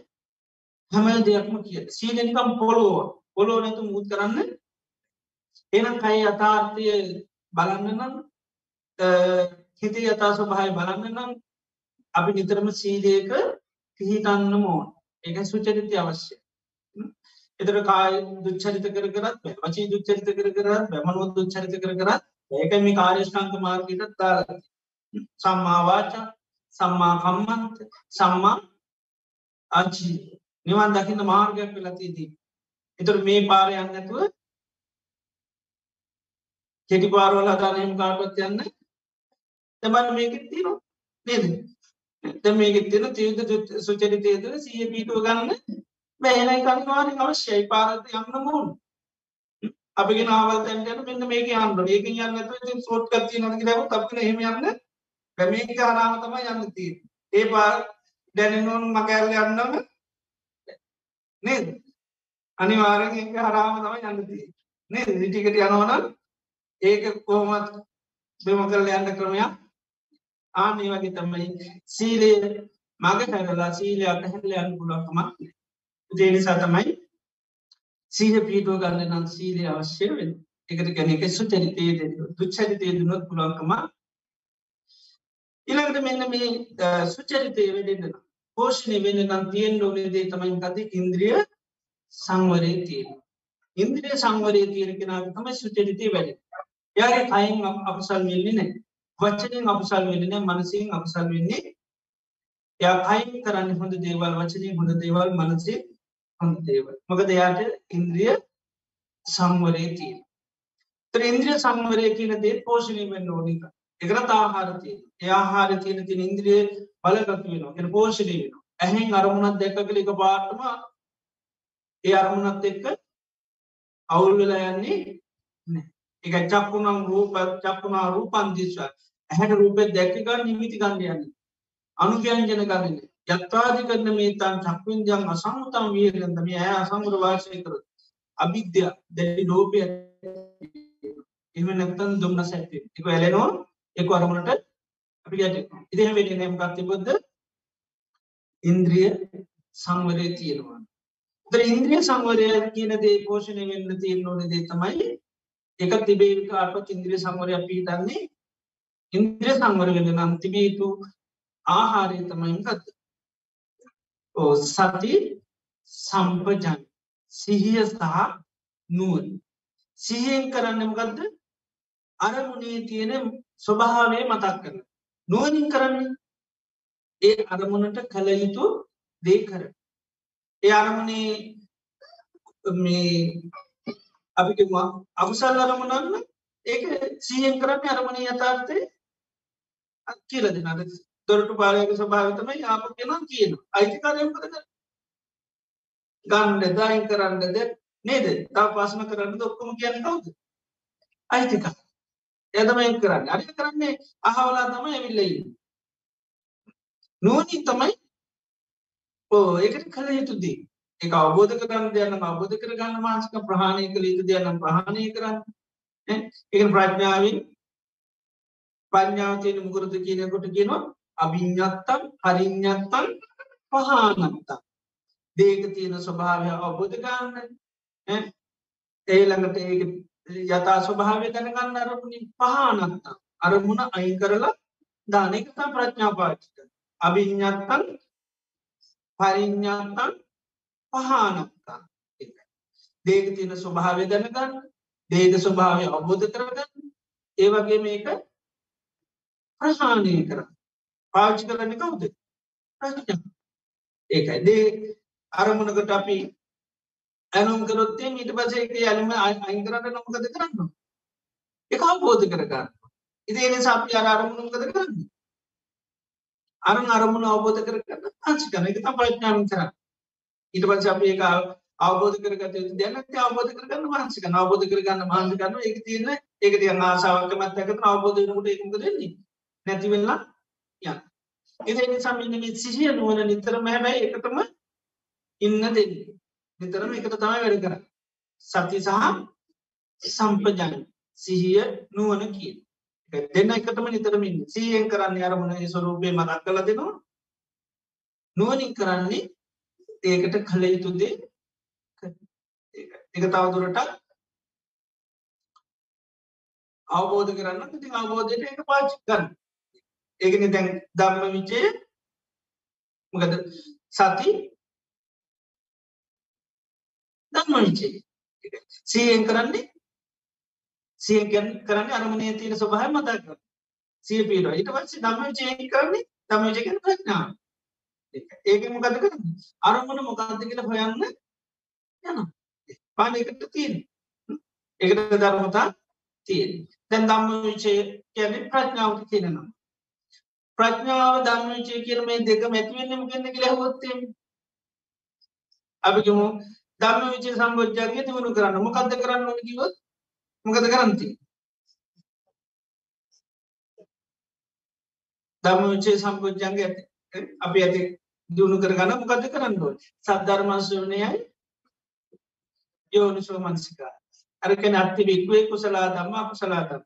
හැම දෙයක්ම කිය සීලනිකම් පොලෝ පොලෝ නැතු මුත් කරන්න. එනම් කයි අතාර්ථය බලන්න නම් හිතේ යතා ස්වභාය බලන්න නම් අපි නිතරම සීලයක පිහිටන්න මෝන් එක සුචරිතය අවශ්‍ය එතර කාය දුච්චරිත කර කරත් වචී දුච්චරිත කර කරත් බැමනුව දුච්චරිත කර කරත් ඒක මේ කාර්යෂ්ඨාන්ක මාර්ගයට දාල සම්මාවාචා සම්මා කම්මන්ත සම්මා අචී නිවන් දකින්න මාර්ගයක් වෙලතිදී එතුර මේ පාරය යන්න ඇතුව කෙටි පාරවල අදානයම කාටවත් යන්න තමන් මේක තියනවා. නේද? ද මේක තින තීද සුචරිතයද සිය පීටුව ගන්න බෑනයි කනිවාරෙන් අවශ්‍යයි. පාරත යන්න මුවන් අපිගෙන ආවල් තැන්ටට මෙන්න මේක අන්න ඒක යන්න ති සෝට් කත්ති නක ලැව අපින හෙම යන්න පැමේක හරාම තම යන්න ති ඒ පා දැනනොන් මකැල්ල යන්නම නේද? අනිවාරෙන් එක හරාම තම යන්නති නේ දිටිකට යනවන ඒක කොහොමත් බෙම කරල යන්න ක්‍රමයක් ආනේ වගේ තමයි සීලේ මග හැරලා සීලයක් හැරල යන්න පුළුවන්කමක් ජේනිසා තමයි සීහ පීටුව ගන්න නම් සීලය අවශ්‍ය වෙන එකට ගැන එක සුචරිතය දුච්චරිතය දුනොත් පුළුවන්කම ඉළඟට මෙන්න මේ සුචරිතය වෙඩෙන්න්න පෝෂණය වෙන නම් තියෙන් ෝනේදේ තමයි ගත ඉන්ද්‍රිය සංවරය තියෙන ඉන්ද්‍රිය සංවරය තියෙන කෙනාව තමයි සුචරිතය වැඩ යාගේ අයින් අපසල් වෙන්නේ නෑ වචනයෙන් අපසල් වෙන්නේ මනසින් අපසල් වෙන්නේ යා අයින් කරන්න හොඳ දේවල් වචනය හොඳ දේවල් මනසේ හොඳ දේවල් මොකද එයාට ඉන්ද්‍රිය සංවරය තියෙන තර ඉන්ද්‍රිය සංවරය කියන දේ පෝෂණය වෙන්න ඕනික එකරත් ආහාරතිය එයාහාර තියෙන තින ඉන්ද්‍රිය බලගතු වෙනවා. එන පෝෂණය වෙන ඇහෙන් අරමුණත් දැක්ක කළ එක පාටම ඒ අරමුණත් එක්ක අවුල් වෙලා යන්නේ එක චක්කුනම් රූප චක්කුණා රූපන්දිස්ව ඇහැට රූපය දැක්කගන්න නිමිති ගන්න යන්න. අනුව්‍යංජන ගන්න යත්වාදි කරන මේ තන් චක්වින්ජන් අසංතම් වීරන්ද මේ ඇය අසංගුර වාශය කර අභිද්‍ය දැඩි ලෝපය එම නැත්තන් දුම්න සැටි එක ඇලෙනවා එක අරමුණට අපි යට ඉදිහ වෙට නම කත්තිබොද්ධ ඉන්ද්‍රිය සංවරය තියෙනවා. තර ඉන්ද්‍රිය සංවරය කියන දේ පෝෂණය වෙන්න තියෙන ඕන දේ තමයි එක තිබේවික අල්පත් ඉන්ද්‍රිය සංවරය පිහිටන්නේ ඉන්ද්‍රිය සංවර වෙන නම් තිබේතු ආහාරය තමයි ගත්ත ඕ සති සම්පජන් සිහිය සහ නුවන් සිහියෙන් කරන්නමගත්ද අරමුණේ තියෙන ස්වභාවය මතක් කරන. නුවනින් කරන්නේ? ඒ අරමුණට කළ යුතු දේ කර. ඒ අරමුණේ මේ අපි අකුසල් අරමුණන්න ඒක සීයෙන් කරන්න අරමණ යථාර්ථය කියල දෙනද දොරටු පාලයක ස්වභාවතමයි ආප කෙනම් කියන අයිතිකාරයම් කරද ගණ්ඩ දයි කරන්නද නේද? තා පාසන කරන්න ඔක්කොම කියන්න කවුද? අයිතික එදමයි කරන්න. අරි කරන්නේ අහවලා තම ඇවිල්ලයි නුවනින් තමයි ඕ ඒකට කළ යුතුදී එක අවබෝධ කරන්න දෙයන්න අවබෝධ කරගන්න මාසික ප්‍රහණය කළ යුතු දෙයනම් ප්‍රහණය කරන්න. එක ප්‍රඥාවෙන් පඥාවතයන මුකරද කියනකොට කියනවා අභිඤ්ඥත්තන් හරිඥත්තන් පහනත්තා. දේක තියෙන ස්වභාවය අවබෝධ ගන්න ඒළඟට ඒ යතා ස්වභාවය දැනගන්න අරමුණ පහනත්තා. අරමුණ අයි කරලා දානකතා ප්‍රඥා පාචික අභිඤ්ඥත්තන් පරිඥ්ඥත්තන් පහනක්තා දේක තියෙන ස්වභාවය දැනගන්න දේක ස්වභාවය අවබෝධ කරගන්න ඒවගේ මේක ප්‍රහාණය කර පාච්චි කරන්න කවුද? ඒකයි. දේ අරමුණකට අපි ඇනුම් කරොත්තේ ඊට පසේ ඇලුම අයිකරට නොකද කරන්න එක අවබෝධ කරගන්න. ඉදේ සාපි අර අරමුණුකද කරන්න? අර අරමුණ අවබෝධ කරගන්න ආචි කරන එක තම ප්‍රඥාවෙන් කරන්න. ඊට පස්සේ අපි ඒක අවබෝධ කරගත යුතු දැනත් අවබෝධ කරගන්න මහන්සි කරන අවබෝධ කරගන්න මහන්සි කරනවා. ඒක තියෙන ඒක තියන ආසාවක් මත එකතන අවබෝධ වෙනකොට ඒක මොකද වෙන්නේ? නැති වෙලා යන ඒ නිසා මෙන්න මේ සිහිය නුවණ නිතරම හැබැයි එකතම ඉන්න දෙන්නේ. නිතරම එකට තමයි වැඩ කරන්නේ. සති සහ සම්පජාන සිහිය නුවණ කියන. දෙන්න එකතම නිතරම ඉන්නේ. සිහියෙන් කරන්නේ අරමුණේ ස්වરૂපේ මතක් කරලා දෙනවා. නුවණින් කරන්නේ ඒකට කළ යුතුදේ එක තවදුරට අවබෝධ කරන්න ති අවබෝධයට එක පාචි කරන්න. ඒකන දැන් ධම්ම විචය. මකද සති ධම්ම විචය. සීයෙන් කරන්නේ සිය කරන්න අරමණය තියෙන ස්වභාය මතක් කර සිය පීට ඊට පස්සේ ධම්ම විචය කරන්නේ ධම්ම විචය කරන ප්‍රඥාව. ඒක මොකද කරන්න? අරමුණ මොකක්ද කියලා හොයන්න යන පාන එකට තියෙන. එකට ධර්මතා තියෙන. දැන් ධම්ම විචය කියන්නේ ප්‍රඥාවට කියනවා ප්‍රඥාව ධම්ම විචය කියන මේ දෙක මැති වෙන්නේ මොකෙන්ද කියලා අහුවොත් අපි කියමු ධම්ම විචය සම්බොජ්ජාගේ දිනු කරන්න. මොකද්ද කරන්න ඕනේ කිව්වොත්? මොකද කරන්න තියෙන්නේ? ධම්ම විචය සම්බොජ්ජංගේ අපි ඇති දියුණු කරගන්න මොකද කරන්න ඕන? සද්ධර්මශ්‍රවණයයි යෝනිසෝ මනසිකා අරකන අත්ති වික්වේ කුසලා දම්ම කුසලා දම්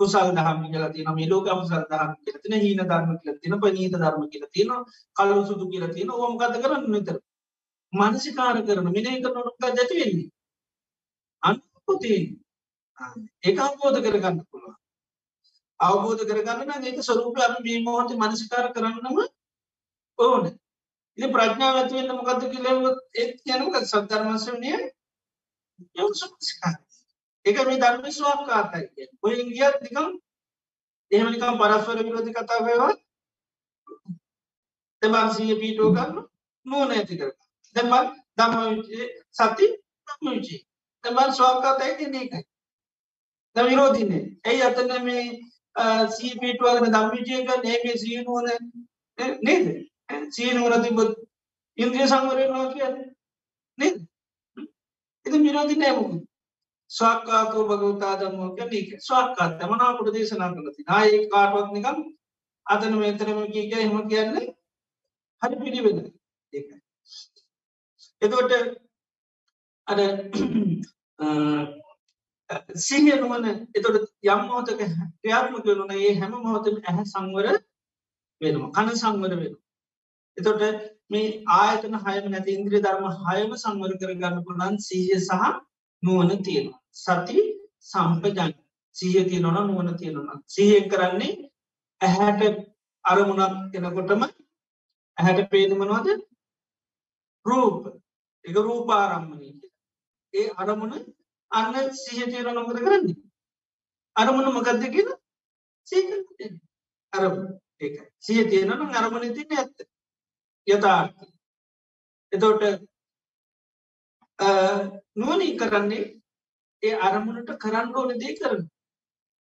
කුසල් දහම කියලා තියෙන මේ ලෝක අකුසල් දහම් කියලා තියෙන හීන ධර්ම කියලා තියෙන පනීත ධර්ම කියලා තියෙන කළු සුදු කියලා තියෙන ඕවා මොකද කරන්නේ මෙතන? මානසිකාර කරන මෙනෙහි කරනකොට මොකද ඇති වෙන්නේ? අනුපතේ ඒක අවබෝධ කරගන්න පුළුවන්. අවබෝධ කරගන්න නම් ඒක ස්වરૂපය අපි මේ මොහොතේ මානසිකාර කරන්නම ඕනේ. ඉති ප්‍රඥාව ඇතිවෙන්න මොකක්ද කියලවත් ඒත් යනක සද්ධර්මශවනය එක මේ ධර්ම ස්වාක්කාතයි ඔය ඉගියත් නිකම් එහෙමනිකම් පරස්වර විරෝධි කතා වේවා. තබන්සීය පීටෝ කරන්න නුවන ඇති කර දැම දම්ම සති දම්ම විචේ තබන් ස්වාක්කාතයි තින්නේ එකයි ද විරෝධින්නේ ඇයි අතන මේ සී පීටුවගෙන දම්විචයක ඒගේ සීනුවන නේද? සීනුවර තිබොත් ඉන්ද්‍රිය සංවරයනවා කියන්න. නේද? එති විරෝධි නෑමකු ස්වක්කාතෝ භගවතා දම්මෝක නීක ස්වක්කාත මනාපුට දේශනා කලති ආය කාටවත් නිකම් අතන මේතරම කීක එම කියන්නේ හරි පිළිවෙන එතකොට අර සිහිය නුවන එතොට යම් මොහතක ක්‍රියාත්මක වරුණ ඒ හැම මොහොතම ඇහැ සංවර වෙනවා. කණ සංවර වෙන එතොට මේ ආයතන හයම නැති ඉන්ද්‍රිය ධර්ම හයම සංවර කර ගන්න පුළන් සීය සහ නුවන තියෙනවා. සති සම්පජන් සීය තියෙනවන නුවන තියෙනවා සීය කරන්නේ ඇහැට අරමුණක් එනකොටම ඇහැට පේනමනවාද රූප. එක රූපාරම්මනය ඒ අරමුණ අන්න සිහ තේර නොකද කරන්නේ? අරමුණ මොකක්ද කියෙන අරම ඒ සිය තියෙනන අරමණ තින්න ඇත්ත. යථාර්ථ එතෝට නුවනී කරන්නේ ඒ අරමුණට කරන්න ඕන දේ කරන.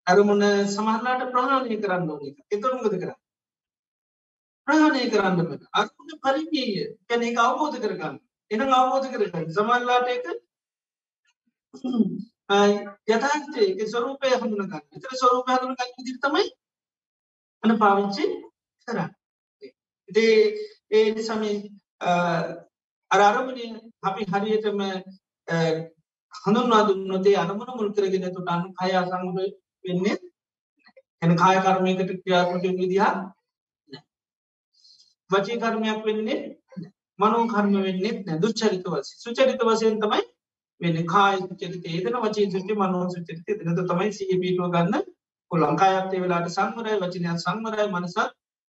අරමුණ සමහලාට ප්‍රහාණය කරන්න ඕන එතුරමගද කර ප්‍රහාණය කරන්න අරමුණ පරිගීය කැන එක අවබෝධ කරගන්න. එන අවබෝධ කරගන්න. සමල්ලාට එක යථාර්ථයක ස්වරූපය හඳුනගන්න. එතර ස්වරූපය හඳුනගන්න විදිර තමයි අන පාවිච්චි කරන්න. ඒ ඒ නිසම අරාරමණය අපි හරියටම හඳුන්වා දුන්නතේ අනමන මුල් කරගෙන තුට අනු කය අසංග වෙන්නේ එන කාය කර්මයකට ක්‍රියාත්මක විදිහා වචී කර්මයක් වෙන්නේ මනෝ කර්ම වෙන්නේ නැ දුච්චරිත වස සුචරිත වසයෙන් තමයි වෙන කාය චරිත ඒදන වචී සුටි මනෝ සුචරිත. දනත තමයි සිය පිටුව ගන්න ලංකායත්තේ වෙලාට සංවරයි වචනය සංවරයි මනසත්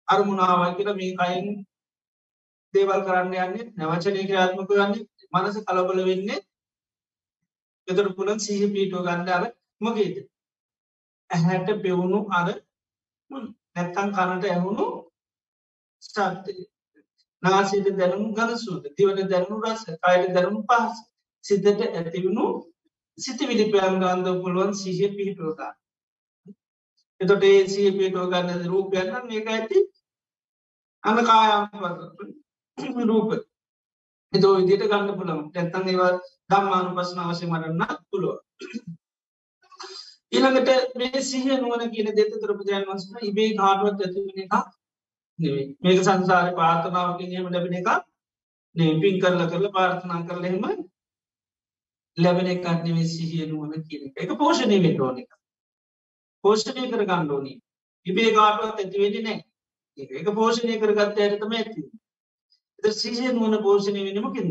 අරමුණාවයි කියල මේ කයින් දේවල් කරන්න යන්නේ නැවචනය ක්‍රාත්මක ගන්න මනස කලබල වෙන්නේ එතට පුළන් සහ පීටෝ ගණ්ඩ අර මගේද ඇහැට පෙවුණු අර නැත්තන් කනට ඇහුණු ස්ටාර්තය නාසීට දැනුම් ගලසුද දිවට දැනුණු රස කායට දැනුම් පහස සිතට ඇතිවුණු සිත විලිපයන් ගන්ධ පුළුවන් සහ පිහිටෝගා එතොට ඒ සිය පිටෝ ගන්න රූපයන්න ඒක ඇති අන්න කායම් රූප. එතෝ විදියට ගන්න පුළම ඇත්තන් ඒවා දම්මානු පසන අවසය මරන්න පුළුව ඊළඟට මේ සිහ නුවන කියන දෙත තරපජයන් වස්න ඉබේ කාටුවත් ඇතිවෙන එක මේක සංසාර පාර්ථනාවකිනීම ලැබෙන එක පින් කරල කරල පාර්ථනා කරලහෙම ලැබෙන එකක් නෙවේ සිහිය නුවන කියන එක. පෝෂණය වෙන්න ඕන එක. පෝෂණය කර ගණ්ඩෝනී ඉබේ කාටුවත් ඇතිවෙඩි නෑ එක පෝෂණය කරගත්ත ඇරතම ඇති සිහිය නුවන පෝෂණය වෙනම කෙද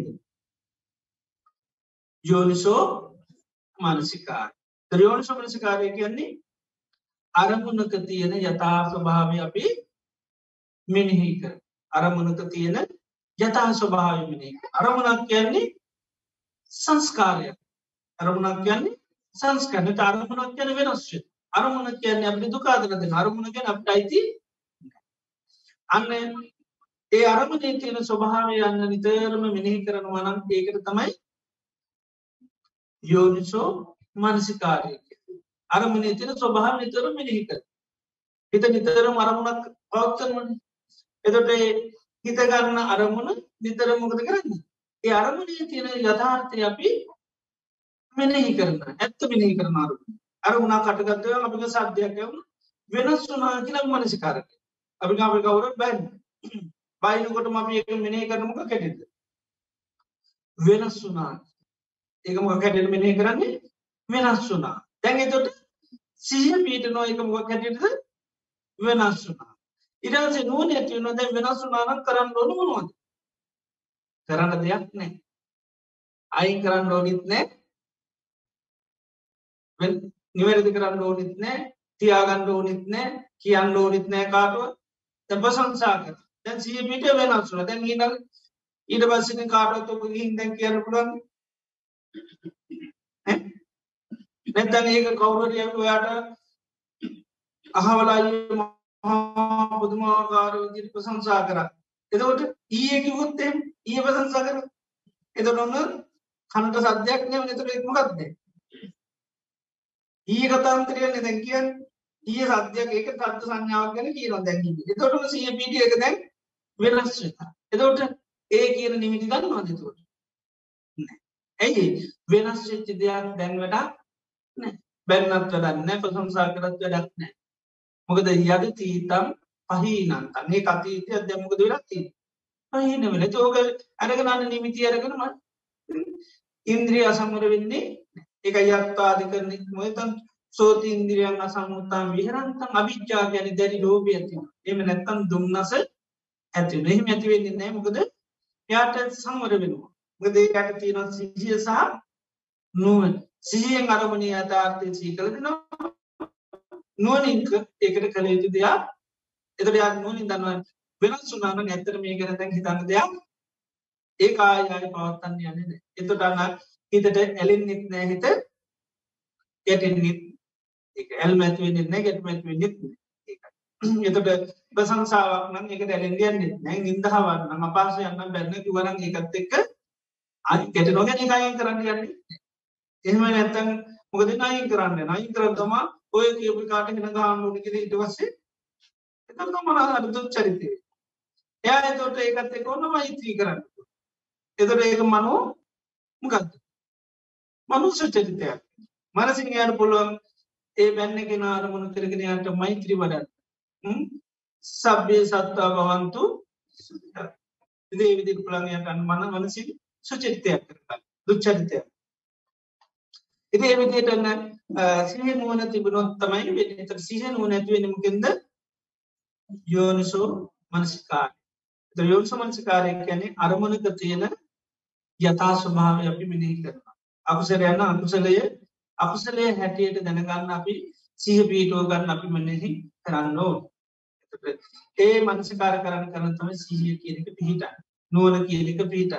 යෝනිසෝ මානසිකාර ත්‍රයෝනිස මනසිකාරය කියන්නේ අරමුණක තියෙන යථාර්ථ භාවය අපි මෙනෙහි කර අරමුණක තියෙන යථා ස්වභාව මෙනෙහි අරමුණක් කියන්නේ සංස්කාරය අරමුණක් කියන්නේ සංස්කරන අරමුණක් කියන වෙනස්ය අරමුණ කියන්නේ අපි දුකාදනද අරමුණ ගැන අපට අයිති. අන්න ඒ අරමුණේ තියෙන ස්වභාවය යන්න නිතරම මෙනෙහි කරනවනම් ඒකට තමයි යෝනිසෝ මනසිකාරය අරමුණේ තියෙන ස්වභාව නිතර මෙනෙහික හිත නිතර අරමුණක් පවත්තරවන එතොට හිතගන්න අරමුණ නිතර මොකද කරන්න? ඒ අරමුණේ තියෙන යථාර්ථය අපි මෙනෙහි කරන ඇත්ත මෙනෙහි කරන අරුණ අරමුණා කටගත්තය අපික සාධ්‍යයක් වෙනස් වනා කියලා මනසිකාරක අපි අපි කවුර බැන් බයිනකොට අපි එක මෙනේ කරනමක කැටෙද වෙනස් වනා ඒකම කැටට මෙනේ කරන්නේ? වෙනස් වනා දැන් එතොට සිහ පීට නො එක මොක කැටට වෙනස් වනා ඉරසේ නුවන ඇති නො දැ වෙනස් වනාන කරන්න ඕනු මොනවද? කරන්න දෙයක් නෑ අයින් කරන්න ඕනිත් නෑ නිවැරදි කරන්න ඕනිත් නෑ තියාගන්න ඕනිත් නෑ කියන්න ඕනිත් නෑ කාටුව තැ ප්‍රසංසා කර දැන් සිය පිට වෙනස්ුන දැන් ඊට ඊට පස්සින කාටවත්තුක හින් දැන් කියන්න පුළුවන්? නැත්තන් ඒක කවුරටිය ඔයාට අහවලාය පුදුමාකාර විදිට ප්‍රසංසා කර. එතකොට ඊය කිවොත්තේ ඊය ප්‍රසංසා කර? එතට ඔන්න කනට සද්‍යයක් නෑ නතුර එක්මකක්දේ ඊය කතාන්තරයන්න දැන් කියන්න ඊය සද්‍යයක් ඒක තත්ත සංඥාව ගැන කියන දැන් එතොටම සිය පිටිය එක දැන් වෙනස් එතකොට ඒ කියන නිමිති ගන්නවාද තුට ඇයි වෙනස් වෙච්චි දෙයක් දැන්වට බැන්නත් වැඩන්න ප්‍රසංසා කරත් වැඩක් නෑ. මොකද යද තීතම් පහිනන්තන්නේ කතීතය දැමකද වෙලක්ති පහින වෙල. චෝක ඇරගනන්න නිමිති අරගෙනම ඉන්ද්‍රිය අසංවර වෙන්නේ එක යත්තාදි කරන මොතන් සෝති ඉන්ද්‍රියන් අසංමුත්තාන් විහරන්තන් අභිච්චා ගැන දැරි ලෝබ ඇති එම නැත්තන් දුම්න්නස ඇති එහෙම ඇතිවෙන්නේ නෑ මොකද යාට සංවර වෙනවා. ගද යට තියෙන සිහිය සහ නුවන් සිහියෙන් අරමණී අතාර්ථය සී කළ දෙනවා. නුවනින්ක ඒකට කළ යුතු දෙයක්. එතට යක් නුවනින් දන්නවා වෙනස් සුනාන ඇත්තර මේ කර තැන් හිතන්න දෙයක් ඒ ආයාය පවත්තන්න යන්න එතට අන්න හිතට ඇලින්නෙත් නෑ හිත. ගැටෙන්නෙත් ඇල් මැත්වෙන්නෙත් නෑ ගැට මැත්වෙන්නෙත් එතට ප්‍රසංසාවක් නම් එක ඇලෙන්ඩියන්නෙත් නෑ ඉදහවන්න ම පාස යන්න බැන්න කිවරන් එකත් එක්ක අයි ගැට නොගැන එකයින් කරන්න යන්නේ. එහෙම නැත්තන් මොකද නයින් කරන්න නයින් කරන්න තමා ඔය කියපු කාට හෙන ගාමුණකෙද ඉට වස්සේ එතම මන දුත් චරිතය. එයා එතොට ඒකත් එක ඔන්න මෛත්‍රී කරන්න එතොට ඒක මනෝ මොකක්ද මනුස්ස චරිතයක්. මනසින් යාට පුළුවන් ඒ බැන්න කෙන අරමුණු කරගෙනයාට මෛත්‍රී වඩන්න. සබ්බේ සත්තා බවන්තු ඉදේ විදි පුළන්ගයට අන්න මන වනසින් සුචරිතයක් කරන්න දුච්චරිතයක්. ඉති එවිදිටන්න සිහ නුවන තිබුණොත් තමයි වෙත සිහ නුවන ඇතිවෙනමකින්ද යෝනිසෝ මනසිකාර යෝනිස මනසිකාරය ගැන අරමුණක තියෙන යථා ස්වභාව අපි මිනිහි කරනවා. අකුසර යන්න අකුසලය. අකුසලය හැටියට දැනගන්න අපි සිහ පීටෝ ගන්න අපි මනෙහි කරන්න ඕ ඒ මනසිකාර කරන්න කරන තම සිහිය කියනක පිහිට නුවන කියනක පිහිට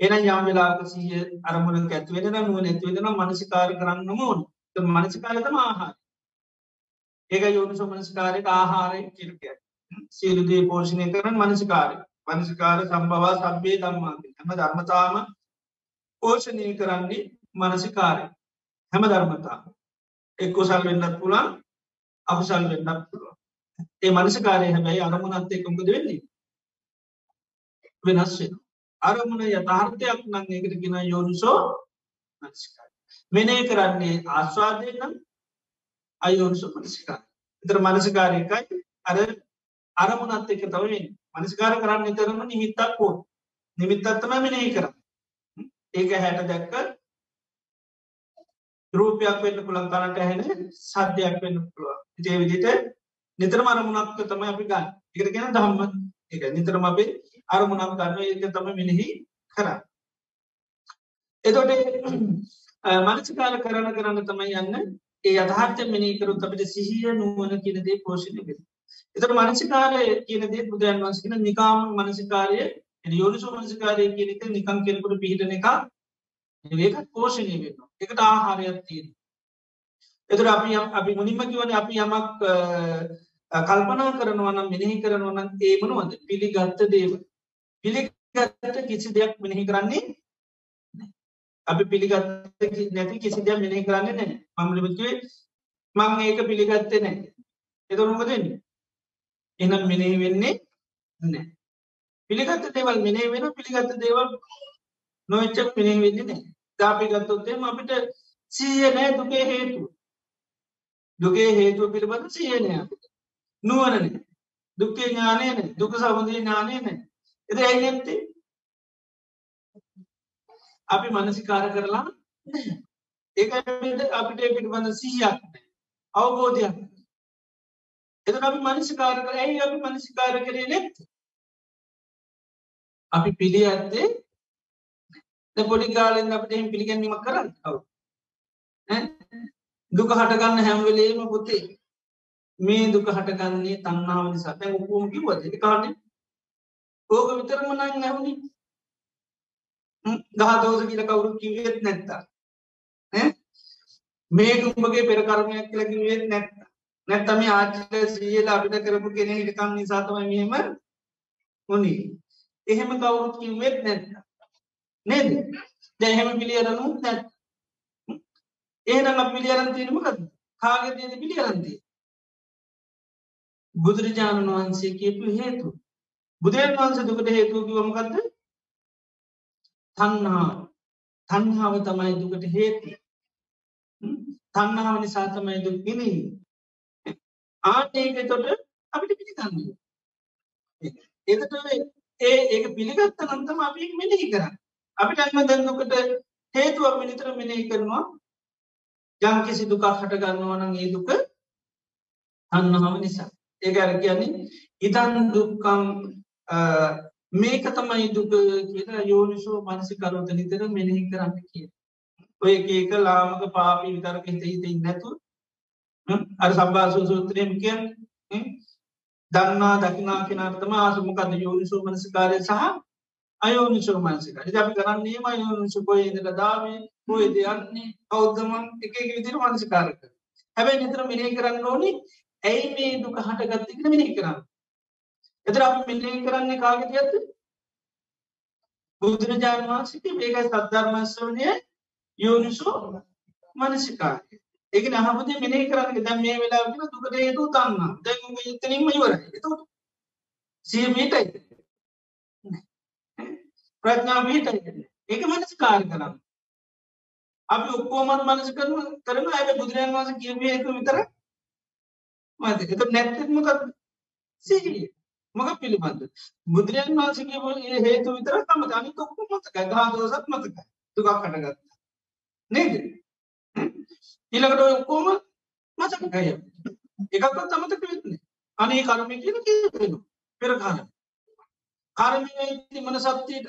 එන යම් වෙලාක සිහිය අරමුණ ඇත්වෙන නුව නැතිවෙදෙන මනසිකාර කරන්න මෝන් මනසිකාරතම ආහාර ඒක යෝනිසෝ මනස්කාරයට ආහාරය කිරකය සියලුදේ පෝෂණය කරන මනසිකාරය. මනසිකාර සම්බවා සබ්බේ දම්මාති හැම ධර්මතාම පෝෂණය කරන්නේ මනසිකාරය. හැම ධර්මතා එක්කුසල් වෙන්නත් පුළන් අකුසල් වෙන්නත් පුළුව ඒ මනසිකාරය හැබැයි අරමුණත් එක්කමකද වෙන්නේ? වෙනස් වෙන අරමුණ යථාර්ථයක් නං එකට ගෙන යෝනිසෝ මනසිකාර මෙනේ කරන්නේ ආස්වාදය නම් අයෝනිසු මනසිකා එතර මනසිකාරයකයි අර අරමුණත් එක තවවෙන් මනසිකාර කරන්න නිතරම නිමිත්තක් හෝ නිමිත්තත්තම මෙනේ කර ඒක හැට දැක්ක රූපයක් වෙන්න පුළන් කනට හැන සද්ධයක් වෙන්න පුළුව ජේ විදිට නිතරම අරමුණක්ක තම අපි ගන්න. එකට ගැන දහම්ම එක නිතරම අපේ අරමුණක් ගන්න. ඒක තම මිනිහි කරන්න. එතොට මනසිකාර කරන කරන්න තමයි යන්න ඒ අදහර්ත මිනි කරුත් අපට සිහිය නුවන කියනදේ පෝෂණය කර එතට මනසිකාරය කියනදේ බුදුරන් වන්සිකන නිකාම මනසිකාරය යෝනිසු මනසිකාරය කියනක නිකම් කෙනෙකුට පිහිටන එක ඒකත් පෝෂණය වෙන්න එකට ආහාරයක් තියෙන එතුර අපි අපි මුනිම කිවන අපි යමක් කල්පනා කරනවනම් මෙනෙහි කරනවනම් ඒමනුවද පිළිගත්ත දේව. පිළිගත්ත කිසි දෙයක් මෙනෙහි කරන්නේ අපි පිළිගත්ත නැති කිසි දෙයක් මෙනෙහි කරන්නේ නෑ මමලිමතුවේ මං ඒක පිළිගත්තේ නෑ එතරුමදන්නේ එනම් මෙනෙහි වෙන්නේ නෑ පිළිගත්ත දේවල් මෙනේ වෙන පිළිගත්ත දේවල් නොච්චක් පිනෙහි වෙන්නේ නෑ දාපිගත්තොත්තේම අපිට සීය නෑ දුකේ හේතු දුගේ හේතුව පිළිබඳ සියනය නුවනන දුක්කේ ඥානයන. දුක සබඳී ඥානයන. එද ඇයි ඇත්තේ අපි මනසිකාර කරලා ඒ අපිට පිළිබඳ සීයක් අවබෝධයක් එත අපි මනසිකාර කර ඇයි අපි මනසිකාර කරේ නැත් අපි පිළි ඇත්තේ පොඩි කාලෙන් අපට එහම පිළිගැනීම කරන්න. කවු දුක හටගන්න හැම්වෙලේම පොතේ මේ දුක හටගන්නේ තන්නාව නිසා. තැන් උපුම කිව්වද? කාන්න ඕක විතරම නං නැවුණි ගහදෝස කියල කවුරු කිවෙත් නැත්තා මේ උඹගේ පෙරකරමයක් කියල කිවෙත් නැත්ත නැත්තම ආචල සීල අපිට කරපු කෙන හිටකම් නිසාතම මෙහෙම උනි එහෙම කවුරුත් කිව්වෙත් නැත්ත නේද? දැහෙම පිළියරනු නැත්. ඒනම් පිළියරන් තියෙනමකද කාග තියෙන පිළියරන්තිය බුදුරජාණන් වහන්සේ කියපු හේතු. බුදුරන් වහන්ස දුකට හේතුව කිවමකක්ද තන්හා තන්හාාව තමයි දුකට හේතු. තන්නාව නිසා තමයි දුක් විඳින්නේ. ආනේක තොට අපිට පිළිගන්න. එතට ඒ ඒක පිළිගත්ත නන්තම අපි මෙනෙහි කරන්න. අපිට අන්න දැන්දුකට හේතුවක් මිනිතර මෙනෙහි කරනවා. යම් කිසි දුකක් හට ගන්නවනම් ඒ දුක අන්නහම නිසා. ඒක අර කියන්නේ ඉදන් දුක්කම් මේක තමයි දුක කියලා යෝනිසෝ මනසිකරොත නිතර මෙනෙහි කරන්න කිය ඔය ඒක ලාමක පාපී විතරක හිත හිත නැතු අර සම්බාසු සූත්‍රයම කියන් දන්නා දකිනා කෙනර්තම ආසමකද යෝනිසෝ මනසිකාරය සහ අයෝනිසෝ මනසිකාර අපි කරන්නේම අයෝනිසු පොයදල දාමේ පොයද යන්නේ කෞද්දම එක විදිර මනසිකාරක හැබැයි නිතර මිනේ කරන්න ඕනි ඇයි මේ දුක හට ගත්තකන මිනේ කරන්න? එතර අප මිනේ කරන්නේ කාගෙති ඇත්ත බුදුරජාණන් වහන්සික මේක සද්ධර්මස්වනය යෝනිසෝ මනසිකාරය. ඒක නහමති මිනේ කරන්න. දැ මේ වෙලාගෙන දුකට හේතු තන්න දැන් යුත්තනින්ම ඉවර සියමීටයි ප්‍රඥා මීටයි ඒක මනස කාර කරන්න. අපි ඔක්කෝමත් මනස කරන කරන ඇය බුදුරන් වස කියවේ එක විතර මත එක නැත්තමකත් සිහිය. මක පිළිබඳ බුදුරන් වහන්සගේ හේතු විතර තම අනි ඔක්කු මතක ගාදෝසත් මතක තුකක් කටගත්ත නේද? ඊළඟට ඔක්කෝම මතකය. එකක්වත් අමතක වෙන්නේ අනේ කර්මය කියන කියවෙන පෙර කාල. කර්මය මන සත්‍යයට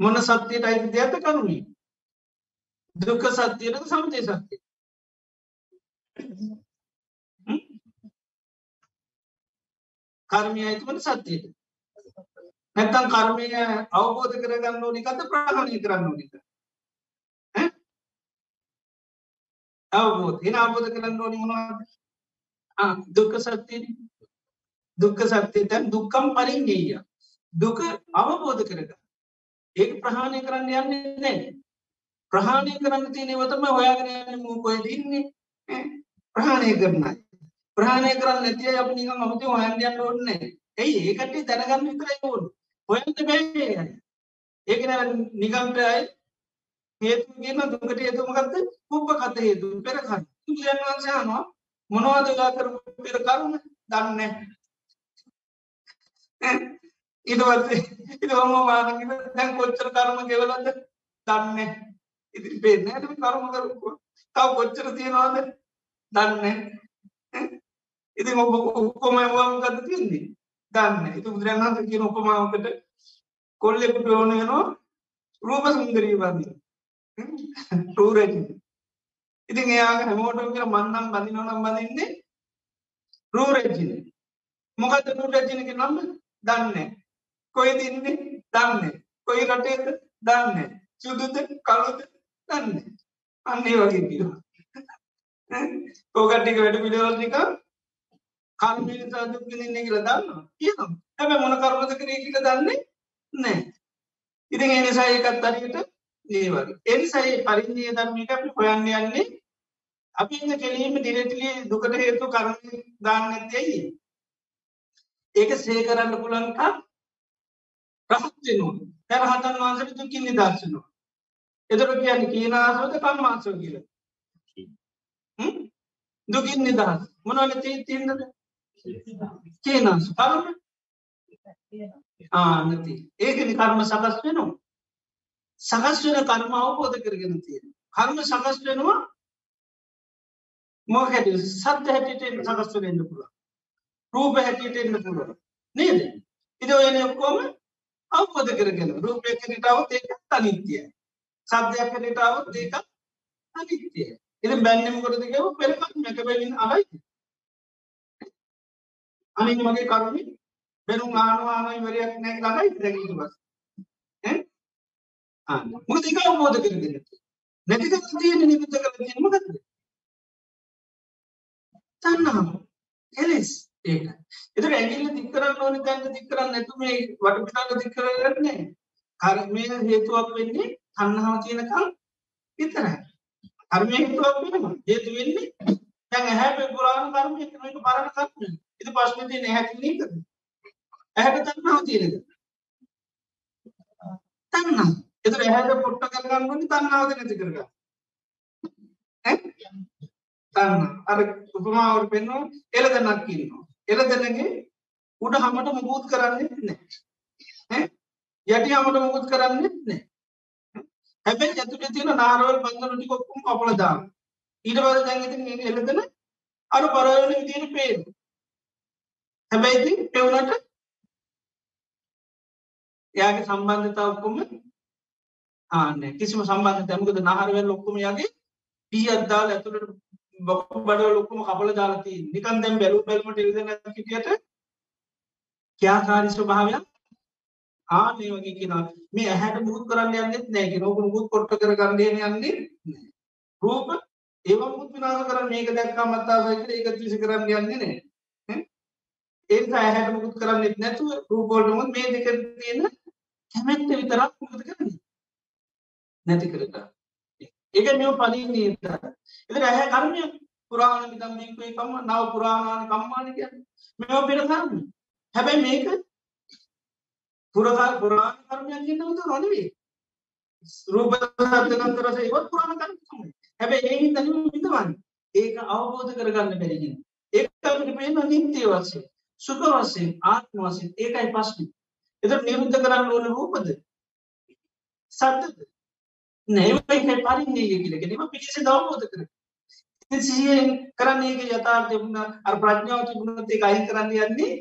මොන සත්‍යයට අයිති දෙයක්ද කරුණේ? දුක සත්‍යයට සමතය සත්‍යය කර්මය අයිතිමට සත්‍යයට. නැත්තම් කර්මය අවබෝධ කරගන්න ඕනිකද ප්‍රහණය කරන්න ඕනික අවබෝධ. එන අවබෝධ කරන්න ඕනි මොනවද? දුක්ඛ සත්‍යය. දුක්ඛ සත්‍යය දැන් දුක්ඛම් පරිඤ්ඤය. දුක අවබෝධ කරගන්න. ඒක ප්‍රහාණය කරන්න යන්නේ නැහැ. ප්‍රහාණය කරන්න තියෙනව තමයි හොයාගෙන යන්නේ මූ කොහෙද ඉන්නේ ප්‍රහාණය කරන්නයි ප්‍රහාණය කරන්න නැති අය අපි නිකන් අමුතු හොයන්න යන්න ඕනේ නැහැ එයි ඒකට දැනගන්න විතරයි ඕනේ හොයන්න බෑ ඒක නෑ නිකන්ට හේතු කියන දුකට හේතු මොකද්ද? කුබ්බ කත හේතු පෙර කර්ම. බුදුන් වහන්සේ අහනවා මොනවද ගා කරපු පෙර කර්ම? දන්නේ ඊට පස්සේ ඊට වම වාදකින් දැන් කොච්චර කර්ම ගෙවලද? දන්නේ ඉතින් පේන්නේ නැහැ මේ කර්ම කරපුවා. තව කොච්චර තියනවද? දන්නේ. ඉතින් ඔබ ඔක්කොම මොකක්ද තියෙන්නේ? දන්නේ. ඉතින් බුදුරජාණන් වහන්සේ කියන උපමාවකට කොල්ලෙකුට ඕන වෙනවා රූප සුන්දරිය වගේ. රූරජින ඉතින් එයාගේ හැමෝටම කියලා මන් නම් බඳිනවා නම් බඳින්නේ රූරජින මොකද රූරජිනගේ නම දන්නේ. කොයිද ඉන්නේ දන්නේ. කොයි රටේද? දන්නේ. සුදුද? කළුද? දන්නේ. අන්න ඒ වගේ කියනවා. ඕකට ටික වැඩ පිළිවෙල ටික කර්මයෙන් සාදුක් විඳින්නේ කියලා දන්නවා කියනවා. හැබැයි මොන කර්මද කරේ කියලා දන්නේ නැහැ. ඉතින් ඒ නිසා ඒකත් හරියට ඒ වගේ. ඒ නිසා මේ පරිඤ්ඤය ධර්මයක අපි හොයන්න යන්නේ අපි ඉන්න කෙලීම ඩිරෙක්ට්ලි දුකට හේතු කර්ම දාන්න නැත්තේ ඇයි? ඒක සේ කරන්න පුළුවන් කම් රහත් වෙනවා. දැන් රහතන් වහන්සේට දුකින් නිදහස් වෙනවා එතකොට කියන්නේ කීනාසවද කම්මාසව කියලා. හ්ම් දුකින් නිදහස්. මොනවල තියෙනද කේනස් කර්ම ආ නැති. ඒකනි කර්ම සකස් වෙනවා. සකස් වෙන කර්ම අවබෝධ කරගෙන තියෙන කර්ම සකස් වෙනවා මොකද සද්ද හැටියට සකස් වෙන්න පුළුවන්. රූප හැටියට එන්න පුළුවන්. නේද? ඉතින් ඔයනේ ඔක්කොම අවබෝධ කරගෙන. රූපයක් හැටියට આવොත් ඒක අනිත්‍යයි. සද්දයක් හැටියට આવොත් ඒක අනිත්‍යයි. ඉතින් බැන්නේ මොකටද කියව පෙර කර්මයක වෙලින් අරයි අනිත් මගේ කර්මෙ බැනුම් ආනවා ආනවා ඉවරයක් නැහැ කියලා අරයි දැන් ඊට පස්සේ මොකද ඒක අවබෝධ කරගෙන නැති දෙයක් තියෙන නිමිත්ත කරලා තියෙන මොකද්ද? තණ්හාව. එලෙස් ඒක. ඒතර ඇඟිල්ල දික් කරන්න ඕනේ දැන් දික් කරන්නේ නැතු මේ වටපිටාව දික් කරගන්නේ. කර්මයේ හේතුවක් වෙන්නේ තණ්හාව තියෙනකම් විතරයි. කර්මයේ හේතුවක් වෙනවා. හේතු වෙන්නේ දැන් ඇහැ පුරාණ කර්මයේ මේක පරණ කර්මය. ඉතින් ප්‍රශ්නේ තියෙන්නේ ඇහැ තියෙන එකද? ඇහැට තණ්හාව තියෙනද? තණ්හාව එතකොට එහැට පොට්ට කරගන්න ඕනේ තණ්හාවද නැති කරගන්න. තන්න අර උපමාවට පෙන්නවා එල දෙන්නක් ඉන්නවා එල දෙන්නගේ උඩ හමට මුකුත් කරන්නේ නෑ යටි හමට මුකුත් කරන්නේ නෑ හැබැයි ඇතුලේ තියෙන නාරවල් බන්ධන ටික ඔක්කොම කපලා දාන්න. ඊට පස්සේ දැන් ඉතින් මේක එළදෙන අර පරවන විදිහට පේනවා හැබැයි ඉතින් පෙවුනට එයාගේ සම්බන්ධතාව ඔක්කොම ආන්නේ කිසිම සම්බන්ධතාවක් මොකද නාරවල් ඔක්කොම යගේ පීයක් දාලා ඇතුලට බොක්ක බඩවල ඔක්කොම කපලා දාලා තියෙන්නේ. නිකන් දැන් බැලු බැලුමට එළදෙන කිටියට ක්‍රියාකාරී ස්වභාවයක් ආනේ වගේ කියනවා මේ ඇහැට මුකුත් කරන්න යන්නෙත් නැහැ කියන ඕක මුකුත් කොට කර ගන්න යන්නේ නැහැ. රූප ඒව මුකුත් විනාශ කරන්න මේක දැක්කම මත්තාසයි කියලා ඒක ත්‍රිස කරන්න යන්නේ නැහැ. ඒ නිසා ඇහැට මුකුත් කරන්නෙත් නැතුව රූප වලට මොකද මේ දෙක තියෙන කැමැත්ත විතරක් මොකද කරන්නේ? නැති කරගන්න. ඒක මේ පලින්නේ ඉතින් ඇහැ කර්මය. පුරාණ විදම් මේකේ කම්ම නව පුරාණාන කම්මාන කියන්නේ මේව පෙර කර්ම හැබැයි මේක පුරා පුරාණ කර්මයක් කියනවද නොනෙවෙයි රූප ශබ්ද ගන්ධ රස ඒවත් පුරාණ කර්ම තමයි. හැබැයි ඒ හින්දා නෙමෙයි විඳවන්නේ ඒක අවබෝධ කරගන්න බැරි කියන ඒක අපිට පේන නිත්‍ය වශයෙන් සුඛ වශයෙන් ආත්ම වශයෙන් ඒකයි ප්‍රශ්නේ. එතකොට නිරුද්ධ කරන්න ඕන රූපද සද්දද නෑ ඒකයි පරිණිය කියලා කියනවා පිටිසෙන් අවබෝධ කරගන්න. ඉතින් සිහියෙන් කරන්නේ ඒක යථාර්ථය වුණා අර ප්‍රඥාව තිබුණොත් ඒක අයින් කරන්න යන්නේ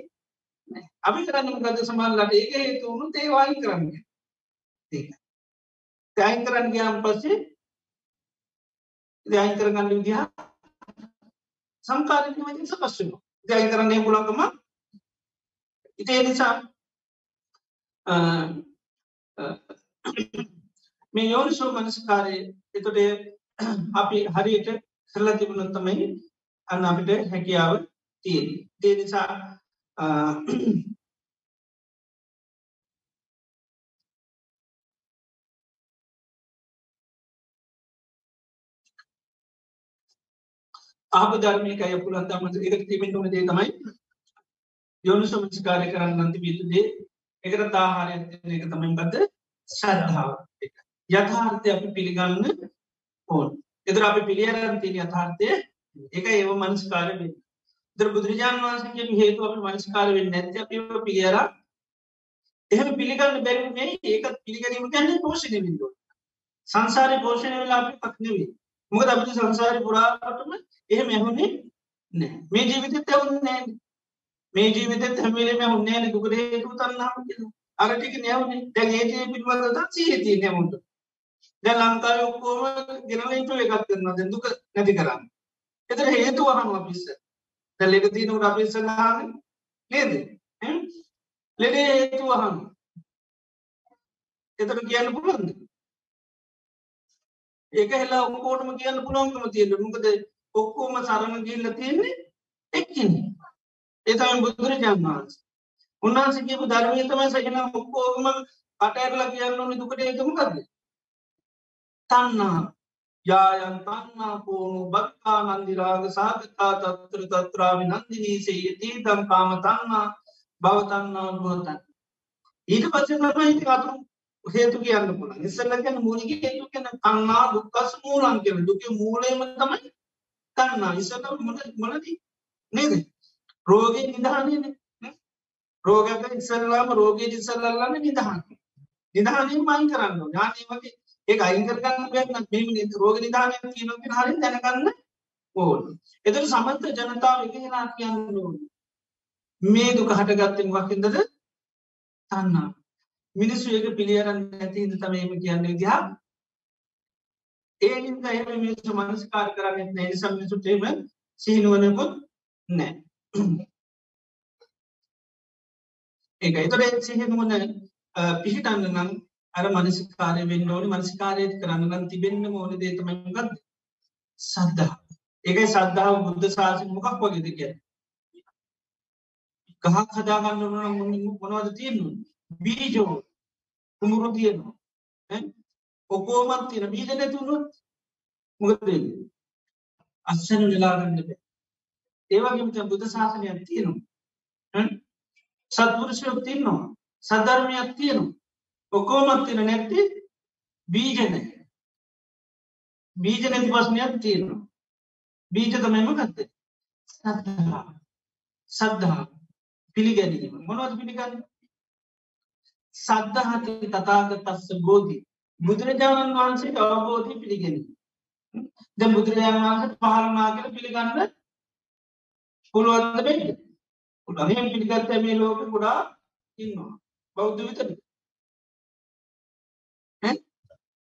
අපි කරන්න මොකද සමහරවිට ඒක හේතු වුණොත් ඒක වයින් කරන්නේ. ඒක. වයින් කරන්න ගියාන් පස්සේ ඉතින් අයින් කරගන්න විදිහ සංකාරික වලින් සකස් වෙනවා. ඉතින් අයින් කරන්න පුළුවන්කම ඉතින් ඒ නිසා මේ යෝනිසෝ මනස්කාරයේ එතකොට අපි හරියට කරලා තිබුණොත් තමයි අන්න අපිට හැකියාව තියෙන්නේ. ඒ නිසා Uh, ආප ධර්මයකය පුළන් තමට එකට තිබෙන ඕන දේ තමයි යෝනිසමංස්කාරය කරන්න නන්ති බිතුදේ එකට තාහාරය එක තමයි බද ශ්‍රද්ධාව. යථාර්ථය අපි පිළිගන්න ඕන්. එදර අපි පිළියරන් තින යථාර්ථය එක ඒව මනස්කාර වෙන්න. දර බුදුරජාන් වහන්සගේ හේතු අප මනස්කාර වෙන්න නැති අප පිළියර එහෙම පිළිගන්න බැරිුනේ ඒකත් පිළිගැනීම ගැන්න පෝෂණය විින්දුව සංසාරය පෝෂණය වෙලා අපි පක්නවේ මොකද අපිට සංසාරය පුරාටම එහෙම ඇහුනේ නෑ මේ ජීවිතත් ඇවුන් නෑ. මේ ජීවිතත් හැමලේම හුන්නේන දුකට හේතු තන්නාම කියලා. අරටික නැවුනේ දැන් ඒ ජී පිළිබඳව සිහිය තියෙන්නේ මුන්ට දැන් ලංකාවේ ඔක්කොම ගෙනවින්ට එකක් කරනවා. දැන් දුක නැති කරන්න. එතන හේතුව අහනවා අපි ඉස්සර දැන් ලෙඩ තියෙනකොට අපි ඉස්සර අහන්නේ නේද? ලෙඩේ හේතුව අහනවා එතන කියන්න පුළුවන්ද? ඒක හෙලා ඔක්කොටම කියන්න පුළුවන්කම තියෙන මොකද ඔක්කොම සරණ ගිහිල්ලා තියෙන්නේ එක්කෙනෙක්. ඒ තමයි බුදුරජාණන් වහන්සේ. උන්වහන්සේ කියපු ධර්මය තමයි සජන ඔක්කොම කට ඇරලා කියන්න ඕනේ දුකට හේතුව මොකද්ද? තණ්හා යායන් තණ්හා කෝණු බක්කා නන්දි රාග සාගතා තත්‍ර තත්‍රා විනන්දිනී සේයති දම් කාම තණ්හා භව තණ්හා භව තණ්හා. ඊට පස්සේ තමයි ඉතින් අතුරු හේතු කියන්න පුළුවන්. ඉස්සෙල්ලා කියන්නේ මූලික හේතු කියන තණ්හා දුක්ඛ මූලං කියන දුකේ මූලයම තමයි තණ්හා. ඉස්සෙල්ලා මොන මොනද? නේද? රෝගේ නිදානේනේ රෝගක ඉස්සෙල්ලාම රෝගේ ඉස්සෙල්ලාම නිදාන නිදානෙන් මයින් කරන්න ඕනේ. ආනේ වගේ ඒක අයින් කර ගන්න බැහැ නම් මේ රෝග නිදානයක් කියනවා කියන හරිය දැනගන්න ඕනේ. එතකොට සමස්ත ජනතාව එකහෙනා කියන්න ඕනේ. මේ දුක හටගත්තේ මොකකින්දද තණ්හා මිනිස්සු ඒක පිළියරන්න නැති හින්දා තමයි මේ කියන්නේ විදිහ. ඒ හින්දා එහෙම මිනිස්සු මනස්කාර කරන්නේ නැහැ. නිසා මිනිස්සුට එහෙම සිහිනුවනකුත් නැහැ. ඒක ඒතර සිහිනුවන පිහිටන්න නම් අර මනසිකාරය වෙන්න ඕනේ. මනසිකාරය කරන්න නම් තිබෙන්න ඕනේ දේ තමයි මොකද්ද? සද්ධා. ඒකයි සද්ධාව බුද්ධ ශාසනය මොකක් වගේද කියන්නේ? ගහක් හදාගන්න ඕන නම් මොනවද තියෙන්නේ? බීජෝ. කුමුරු තියෙනවා. ඔකෝමත් තියෙන බීජ නැතුනොත් මොකද වෙන්නේ? අස්සන වෙලා ගන්න බෑ. ඒ වගේම දැන් බුද්ධ ශාසනයක් තියෙනවා. සත්පුරුෂයෝ තියෙනවා සද්ධර්මයක් තියෙනවා. ඔකෝමත් තියෙන නැත්te බීජ නැහැ බීජ නැති ප්‍රශ්නයක් තියෙනවා. බීජ තමයිම ගත්ත සද්ධා. සද්ධා. පිළිගැනීම. මොනවද පිළිගන්න? සද්ධහති තතාග තස්ස බෝධි බුදුරජාණන් වහන්සේට අවබෝධය පිළිගැනීම. ද බුදුරජාණන් වහන්ස පහරනා කර පිළිගන්න පුළුවන්ද බෙන්න උඩහම පිළිගත්ත මේ ලෝක ගොඩා ඉන්නවා. බෞද්ධ විතර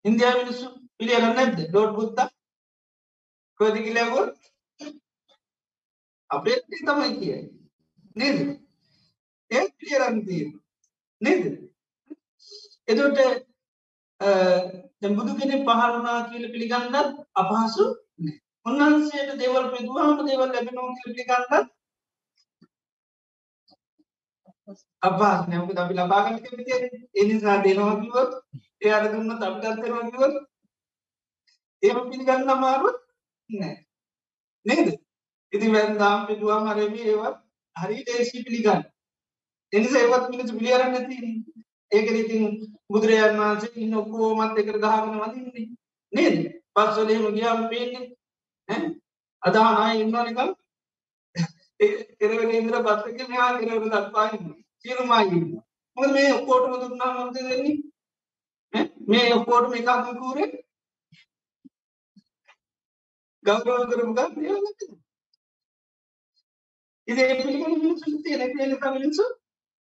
ඉන්දයා මිනිස්සු පිළියගන්න නැද ඩෝඩ් බුත්ත කොද කිලගොත් අපේ තමයි කියයි නේද ඒ පිළියරන්තිය නේද එතොට බුදු කෙනෙ පහරුණා කියල පිළිගන්නත් අපහසු උන්වහන්සේට දෙවල් පිදුවහම දෙවල් ලැබෙනෝ කියල පිළිගන්නත් අබා නැක අපි ලබාගන්න කැමති එනිසා දෙනවා කිවොත් ඒ අර දුන්න තබිටත්තරවා කිවොත් ඒම පිළිගන්න අමාරුව නෑ. නේද? ඉති වැන්දාම් පිටුවා මරම ඒවත් හරි දේශී පිළිගන්න. එනිසා ඒවත් මිනිස් පිළියරන්න ඇති ඒකන ඉතින් බුදුරජාන් වහන්සේ ඉන්න ඔක්කෝමත් එකට ගහගෙන වදින්නේ නේද? පස්සලේම ගියාම පේන්නේ අදානාය ඉන්නනිකම් කෙරවෙන ඉන්ද්‍ර බස්සක මෙහා කෙරවන දක්වාන්න සියලුමායින්න මොකද මේ ඔක්කෝටම දුන්නා මොකද දෙන්නේ මේ ඔක්කෝටම එකක් කූරේ ගෞරව කරමු ගන්න ඒවා ඉතින් ඒ පිළිගන්න මිනිස්සු තියෙන ඒ මිනිස්සු?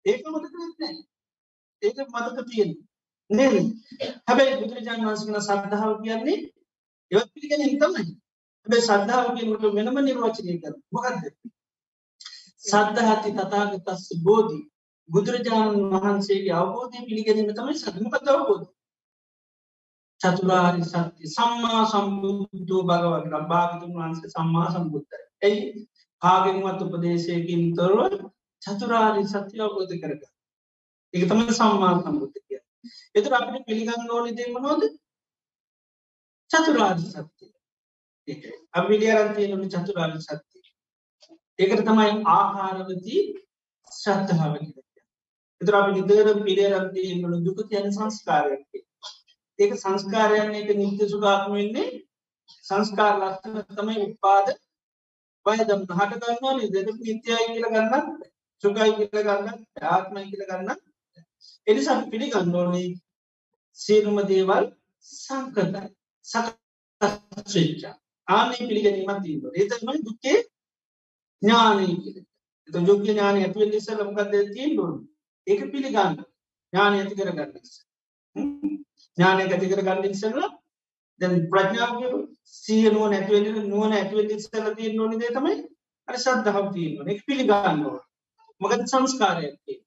ඒක මතක නැහැ. ඒක මතක තියෙන නේද හැබැයි බුදුරජාණන් වහන්සේගේ ශ්‍රද්ධාව කියන්නේ ඒවත් පිළිගැනීම තමයි. හැබැයි ශ්‍රද්ධාව කියනකොට වෙනම නිර්වචනය කරනවා. මොකද්ද? සද්ධාති තථාගතස්ස බෝධි. බුදුරජාණන් වහන්සේගේ අවබෝධය පිළිගැනීම තමයි සද්ධ මොකද්ද අවබෝධය? චතුරාරි සත්‍ය. සම්මා සම්බුද්ධෝ භගවතුන් භාගතුන් වහන්සේ සම්මා සම්බුද්ධයි. එයි. කාගෙන්වත් උපදේශයකින් තොරව චතුරාරි සත්‍ය අවබෝධ කරගන්න. ඒක තමයි සම්මා සම්බුද්ධ කිය එතුර අපිට පිළිගන්න ඕනි දේ මොනවද? චතුරාර්ය සත්‍යය අවිඩියරන්තියනට චතුරාර්ය සත්‍යය ඒකට තමයි ආහාරවති ශ්‍රද්ධාව කිය එතුර අපි නිදර පිළියරන්තියනට දුක කියන සංස්කාරයක් ඒක සංස්කාරයන් එක නිත්‍ය සුගාත්ම වෙන්නේ සංස්කාර ලක්ෂණ තමයි උපාද. පයදම් හට ගන්නවා නිදක නිත්‍යයි කියල ගන්න සුකයි කියල ගන්න ආත්මයි කියල ගන්න එනිසා පිළිගන්න ඕනේ සියලුම දේවල් සංකතයි සකච්චා ආනේ පිළිගැනීමත් තිීම ඒතම දුක්කේ ඥානය එත යෝග්‍ය ඥානය ඇතුවෙන් ඉස්සල මොකක්ද තියෙන් ඩොන් ඒක පිළිගන්න. ඥානය ඇති කර ගන්න ඥානය ඇති කර ගන්න ඉස්සල දැන් ප්‍රඥාව සියනුව නැතිවෙන නුවන ඇතුවෙන් ඉස්සල තියෙන් නොනි දේ තමයි අර සද්ධහම් තියන්න එක පිළිගන්න මොකද සංස්කාරයක් තියෙන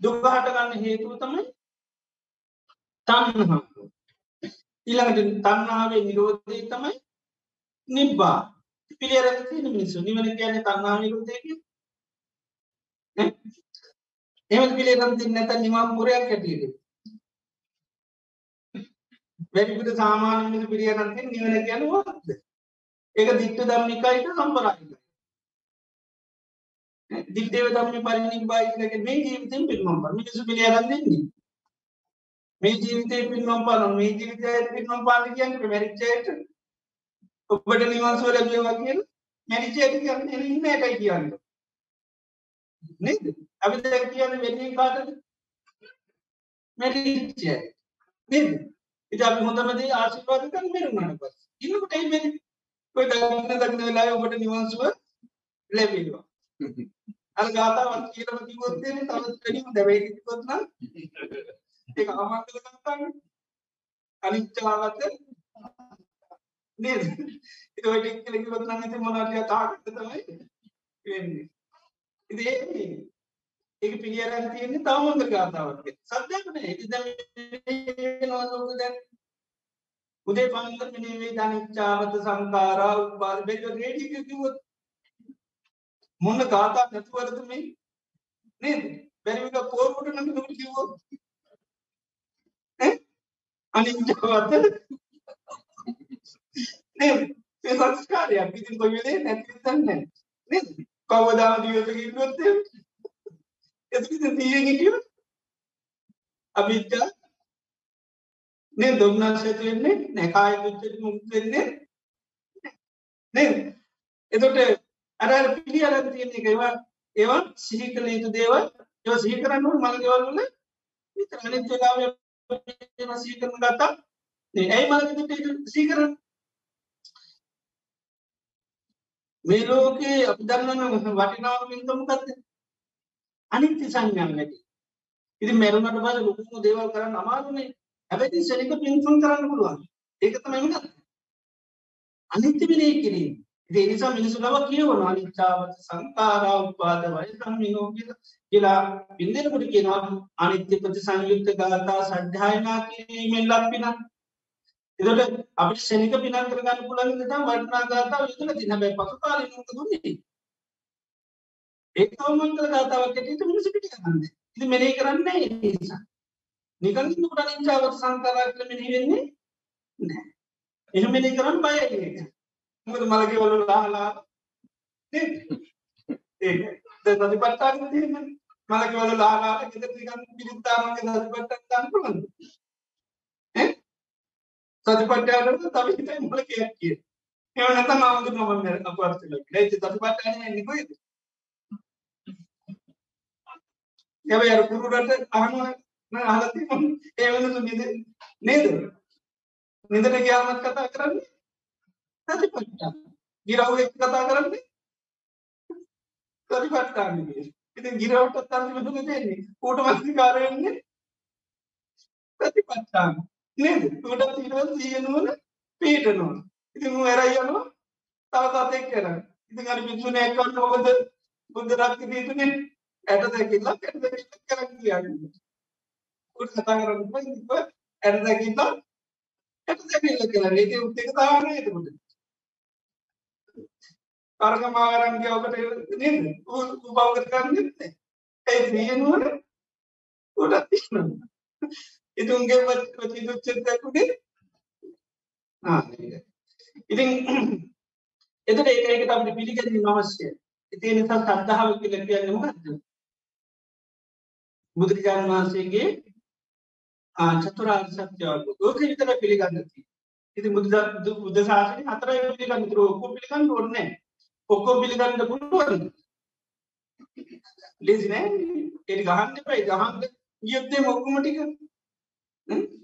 දුක්ගහට ගන්න හේතුව තමයි තන්නහ ඊළඟට තන්නාවේ නිරෝධය තමයි නිබ්බා පිළියර තියෙන මිනිස්සු. නිවන කියන තන්නා නිරෝධයක එම පිළියරම් තින්න නැත නිවා පුරයක් ඇටියට වැඩිපිට සාමාන්‍ය පිළියරන්ති නිවන කියන වාද ඒක දිට්ට ධම්මිකයිට සම්පරාහික දිට්ටේව ධම්ම පරිනිබ්බායි කියලක මේ ජීවිතෙන් පිරිනම් පා මිනිස්සු පිළියරන් දෙන්නේ මේ ජීවිතේ පිරිනම් පාන මේ ජීවිතේ පිරිනම් පාන කියන්නේ මැරිච්චයට ඔබට නිවන් සුව ලැබේවා කියන මැරිච්චයට කියන්නේ ඉන්න එකයි කියන්නේ. නේද? අපි දැන් කියන්නේ වෙන්නේ කාටද? මැරිච්චය නේද? ඉතින් අපි හොඳම දේ ආශිර්වාද කරන මෙරුණාට පස්සේ. ඉන්නකොට එයි මේ ඔය දකින්න දකින්න වෙලාවේ ඔබට නිවන් සුව ලැබේවා අර ගාතාවක් කියලම කිව්වොත් එන්නේ තවත් වැඩිම දැවෙයි කිව්වොත් නම් ඒක අමංගල ගාතාවක් අනිච්චවත නේද? ඒක ඔය ටික කියලා කිව්වොත් නම් ඉතින් මොනවද තාකට තමයි වෙන්නේ. ඉතින් ඒක ඒක පිළියරන් තියෙන්නේ තව හොඳ ගාතාවක් සත්‍යයක් නේ. ඒක දැන් නෝසොක දැන්. උදේ පාන්දර මිනේ වේ දනිච්චාවත සංකාරා උපාද බෙද රේඩි කිව්වොත් මොන්න කාතාක් නැතුවරද මේ? නේද? බැරිවික පෝර්කොට නම් නොට කිව්වෝ අනිජවත නේද? ඒ සංස්කාරයක්. ඉතින් කොයි වෙලේ නැති දන්නේ නේද? කවදාම දිවස කිව්වොත් එතකොට තියෙන්නේ කිව්ව අවිද්‍යා නේ දුම්නාශයට වෙන්නේ නැහැ. කාය මුච්චට මුක්ත වෙන්නේ නේද? එතොට අර පිළි අර තියෙන එක ඒවා ඒවා සිහි කළ යුතු දේවල්. ඒවා සිහි කරන්න මළගෙවල්ල විතර අනිත් වෙලාව සිහි කරන ගත්තා ඇයි මළගෙදට සිහි කරන්න? මේ ලෝකේ අපි දන්නවන වටිනාව මින්තමකක්ද අනිත්‍ය සංඥාන් නැති. ඉති මැරුණට පස ලොකුම දේවල් කරන්න අමාරුනේ හැබැති සනික පින්තුන් කරන්න පුළුවන්. ඒක තමයිම අනිත්‍ය විනේ කිරීම. ඒ නිසා මිනිසු ලව කියවන අනිච්චාවත සංකාරා උපාද වය සම්මිනෝ කියලා. බින්දෙනකොට කියනවා අනිත්‍ය ප්‍රති සංයුක්ත ගාථා සද්ධායනා කිරීමෙන් ලක්පින එතට අපි ෂනික පිනන් කරගන්න පුළන් තම් වටනා ගාථාව යුතුල තින බැ පසු කාල මුක දුන්නේ. ඒ අවමන්තර ගාතාවක් ඇට මිනිස පිටි කරන්න ඉති මෙනේ කරන්න නිසා. නිකන් කොට අනිච්චාවත සංකාරා කළ මෙහි වෙන්නේ නෑ එහෙම මෙනේ කරන්න බය මොකද මලගේ වල ලාලා ඒ සතිපට්ඨාන තියෙන්නේ මලගේ වල ලාලා ගෙදර නිකන් පිළිත්තාමගේ සතිපට්ඨාන ගන්න පුළුවන්ද? ඈ? සතිපට්ඨාන තව හිතයි මලකයක් කියේ එහෙම නැත්නම් ආවද මම මම අපවර්තල ඒ සතිපට්ඨාන එන්නේ කොහෙද හැබැයි අර කුරුරට අහනවා නෑ අහලා තියෙනවා ඒ වෙනසු නේද නේද නිදට ගියාමත් කතා කරන්නේ සතිපට්ඨාන. ගිරව් එක්ක කතා කරන්නේ සතිපට්ඨාන විදියට. ඉතින් ගිරව්ට අන්තිමට මොකද වෙන්නේ? ඌට මස්තිකාර වෙන්නේ සතිපට්ඨාන. නේද? ඌට තියෙනවා සීයනෝන පීඩනෝන. ඉතින් ඌ එරයි යනවා තව තතෙක් කරා. ඉතින් අර මිනිස්සුනේ එක්කන්න මොකද බුද්ධ රක්ති දීතුනේ ඇට දැකිල්ල ඇට දැකිල්ල කරන් කියන්නේ. ඌට කතා කරන්න බෑ. ඇට දැකිල්ල ඇට දැකිල්ල කියලා. ඒකේ උත් එක තාවනේ එතකොට. කර්ගමාරන්ගේ ඔකට නේද උපවගත කරන්නේ ඒ සියනුවර උඩත් තියෙනවා ඉතුන්ගේ වචි දුච්චතකුනේ ඉතින් එතට ඒක ඒකට අපිට පිළිගැනීම අවශ්‍යයි ඉතින් ඒ නිසා සද්ධාව කියලා කියන්නේ මොකද්ද බුදුරජාණන් වහන්සේගේ චතුරාර්ය සත්‍ය ඕක විතර පිළිගන්න. තියෙනවා ඉතින් බුදු බුද්ධ ශාසනය හතරයි පිළිගන්න. තුරු ඔක්කොම පිළිගන්න ඕනේ නැහැ. ඔක්කොම පිළිගන්න පුළුවන්. ලේසි නෑ. ඒක ගහන්න එපා. ඒ ගහන්න ගියොත් එම ඔක්කොම ටික.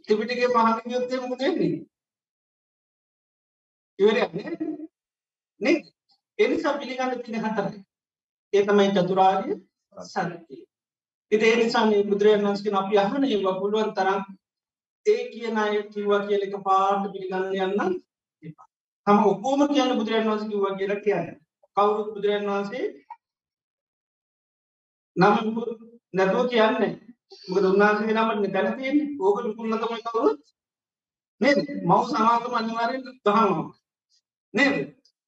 ත්‍රිපිටකේ මහාන ගියොත් එම මොකද වෙන්නේ? ඉවරයක් නේ. නේ ඒ නිසා පිළිගන්න තියෙන හතරයි. ඒ තමයි චතුරාර්ය සත්‍යය ඉතින් ඒ නිසා මේ බුදුරජාණන් වහන්සේ අපි අහන ඒවා පුළුවන් තරම් ඒ කියන අය කිව්වා කියලා එක පාට පිළිගන්න යන්න එපා. තම ඔක්කොම කියන්න බුදුරජාණන් වහන්සේ කිව්වා කියලා කියන්නේ. කවුරුත් බුදුරන් වහන්සේ නම නැතුව කියන්නේ මොකද උන්වහන්සේ නමට දැන තියෙන්නේ. ඕක දුකුල්ල තමයි කවුරුත් නේද? මව් සමාගම අනිවාර්යෙන් ගහනවා. නේද?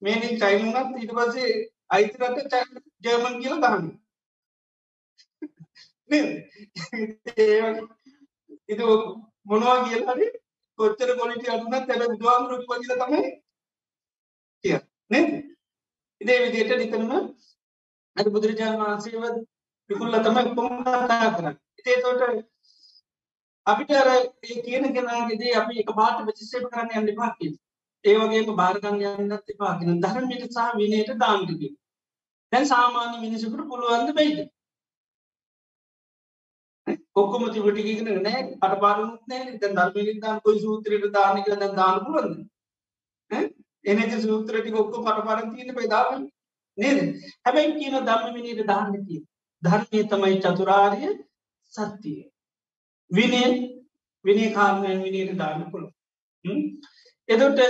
මේ නේ චයිනුනත් ඊට පස්සේ අයිති රට ජර්මන් කියලා ගහනවා. නේද ඒක මොනවා කියලා හරි කොච්චර ක්වොලිටි අඩුනත් හැබැයි බුදුහාමුදුරුවෝ කිව්වා කියලා තමයි කියන්නේ නේද ඉදේ විදියට නිතරම අද බුදුරජාණන් වහන්සේව විකුල්ල තමයි කොම කතා කරන්න ඉතේතොට අපිට අර ඒ කියන කෙනගේදී අපි එක පාට ප්‍රතික්ෂේප කරන්න යන්න එපා කියලා. ඒ වගේම බාරගන්න යන්නත් එපා කියන ධර්මයට සහ විනයට දාන්න කියන. දැන් සාමාන්‍ය මිනිසෙකුට පුළුවන් ද බැයිද? ඔක්කොම තිබුණ ටික ඉගෙන නැහැ අටපාඩුනුත් නැහැ. දැන් ධර්මයෙන් දාන කොයි සූත්‍රයකට දාන්න කියලා දැන් දාන්න පුළුවන්ද? ඈ එනජ සූත්‍ර ටික ඔක්කොම පටපාඩම් තියෙන බයි දාන්න නේද? හැබැයි කියන ධම්ම විනයට දාන්න තියෙන. ධර්මයේ තමයි චතුරාර්ය සත්‍යය. විනය විනය කාරණයෙන් විනයට දාන්න පුළුවන්. එතකොට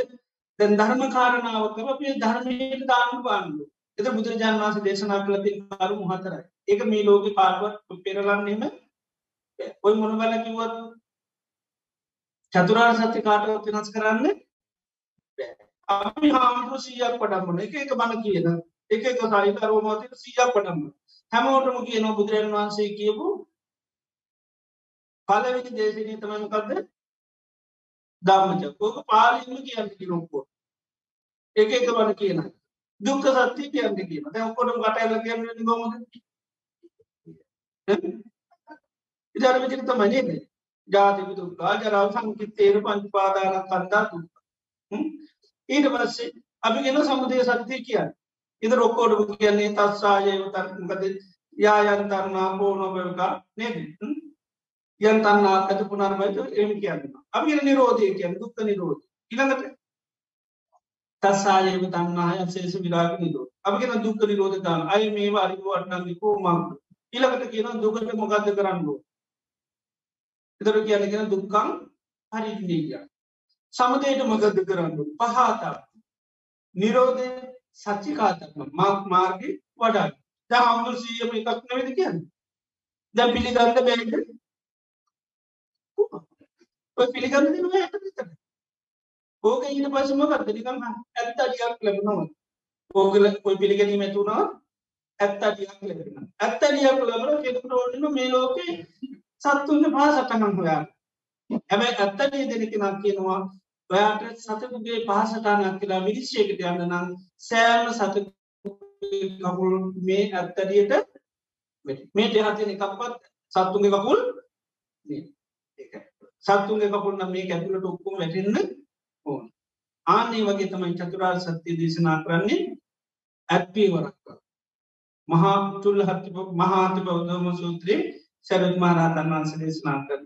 දැන් ධර්ම කාරණාව කරපිය ධර්මයට දාන්න බාන්නු. එත බුදුරජාණන් වහන්සේ දේශනා කළ තියෙන කරුණු හතරයි. ඒක මේ ලෝකේ කාටවත් පෙරලන්නේම ඔය මොන බල කිව්වත් චතුරාර්ය සත්‍ය කාටවත් වෙනස් කරන්න අපි හාමුදුරු සීයක් පටම්මන එක එක බණ කියන එක එක සහිතරෝමතික සීයක් පටම්ම හැමෝටම කියන බුදුරන් වහන්සේ කියපු පලවෙනි දේශනය තමයිමකක්ද දම්මච ඕක පාලිම කියන්න කිරොක්කෝ එක එක බණ කියන. දුක්ක සත්‍යය කියන්න කියන දැ ඔකොටම කටඇල කියන්න ගොමද ඉදර විචිත මනේද ජාතික දුක්කා ජරාව සංකිත්තේර පංචපාදාන කන්දා දුක් ඊට පස්සේ අපි ගෙන සමුදය සත්‍යය කියන්න. ඉද රොක්කෝඩ කියන්නේ තස්සායව තර්කද යායන්තරන්නා බෝනොබකා නේද? යන්තන්නා ඇත පුනර්මයත එම කියන්න අපි නිරෝධය කියන්න දුක්ක නිරෝධ ඉළඟට තස්සායව තන්නාය ශේෂ විරාග නිරෝ අපිගෙන දුක්ක නිරෝධතාන අයි මේ අරිව අටනන්දි කෝමං ඉළඟට කියන දුකට මොකක්ද කරන්නෝ එතර කියන කියෙන දුක්කං හරිනීය සමදයට මගද කරන්නු? පහතා නිරෝධය සච්චිකාතම මාක් මාර්ග වඩා හාමුදුර සීයම එකක් නවෙද කියන්න? දැ පිළිගන්න බැයිද ඔය පිළිගන්න දෙනවා ඇත විතර ඕක ඊට පසම කරද නිකම් ඇත්ත අඩියක් ලැබෙනවා ඕකල ඔය පිළිගැනීම ඇතුුණා ඇත්ත අඩියක් ලැබෙන ඇත්ත අඩියක් ලබන කෙතුට ඕඩන මේ ලෝකේ සත්තුන්න පා සටහන් හොයා හැබැයි ඇත්තනේ දෙනෙක නක් කියනවා ඔයාට සතකුගේ පහසටානක් කියලා විනිශ්චයකට යන්න නම් සෑම සත කකුල් මේ ඇත්තඩියට මේ දෙහතින එකක්පත් සත්තුන්ගේ කකුල් සත්තුන්ගේ කකුල් නම් මේ ඇතුලට ඔක්කුම් වැටෙන්න ඕන. ආනේ වගේ තමයි චතුරාර් සත්‍යය දේශනා කරන්නේ. ඇත්පී වරක්ක මහා තුල් හත්ති මහාති බෞද්ධම සූත්‍රයේ සැරත් මහරහතන් වන්ස දේශනා කර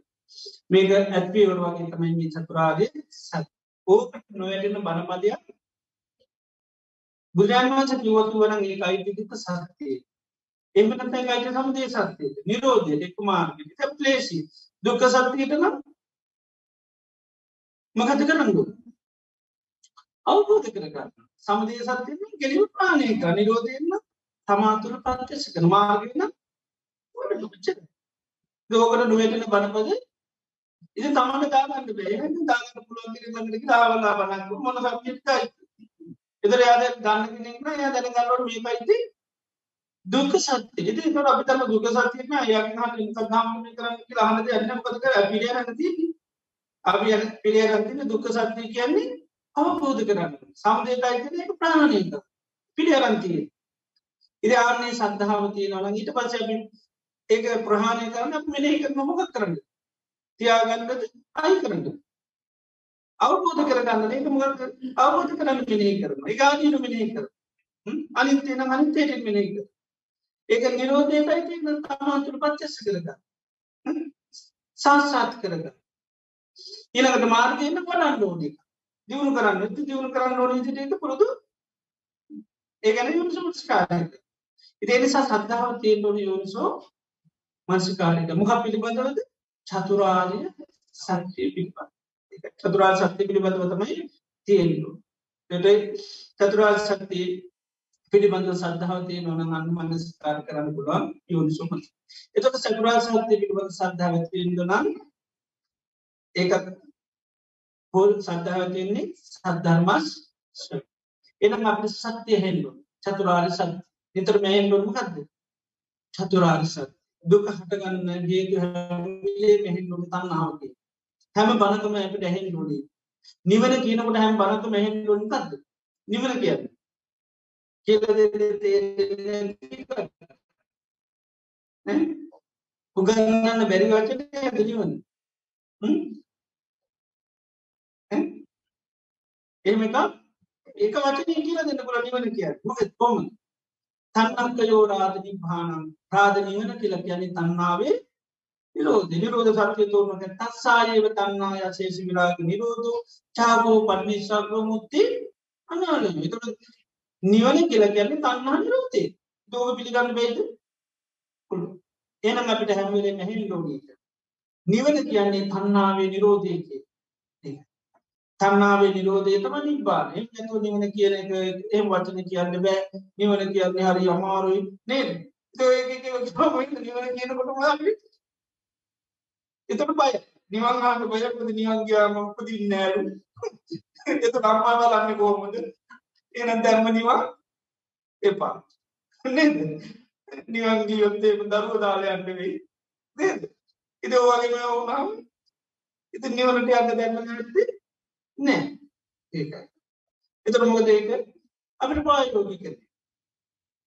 මේක ඇත්පීවර වගේ තමයි මේ චතුරාරය සත් ඕකට නොවැටෙන බණපදයක්. බුදුරන් වන්ස කිවතු වන ඒ අයිතික සත්‍යය. එමනත අයිට සමදේ සත්‍යයට නිරෝධය එක්ක මාර්ග ලේසි දුක සත්‍යයට නම් මකත කරන්නු? අවබෝධ කරගන්න. සමදේ සත්‍යයෙන් ගෙලිව ප්‍රාණය කර. නිරෝධයන්න තමාතුර පත්්‍යස කන මාර්ගන්න දෝකට නුවටන බණපද? ඉති තමට දාගන්න බේ. දාගන්න පුළුවන් ළඟට දාවලා බනක් මොන සත්‍යයයි එතර යාද ගන්න කෙනෙක්න යා දැනගන්නට මේකයිති දුක සත්‍ය. ඉති තොට අපිතම දුක සත්‍යයන අයගහන්න ඉන්සගාම කරන්න හනද අන්න පදක පිළිය රැති අපි පිළිය රතින දුක සත්‍යය කියන්නේ අවබෝධ කරන්න සම්දේට අයිතන එක ප්‍රාණයක පිළියරන්තිය ඉරි ආන්නේ සද්ධාව තියෙනවන ඊට පසබින් ඒක ප්‍රහාණය කරන්න මෙනෙහි කරන මොකක් කරන්න තියාගන්නද? අයි කරන්න අවබෝධ කරගන්න ඒක මොකක් අවබෝධ කරන්න මෙනෙහි කරන ඒගාදීන මෙනෙහි කර අනිත්‍යන අනිතයට මෙනෙහි කර ඒක නිරෝධයටයි තියෙන තමාතුළ පච්චස්ස කරගන්න. සාස්සාත් කරගන්න. ඊළඟට මාර්ගයන්න පඩන්න ඕනික දියුණු කරන්න ඇති දියුණු කරන්න ඕන ඉදිට පුරුදු. ඒගැන යුනිසුස්කාරක ඉතිේ නිසා සද්ධාව තියෙන් ඕන යෝනිසෝ මංසිකාරයට මොහ පිළිබඳවද? චතුරාරය සත්‍යය පිළිබඳ චතුරා සත්‍ය පිළිබඳව තමයි තියෙන්ු චතුරාල් සත්‍යය පිළිබඳ සද්ධාවතය නොන අන්න මනස්කාර කරන්න පුළුවන් යෝනිසුම එතක සතුරා සත්‍ය පිළිබඳ සද්ධාවතියෙන්ද නම් ඒකත් හොල් සද්ධාවතියන්නේ සද්ධර්මස් එනම් අප සත්‍යය හෙල්ලු චතුරාරි සත් නිතර මෙහෙන්ඩුවම කක්ද චතුරාරි සත් දුක හටගන්න ගේතු හැලේ මෙහෙන්ඩුවම තන්නාවගේ හැම බණකම ඇට ඇහෙන් ඩුවනේ නිවන කියනකට හැම බණක මෙහෙන් ඩුවන් කක්ද නිවන කියන්න. කියල උගන්නන්න බැරි වචන නිවන. එහෙම එක ඒක වචනය කියලා දෙන්න පුළ නිවන කිය මොක කොම තන්නක්ක යෝරාධනි භානම් ප්‍රාධ නිවන කියලා කියන්නේ තන්නාවේ නිරෝධ නිරෝධ සත්‍ය තෝරනක තස්සායව තන්නා යශේෂ විරාග නිරෝධ චාගෝ පන්නිශාග්‍ර මුත්ති අනාල එතට නිවන කියලා කියන්නේ තන්නා නිරෝධේ දෝව පිළිගන්න බේද එනම් අපිට හැමලේ නැහිල් ලෝගීක නිවන කියන්නේ තන්නාවේ නිරෝධයකේ තන්නාවේ නිරෝධය තම නිබ්බාන නැතු නිවන කියන එක එම වචන කියන්න බෑ. නිවන කියන්නේ හරි අමාරුයි නේද? නිවන කියනකොට මාගේ එතට බය. නිවන්හට බයකද නිවන් ගයාම උපදින් නෑරු එත නම්මා බලන්න කෝමද එන ධර්ම නිවා එපා. නේද? නිවන් ගියොත්තේ දරුව දාලයන්න වෙයි. නේද? ඉද ඕවගේ ඕනම් ඉති නිවනට යන්න දැන්න නැති නෑ. ඒකයි. එතට මොකද ඒක? අපිට පායෝගි කර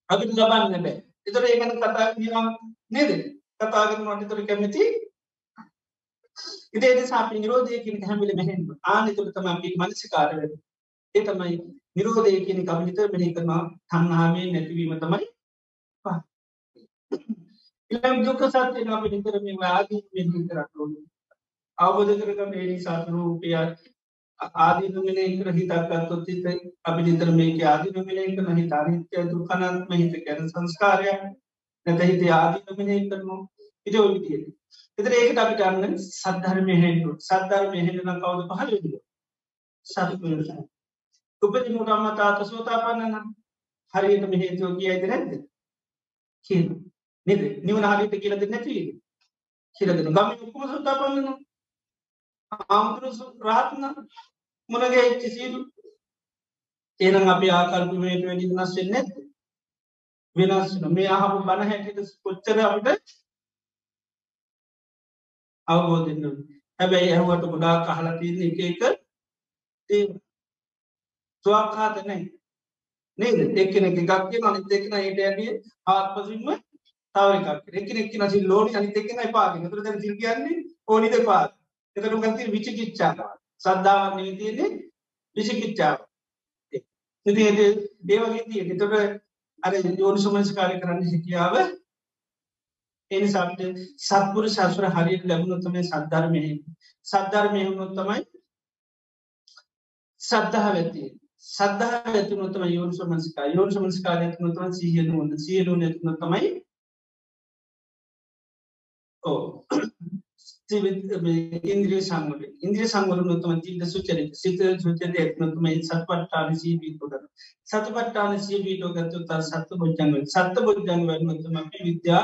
අපිට ලබන්න බෑ. එතර ඒකන කතා නිවා නේද? කතාගෙන නොටිතර කැමති. ඉදේ සාපි නිරෝධයකින් හැමිල මෙහෙන් ආනතුර තම අපි මනසිකාරව ඒ තමයි නිරෝධය කියන කමිනිත මෙහි කරනවා. තන්හාමේ නැතිවීම තමයි ඉම් දුක සත්‍යය අපි නිතරම ආදී මෙහි කරන්න අවබෝධ කරගන්න ඒ සාතරූපය ආදිනමිනේ කර හිතක්ගත්තොත් හිත අපි නිතර මේක ආදිනමිනේ කන හිත අනිත්‍ය දුකනත්ම හිත කැන සංස්කාරයක්. නැත හිත ආදිනමිනේ කරනු ඉට ඔවිතියට එතර ඒකට අපිට අන්න සද්ධර්මය හෙන්ටු සද්ධර්මය හෙටන කවුද පහල විදිල සත්පුරුෂ උපති මුටම්මතාත සෝතාපන්නන හරියට මෙහේතුව කියයිද නැද්ද? කියන නිද? නිවන හරිට කියලද නැති කියලදෙන ගම උකුම සෝතාපන්නන ආමුදුරු රාත්න මුණගේ එච්චිසීලු ඒනම් අපි ආකල්පමයට වැඩි වෙනස් වෙන්න ඇත වෙනස් මේ අහපු බණ හැටිට කොච්චර අපිට අවබෝධන්න හැබැයි ඇහුවට ගොඩා කහලා තියන්න එක එක ස්වාක්කාත නෑ නේද? එක්කෙන එක ගක්ගේ අනිත එක්න ඒට ඇඩිය ආත්පසින්ම තව එකක්. එක එක්ක නසි ලෝනි අනිත එක්න පාගෙන තුර දැන් සිල් කියන්නේ ඕනිද පාත් එතනු ගති විචිකිච්ඡාව. සද්ධාව නීතියන්නේ විචිකිච්ඡාව. ඉති ඒ දේවගේ තිය එතොට අර යෝනිසුමනස්කාරය කරන්න හැකියාව එනිසාට සත්පුර ශස්වර හරියට ලැබුණොත්තම සද්ධර්මය සද්ධර්මය වුණොත්තමයි සද්ධහ වෙති සද්ධහ ඇතුනොතම යෝනිසුමනස්කා යෝනිසුමනස්කාරය තුනතම සිහියන ොන්න සියලු නැතුනොතමයි ඕ ඉන්ද්‍රිය සංවල ඉන්ද්‍රිය සංවල නොතම තිීද සුචර සිත සුචර එක්නතුම සත්පට්ටාන සීපීටෝග සතපට්ටාන සීපීටෝගත්තු ත සත්ත බොජ්ජන්ව සත්ත බොජ්ජන් වන්නතුම අපි විද්‍යා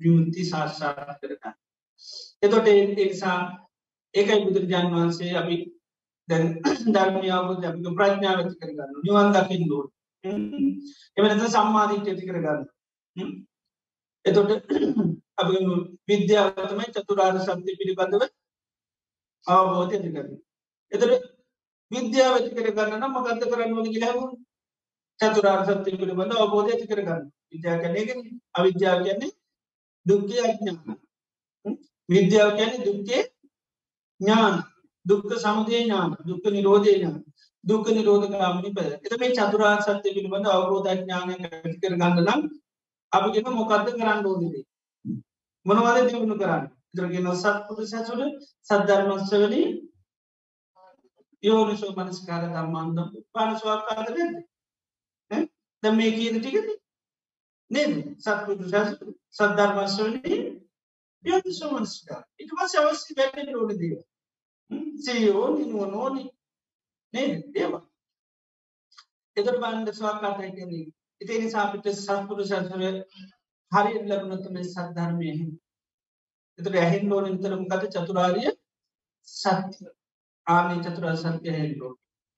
විමුත්ති සාක්ෂාත් කරගන්න. එතොට එනිසා ඒකයි බුදුරජාන් වහන්සේ අපි දැන් ධර්මයාව ජපික ප්‍රඥාව ඇති කරගන්න නිවන් දකිින් දෝ එමනත සම්මාධීට ඇති කරගන්න එතොට අප විද්‍යාවතමයි චතුරාර් සත්‍ය පිළිබඳව අවබෝධ ඇති කරන්න එතට විද්‍යාව ඇති කරගන්න නම් මගත කරන්න වන ගිලහම චතුරාර් සත්‍ය පිළිබඳ අවබෝධ ඇති කරගන්න. විද්‍යා කනයගෙන අවිද්‍යාව කියන්නේ දුක්කේ අඥාන. විද්‍යාව කියන්නේ දුක්කේ ඥාන. දුක්ක සමුදේ ඥාන. දුක්ක නිරෝධය ඥාන. දුක්ක නිරෝධ කාමනි පද එත මේ චතුරා සත්‍ය පිළිබඳ අවබෝධ ඥානය ඇති කර ගන්න නම් අපිගෙන මොකක්ද කරන්න ඕනිදේ මොනවද දියුණු කරන්න? ඉතරගෙන සත්පුට සැසුට සද්ධර්මස්වලි යෝනිසෝ මනස්කාර ධම්මාන්ද පානස්වාකාද නැද? ද මේ කියන ටිකද? නේද? සත්පුට සැසු සද්ධර්මස්වලි යෝනිසෝ මනස්කාර. ඉට පස අවස්සි වැට ඕන දේ සයෝ නිනුව නෝනි නේද? ඒවා. එතර බන්ඩ ස්වාකාතය කියන්නේ ඉතිනි සාපිට සත්පුරු සැසුර හරි ලැබුණතුම සද්ධර්මය එතට ඇහෙන් ඕන නිතරම කත චතුරාරිය සත්‍ය. ආනේ චතුරා සත්‍ය හැල්ලෝ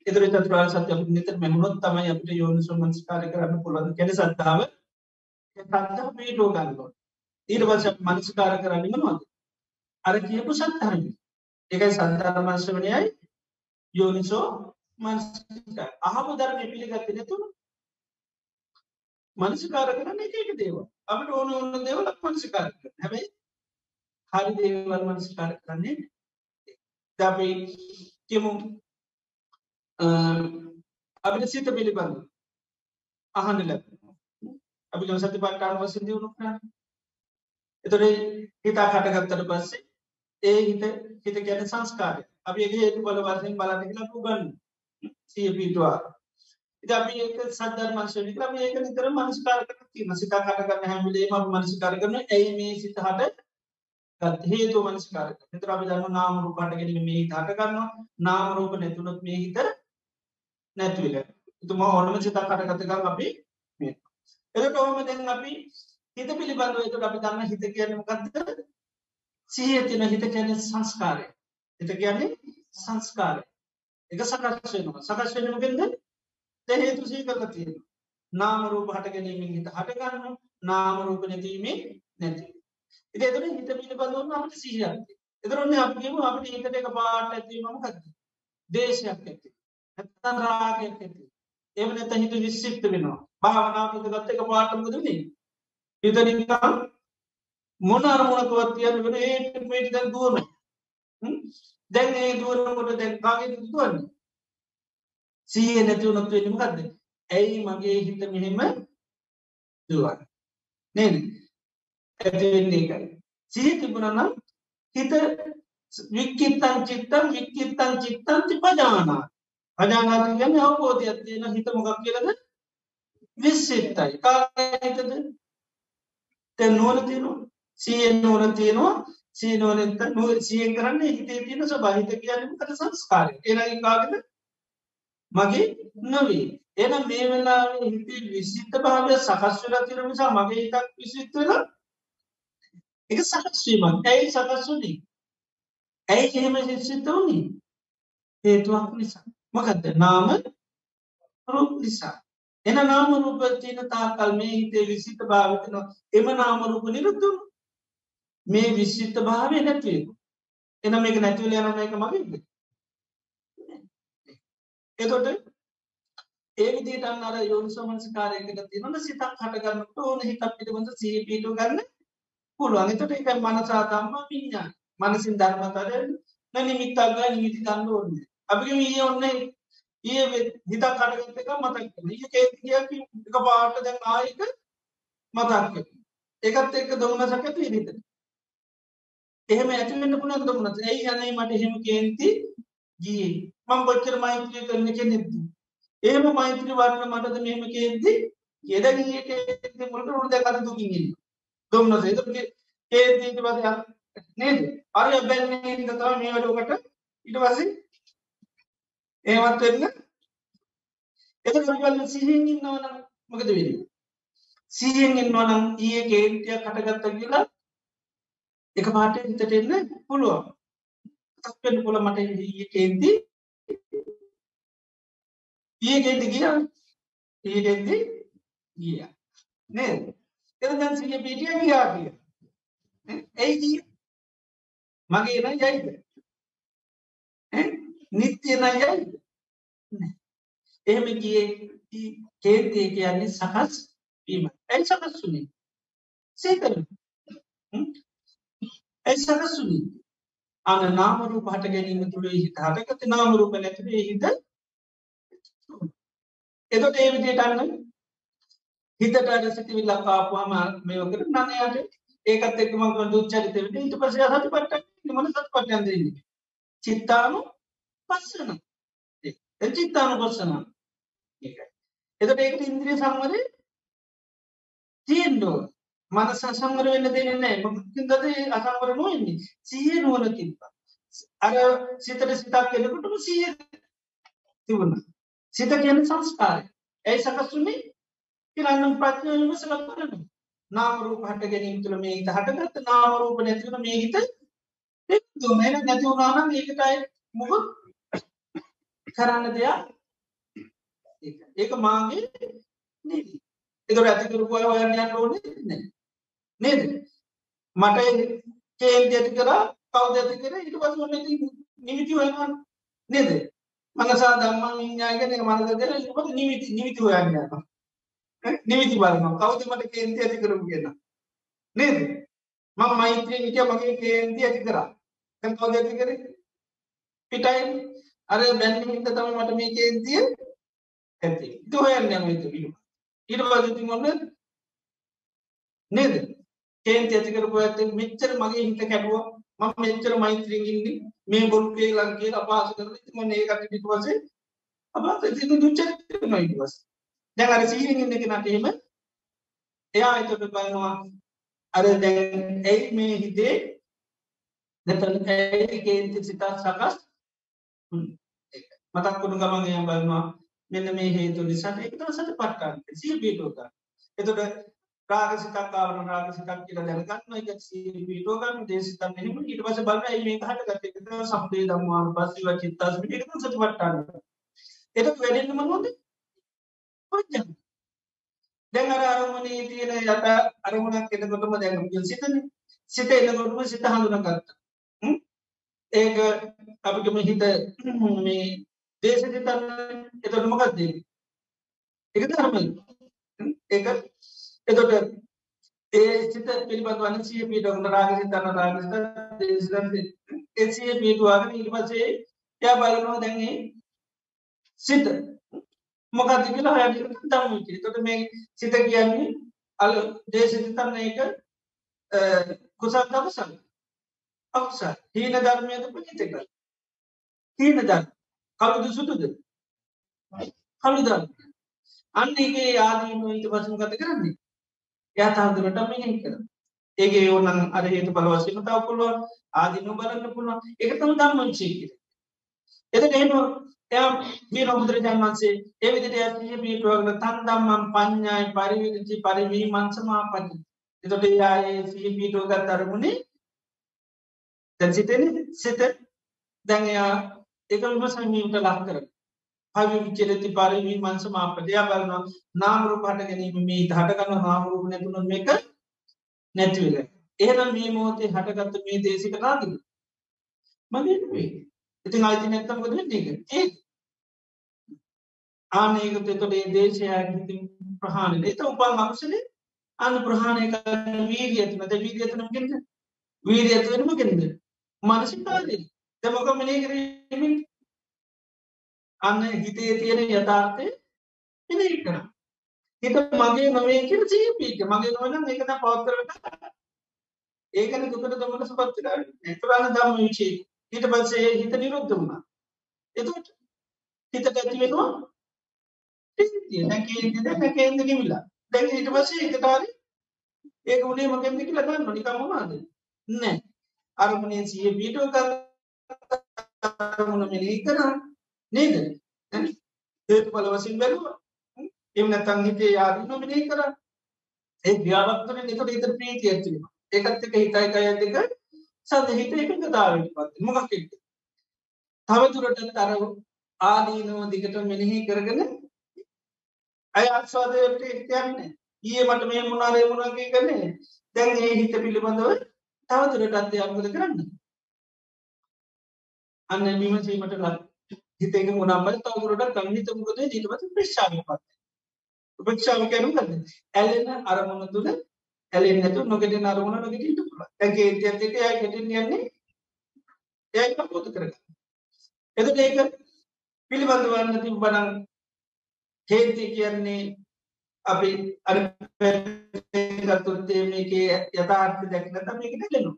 එතර චතුරා සත්‍ය නිතර මෙහුණොත් තමයි අපට යෝනි සුමන්ස්කාර කරන්න පුළන් කෙන සත්තාව සත්හ පීටෝ ගන්නෝ ඊට වස මනස්කාර කරන්නම නොද අර කියපු සත්හරම එකයි සද්ධර්මංශවනයයි යෝනිසෝ මන්ස්කාර අහපු ධර්මය පිළිගත්ත නැතුන මනසිකාර කරන්න එක එක දේව අපට ඕන ඕන්න දේවලක් මනසිකාර කර හැබයි හරි දේවල් මනසිකාර කරන්නේ දැපයි කියමු අපිට සිත පිළිබඳ අහන්න ලැබ අපි සති පට්ටාන වසින් දියුණු කරන්න එතොරේ හිතා කටගත්තට පස්සේ ඒ හිත හිත ගැන සංස්කාරය. අපි ඒගේ ඒතු බල වර්සයෙන් බලන්න කියලා පුගන්න සිය පිටවා ඉති අපි ඒක සද්ධර් මංශවි ම ඒක නිතර මනස්කාර කරන සිතා කටගන්න හැමිලේ ම මනස්කාර කරන ඇයි මේ සිත හට හේතු මනස්කාර තර අපි දන්න නාමරු පටගෙන මේ හටගන්න නාමරූප නැතුනොත් මේ හිත නැතිවල තුම ඕනම සිතා කටගතකම් අපි එද ඔහම දැන් අපි හිත පිළිබඳව එතුට අපි දන්න හිත කියන්නමකක්ද සිහිය තින හිත කියන සංස්කාරය. හිත කියන්නේ සංස්කාරය. එක සකස් වෙනවා. සකස් වෙනමගෙන්ද හේතු සී කරලා තියෙන නාමරූප හට ගැනීමෙන් හිත හටගන්න නාමරූප නැතිීමේ නැති ඉති එතන හිත පිළිබඳවන්න අපට සිහියක්ති එතරොන්න අපගේම අපට හිතට එක පාට ඇතිවීමම කද දේශයක් ඇති ඇත්තන් රාගයක් ඇති එම නැත හිත විශ්සික්ත වෙනවා. භාවනාව හිත ගත්ත එක පාටමකදනේ හිතනිකම් මොන අරමුණකවත් තියන්න වෙන ඒට මේටි දැන් දුවන දැන් ඒ දුවනකොට දැන් කාගේ දුවන්නේ? සීය නැතිවුණොත් වෙනම ගත්ද ඇයි මගේ හිත මෙහෙම දුවන් නේද? ඇතිවෙන්නේ එකයි සිය තිබුණනම් හිත වික්කිත්තන් චිත්තම් වික්කිත්තන් චිත්තන්ති පජානා. අජානාති ගැන අවබෝධයක් තියෙන හිත මොකක් කියලද? විස්සිත්තයි කාහිතද තැ නුවන තියෙනවා. සියෙන් නුවන තියෙනවා. සීනෝනත නො සියෙන් කරන්න හිතේ තියෙන සබහිත කියන්නම කට සංස්කාරය. එනයි කාගද? මගේ නොවේ. එන මේ වෙලාවේ හිතේ විසිත භාවය සකස් වෙලා තිර නිසා මගේ හිතක් විසිත් වෙලා එක සකස්වීමක් ඇයි සකස්වුනි ඇයි එහෙම සිසිත වුණි හේතුවක් නිසා. මොකද? නාම රූප නිසා. එන නාම රූප තියන තාකල් මේ හිතේ විසිත භාවිතන එම නාම රූප නිරුත්තුන් මේ විශ්චිත්ත භාවය නැතිවකු එන මේක නැතිවල යන එක මගේද? එතොට ඒ විදිට අන්නර යෝනිසෝමනසිකාරයකට තිනන සිතක් හටගන්නට ඕන හිතක් පිළිබඳ සීපීටු ගන්න පුළුවන්. එතට එක මනසාතම්ම පිඥා මනසින් ධර්මතර නිමිත්තක්ග නිමිති ගන්න ඕන්න අපි ඒ ඔන්න ඒ හිතක් කටගත එක මතක් ඒ එක පාට දැන් ආයක මතක් එකත් එක්ක දොමන සකත හිතට එහෙම ඇතිවෙන්න පුළන් දමුණත් ඇයි යනයි මට එහෙම කේන්ති ගිය. මං බොච්චර මෛත්‍රී කරන කෙනෙක්ද? ඒම මෛත්‍රී වරන්න මටද මෙහෙම කේන්ති ගෙදගිය මුලට උුණ දැකත දුකින් දුම්නස ඒතුගේ ඒදීට පද නේද? අර බැන්නේ තම මේ වඩෝකට ඉට පස ඒවත් වෙන්න. එත ගල් සිහින් ඉන්නවන මකද වෙන සිහියෙන් ඉන්නවනම් ඒ කේන්තිය කටගත්ත කියලා එක පාට හිතට එන්න පුළුවන්. තක්වෙන්න පුල මට ඒකෙන්දී ඒකෙන්ද ගිය. ඒකෙන්ද ගිය. නේ එදැන් සිය පිටිය ගියා කිය ඇයි මගේ නම් යයිද? නිත්‍යන යයි එහෙම ගියේ කේන්තිය කියන්නේ සකස් වීම ඇයි සකස් වුනේ? සේකර ඇයි සකස්සුනි අන නාමරූප හට ගැනීම තුළේ හිත හටගත නාමරූප නැතිවේ හිත එතොට ඒ විදියට අන්න හිතට අර සිතිවිල්ල කාපුවාම මේවකට නනයට ඒකත් එක්කම දුච්චරිත විට ඊට පස්සේ සති පට්ට මොන සත් පට්ටන්දන්නේ චිත්තානු පස්සන චිත්තානු පස්සන එතට ඒකට ඉන්ද්‍රිය සංවරය තියෙන්ඩෝ මනස අසංවර වෙන්න දෙන්නේ නැහැ. මොකක්ද අසංවර නොවෙන්නේ? සිහිය නුවණ තිබ්බා. අර සිතට සිතක් එනකොටම සිහිය තිබුණා. සිත කියන්නේ සංස්කාරය. ඒ සකස්ුනේ කියලා ප්‍රඥාවෙන් සලක් කරනවා. නාම රූප හට ගැනීම තුළ මේ හිත හටගත්ත නාම රූප නැති වෙන මේ හිත දුමෙන් නැති වුණා නම් ඒකට අය මොකද කරන්න දෙයක් ඒක මාගේ නෙවෙයි. ඒකට ඇති කරපු අය හොයන්න යන්න ඕනේ නැහැ. නේද? මට කේන්ති ඇති කරා කවුද ඇති කර? ඊට පස්සේ ඔන්න ඉතින් නිමිති හොයනවා. නේද? මනසා ධම්මං විඤ්ඤාය කියන මනස දෙල ඊට පස්සේ නිමිති නිමිති හොයන්න යනවා. නිමිති බලනවා. කවුද මට කේන්ති ඇති කරමු කියන නේද? මම මෛත්‍රී හිටිය මගේ කේන්ති ඇති කරා. දැන් කවුද ඇති කරේ? පිටයි. අර බැන්නේ හින්දා තමයි මට මේ කේන්තිය ඇති. ඒක හොයන්න යනවා ඊට පස්සේ ඉතින් ඔන්න නේද? කේන්ති ඇති කරපු ඇත්තෙන් මෙච්චර මගේ හිත කැඩුවා මම මෙච්චර මෛත්‍රියෙන් ඉන්නේ. මේ බොරු කියලා කියලා අපහාස කරලා ඉතින් මම ඒකට ඊට පස්සේ අපහාස ඉතින් දුච්චරිත වෙනවා ඊට පස්සේ. දැන් අර සීයෙන් ඉන්න කෙනාට එහෙම එයා ඒකට බලනවා අර දැන් ඇයි මේ හිතේ නැත්නම් ඇයි කේන්ති සිත සකස් මතක් වුණු ගමන් එයා බලනවා මෙන්න මේ හේතු නිසා ඒක තමයි සතපට්ඨාන සිය පිටෝ ගන්න. එතකොට රාගසිතක්කාවන රාගසිතක් කියල දැනගන්න එක පිටෝගන්න දේසිතන් හෙම ඊට පස බල මේ හට ගතක සම්දේ දම්වාන පස්සිව චිත්තාස එක සති පට්ටන්න එට වැඩෙන්න්නම නොද පජ දැන් අර අරමනේ තියෙන යට අරමුණක් එනකොටම දැන් සිතන සිත එනකොටම සිත හඳුනගත්ත. ඒක අපිටම හිත මේ දේශ සිතන්න. එතොට මොකක්දේ? එක ධර්ම ඒක එතොට ඒ සිත පිළිබඳ වන සිය පීටොකට රාගසි තන්න රාගස්ත එසිය පීටවාගෙන ඉට පසේ ය බලනවා දැන්ගේ සිත මොකද කියලා හොයන්නට දම්මුචි තොට මේ සිත කියන්නේ අල දේශති තන්න එක කුසල් දවසල් අක්ෂ හීන ධර්මයද පකිතක හීන ධර්ම. කළුදු සුදුද? කළු ධර්ම. අන්න ඒගේ ආදීම ඊට පසම ගත කරන්නේ යා තහදුරට මෙහි කර ඒගේ ඕනන් අර හේතු බල වශයෙන් තව පුළුවන් ආදීනු බලන්න පුළුවන්. ඒක තම ධම්මංචී කිය එතට එහෙම එයා මේ නොබුදුරජාන් වන්සේ ඒ විදිට ඇතිය පිටුවගන තන් දම්මම් පඤ්ඥායි පරිවිදිචි පරිවී මන්සමාපති එතොට යායේ සිහි පිටුවගත් අරමුණේ දැන් සිතෙන සිත. දැන්යා එක විමසමීමට ලක් කර හවි විචරති පරිවී මන්සමාපටයා බලන නාමරු පට ගැනීම මේ හටගන්න නාමරුප නැතුන මේක නැතිවල එහෙනම් මේ මෝතේ හටගත්ත මේ දේශි කනාතිද මගේ වේ ඉතින් අයිති නැත්තම කොද වෙන්නේ ඒ ආනේකත තොට ඒ දේශය ප්‍රහාණ එත උපන් අක්ෂලේ අන්න ප්‍රහාණය කරන වීරිය ඇතිනද වීරිය ඇතනමගෙන්ද වීරිය ඇතුවෙනමගෙන්ද මනසිකාරී තමොක මනේ කිරීමින් අන්න හිතේ තියෙන යථාර්ථය එන කර හිත මගේ නොවේ කියල සීපීක මගේ නොවන ඒකත පවත්තරට ඒකන දුකට දමට සපත්තිර එතුරන්න දම විචේ. හිට පස්සේ හිත නිරුද්ධ වුණා. එතුට හිතට ඇති වෙනවා නැකේ නැකේද කිවිලා දැන් හිට පස්සේ එකතාරි ඒක උනේ මකෙන්ද කියලා ගන්න නිකම්මවාද නෑ. අරමුණේ සිය පීටෝ කරමුණ මෙලී කරා. නේද? හේතු පල වසින් බැලුව එම නැතන් හිතේ යාදන මෙලී කර ඒ ්‍යාවක්තර නිතට ඉත ප්‍රීති ඇතිවීම ඒකත් එක හිතයිකය දෙක සද හිත එකතාවට පත් මොකක් තවතුරට තර ආදීනව දිගට මෙනෙහි කරගෙන අය අත්ස්වාදයට යන්න. ඒ මට මේ මුණනාරේ මුණගේ කරන්නේ දැන් ඒ හිත පිළිබඳව තවතුරට අධ්‍යාපකද කරන්න. අන්න විමසීමට ලක් හිතක මුණම්බල තවතුරට කමිතමකද ජීතපත ප්‍රශ්ාව පත් උපක්ෂාව කැරු ගන්න ඇලෙන අරමුණ තුළ ඇලෙන් නැතු නොගෙට නරමුණ නොගෙට පුල ඇගේ ඇතික ය ගෙට යන්නේ යයි පොත කරගන්න. එතට ඒක පිළිබඳවන්න තිබ්බනං හේති කියන්නේ අපි අරගත්තුත්තේ මේක යථාර්ථ දැක්න මේකට ලෙනු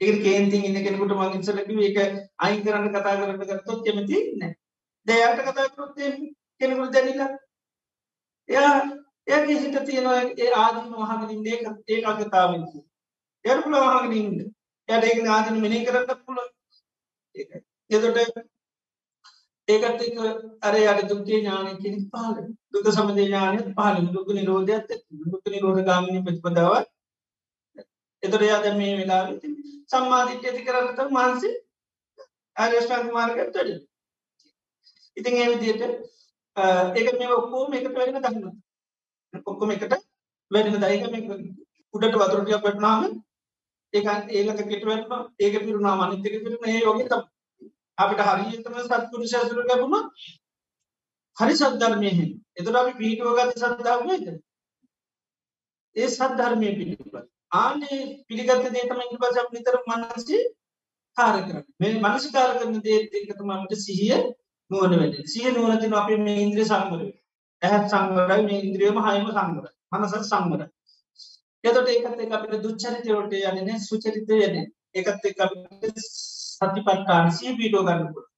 ඒ කේන්ති ඉන්න කෙනෙකුට මංගිසලකිව ඒක අයි කරන්න කතා කරන්න ගත්තොත් කෙමති නෑ. දෙයාට කතා කරොත්තේ කෙනෙකුට දැනිලා එයා එයාගේ හිට තියෙනවා ඒ ආදීම වහගලින් ඒක ඒ අගතාවෙන් යට පුළ වහගලින්ද යට ඒක ආදින මෙනේ කරන්න පුළ එතොට ඒකත් එක අර යට දුක්ගේ ඥානය කෙනෙ පහල දුක සමදේ ඥානය පහල දුක නිරෝධයක්ත දුක නිරෝධ ගාමිනි ප්‍රතිපදාව එතොට යාද මේ වෙලා සම්මාධිත්‍ය ඇති කරන්නත මහන්සේ ආර්යෂ්ඨාන් මාර්ගයට ටඩ ඉතින් ඒ විදියට ඒක මේ ඔක්කෝම එකට වැඩෙන දන්න ඔක්කොම එකට වැඩෙන දයික උඩට වතුරටියක් වැටනාම ඒ ඒලක කෙට වැටම ඒක පිරුණා මනිතක පිරන ඒ යෝග තම අපිට හරිතම සත්පුරුෂ ඇතුර ලැබුණ හරි සද්ධර්මයහ එතුර අපි පිහිටුවගත සද්ධාවද ඒ සද්ධර්මය පිළිබ ආනේ පිළිගත්ත දේතම ඉට පසක් නිතර මනසේ කාර කරන මේ මනසිකාර කරන දේත් එකතමට සිහිය නුවන වැඩ සිය නුවනතින අපේ මේ ඉන්ද්‍රිය සංවර ඇහත් සංවරයි මේ ඉන්ද්‍රියම හයම සංවර මනසත් සංවර එතට ඒකත් එක අපිට දුච්චරිතයෝට යනන සුචරිතය යන එකත් එක සතිපට්ටාන සිය පීටෝ ගන්නපුට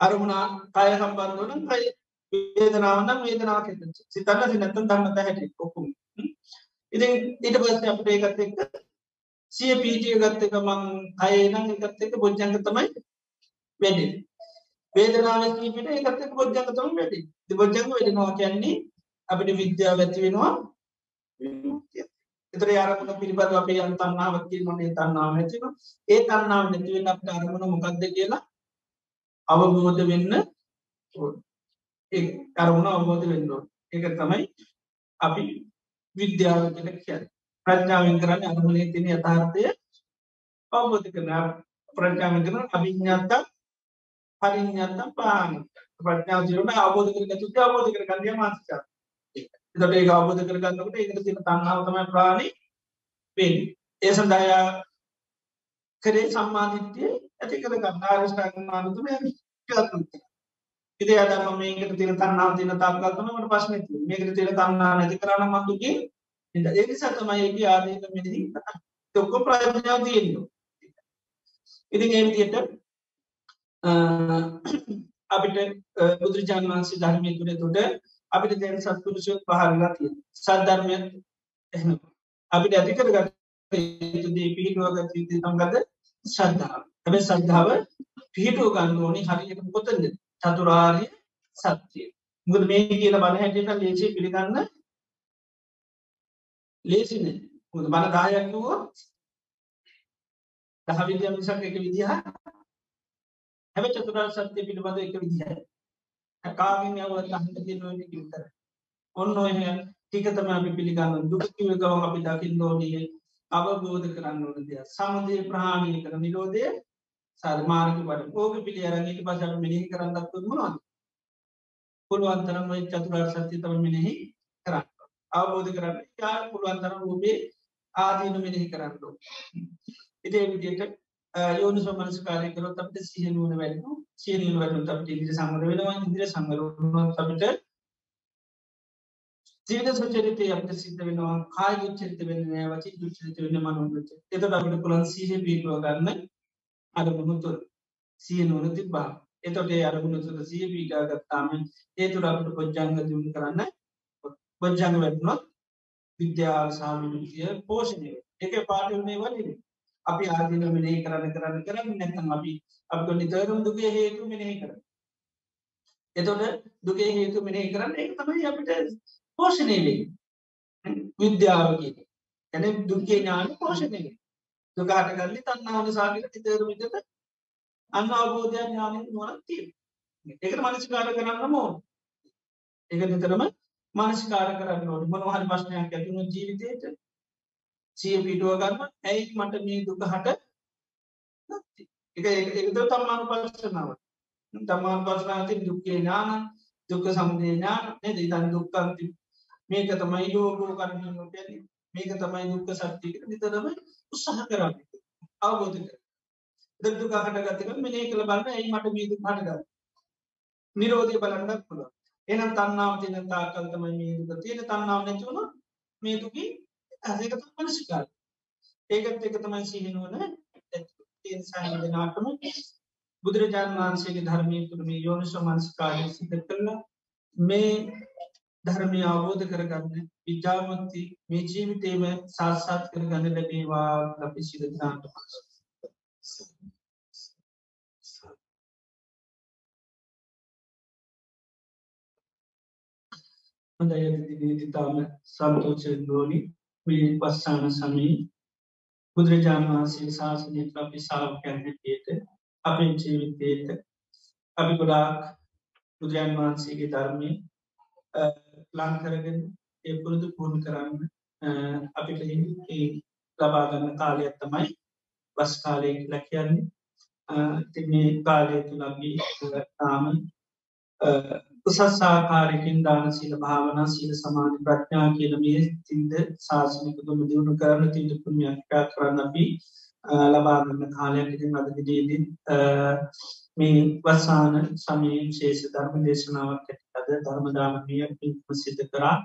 අරමුණා කාය සම්බන්ධවන කයි. වේදනාවන්න වේදනාව සිතන්න සිනත්තන් දන්නත හැට ඔකුම් ඉතින් ඊට පස්ස අපට ඒකත් එක්ක සිය පීටිය ගත්ත එක මං අයනම් එකත් එක බොජ්ජංග තමයි වැඩි වේදනාව කීපිට ඒකත් එක බොජ්ජංග තම වැඩි. බොජ්ජංග වැඩෙනවා කියන්නේ අපිට විද්‍යාව ඇති වෙනවා එතර අරමුණ පිළිබඳ අපේ යන් තන්නාවත්ති නොනේ තන්නාව ඇතින ඒ තන්නාව නැතිවෙන්න අපට අරමුණ මොකක්ද කියලා අවබෝධ වෙන්න අරමුණ අවබෝධ වෙන්න එක තමයි අපි විද්‍යාව කෙන කිය ප්‍රඥාවෙන් කරන්න අරමුණේ තින යථාර්ථය අවබෝධ කරන ප්‍රඥාවෙන් කරන අභිඥාත පරිඥාත පාන. ප්‍රඥාව ජීවන අවබෝධ කර තුති අවබෝධ කර ගන්දිය මාසිචා එතට ඒ අවබෝධ කරගන්නකට ඒකට තින තන්නාව තමයි ප්‍රාණි වෙන් ඒ සඳහා කරේ සම්මාධිත්‍යය ඇති කර ගන්න ආරෂ්ඨාග මානතුම ක්‍රියාත්මක ඉති අදම මේකට තිර තන්නාව තින තාක්ගත්තනට පශ්න මේකට තිර තන්නා නැති කරන්න මතුගේ ඒ සතමයක ආදක මිදි තොක්ක ප්‍රඥාව තියෙන්න්න ඉති ඒවිදියට අපිට බුදුරජාන් වන්සේ ධර්මය තුළ තුට අපිට දැන් සත්පුරුෂයත් පහරලා තිය සද්ධර්මය එහම. අපිට ඇතිකර ගත් දේ පිහිටුවගත තමගත ශ්‍රද්ධාව. හැබැ සද්ධාව පිහිටුව ගන්න ඕනි හරියට කොතද චතුරාර්ය සත්‍යය. මුද මේ කියල බණ හැටියට ලේසේ පිළිගන්න ලේසින මුද බණ දායක්නුවෝ දහවිද්‍ය මිසක් එක විදිහ හැම චතුරාර් සත්‍යය පිළිබඳ එක විදිහ කාගෙන් යවත් අහට තියනොන කිවතර ඔන්න ඔය ටිකතම අපි පිළිගන්න. දුකකිව ගව අපි දකිින් දෝනිය අවබෝධ කරන්න ඕන දෙයක්. සමදය ප්‍රහාණය කර නිරෝධය සර්මාර්ග වට ඕක පිළි අරගට පසට මිනිහි කරන්නත් මොනවාද? පුළුවන්තරම් ඔයි චතුරාර් සත්‍ය තම මිනෙහි කරන්න. අවබෝධ කරන්න යා පුළුවන්තරම් ඔබේ ආදීන මිනෙහි කරන්න ඉතේ විදියට යෝනි සමනස කාරය කර අපට සිහනුවන වැඩ සියනුව වැට අපට ඉදිරි සමර වෙනවා. ඉදිර සමර අපට ජීවිත සුචරිතය අපට සිද්ධ වෙනවා. කාය දුච්චරිත වෙන්න වචි දුච්චරිත වෙන්න මනුට එත අපට පුළන් සීහ පිටුව ගන්න අරමුණු තුර සිය නොන තිබා එතොටේ අරමුණු තුර සිය පීටා ගත්තාම ඒතුර අපට පොජ්ජංග දියුණු කරන්න පොජ්ජංග වැටනොත් විද්‍යාව සාමිතිය පෝෂණය එක පාටුනේ වලින් අපි ආදින මෙනෙහි කරන්න කරන්න කරන්න. නැතන් අපි අප නිතරුම් දුගේ හේතු මෙනෙහි කර එතොට දුගේ හේතු මෙනෙහි කරන්න ඒ තමයි අපිට පෝෂණය වේ විද්‍යාවගේ ඇන දුක්ගේ ඥාන පෝෂණය දුකාට කල්ලි තන්නාවන සාගක තිතරුමිටට අන්න අවබෝධය ඥාන නොනක් තිය ඒකට මනසිකාර කරන්න මෝ ඒක නිතරම මනස්කාර කරන්න ඕට මොනහරි ප්‍රශ්නයක් ඇතිුණු ජීවිතයට සිය පිටුව ගන්න. ඇයි මට මේ දුක හට එක එකද තම්මාන පස්සනාව තමාන් පස්සනාති දුක්කේ ඥාන දුක්ක සමුදේ ඥාන නද? ඉතන් දුක්කන්ති මේක තමයි යෝගෝ කරන්න නොටැන මේක තමයි දුක්ක සත්තික නිතරම උත්සහ කරන්න. අවබෝධ කර දුකාහට ගතක මෙනේ කළ බන්න ඇයි මට මේ දුක් හටගන්න? නිරෝධය බලන්නක් පුළ එනම් තන්නාව තින තාකල්තමයි මේ දුක. තියෙන තන්නාව නැතිවුණු මේ දුකී ඇසක මනසිකාර ඒකත් එක තමයි සිහිනුවන සාහදනාටම බුදුරජාණන් වහන්සේගේ ධර්මය තුරම යෝනිස මනස්කාරය සිත කරලා මේ ධර්මය අවබෝධ කරගන්න විජාමත්ති මේ ජීවිතේම සාත්සාත් කරගන්න ලැබේවා ලපි සිදනාට පස හොඳ යතිතාම සන්තෝෂ දෝනි මේ පස්සාන සමී බුදුරජාණන් වහන්සේ ශාසනයට අපි සාාවකැන් හැටියට අපේ ජීවිතයට අපි ගොඩාක් බුදුරජාන් වහන්සේගේ ධර්මය ලංකරගෙන ඒ පුරුදු පුහුණු කරන්න අපිට ලබාගන්න කාලයක් තමයි බස් කාලය කියලා කියන්නේ. මේ කාලය තුළබී තාම උසස්සාකාරයකින් දාන සීල භාවනා සීල සමාධ ප්‍රඥා කියල මේ තින්ද ශාසනකතුම දියුණු කරන තින්ද පුුණ්‍යක්කා කරන්න අපි ලබාගන්න කාලයකිතින් අදවිදේදී මේ වසාන සමයෙන් ශේෂ ධර්ම දේශනාවක් ඇතිකද ධර්මදානමය පින්ම සිත කරා.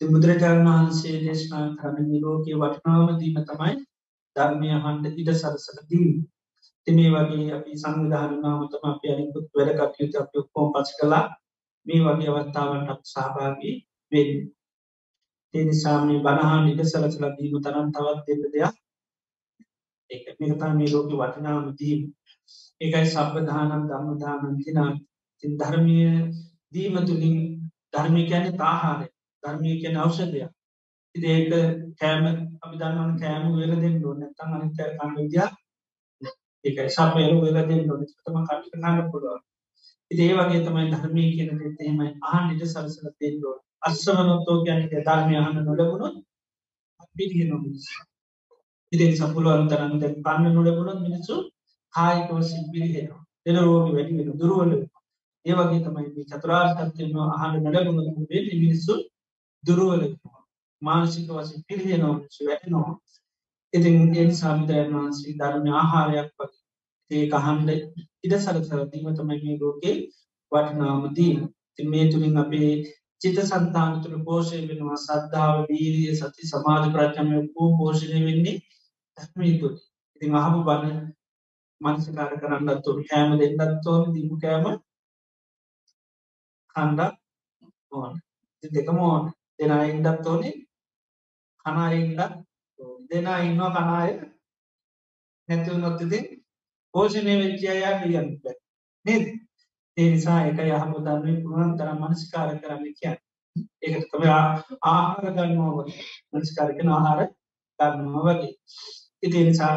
බුදුරජාණන් වහන්සේ දේශනා කරන නිරෝගය වටනාව දීම තමයි ධර්මය හන්ඩ ඉඩ සරසන දීම. මේ වගේ අපි සංවිධානනාවතම අපි අනිකුත් වැඩ කටයුතු අපි ඔක්කෝම් පස් කලා මේ වගේ අවස්ථාවට අප සහභාගී වෙන් එනිසාම බණහා නිට සලසල දීම තරම් තවත් දෙප දෙයක්. ඒ මේකතා මේ ලෝක වටිනාම දීම. ඒකයි සබ්‍රධානම් ධම්මධානන් තිනා තින් ධර්මය දීම තුළින් ධර්මය කැන තාහාරය. ධර්මය කැන අවෂදයක් ඉදඒක කෑම අපි දන්නවන කෑම වෙර දෙන්න ඕ නැතන් අනිතය කන්න විදියක් ඒකයි සපයල වෙලදෙන් නොතම කටි කන්න පුළුවන්. ඉදේ වගේ තමයි ධර්මය කියන දෙතේමයි ආහන්නිට සරසල දෙන්නෝ අස්සවනොත්තෝ ගැනක ධර්මය අහන්න නොලබුණොත් පිටිය නොමිස් ඉතින් සපුළුවන් තරන් දැන් පන්න නොලබුණොත් මිනිසු කායිකව සිල්පිරිහෙනවා එල රෝග වැඩි වෙන දුරුවල ඒ වගේ තමයි චතුරාර්ථත්යම අහන්න නොලබුණොත් මිනිස්සු දුරුවල මානසික වසින් පිරිහෙනවා වැටනවා. ඉතින් ඒ සාමිදයන් වහන්සේ ධර්ම ආහාරයක් වගේ ඒ කහන්ඩ ඉඩ සලසරදීම තමයි මේ ලෝකේ වටනාමදී ති මේ තුළින් අපේ චිත සන්තාන තුළ පෝෂය වෙනවා සද්ධාව වීරිය සති සමාධ ප්‍රච්චමය වූ පෝෂණය වෙන්නේ ධර්මී තුළ ඉතින් අහම බන්න මනසකාර කරන්නත් තුොට කෑම දෙන්නත් ඕන දිපු කෑම කණ්ඩක් ඕන. දෙකම ඕන. දෙනා ඉන්ඩත් ඕනේ කනාඉන්ඩ දෙනා ඉන්නවා කනාය නැතිව නොත්තති පෝෂණය වෙච්චියයා ලියන්න නේද? ඒ නිසා එක යහම දන්නේ පුරුවන් තරම් මනස්කාර කරන්න කිය ඒකට තම ආහාර ගන්නවා මනස්කාරකන ආහාර ගන්නවා වගේ. ඉති නිසා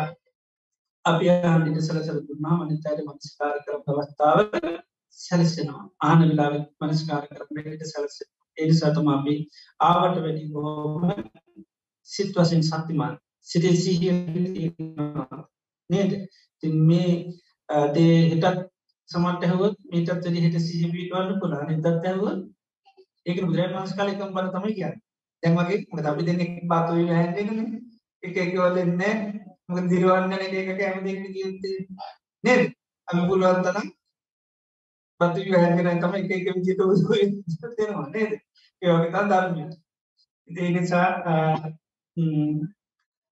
අපි ආන්ට සලසල දුන්නා මනිතයට මනස්කාර කර අවස්ථාව සැලසෙනවා. ආන වෙලාව මනස්කාර කරනට සැලස එනිසාතම අපි ආවට වැඩි බෝම සිත් වසින් සත්තිමන් සිටේ සිහිය නේද? තින් මේ දේ හිටත් සමට හැවත් මේටත් වැඩි හිට සිහිපීටවන්න පුලා නිදත් ඇව ඒක බුදුරන් වන්ස් කාලකම් බල තමයි කිය දැන්වගේ මට අපි දෙන්න බාතුව හැගෙන එක එකවලන්නේ මොක දිරුවන්න එක කෑම දෙන්න කිය නේද? අම පුළුවන් තරම් බතු හැගෙන තම එක එක විජිත දෙනවා නේද? ඒවගේ තා ධර්මය. ඒ නිසා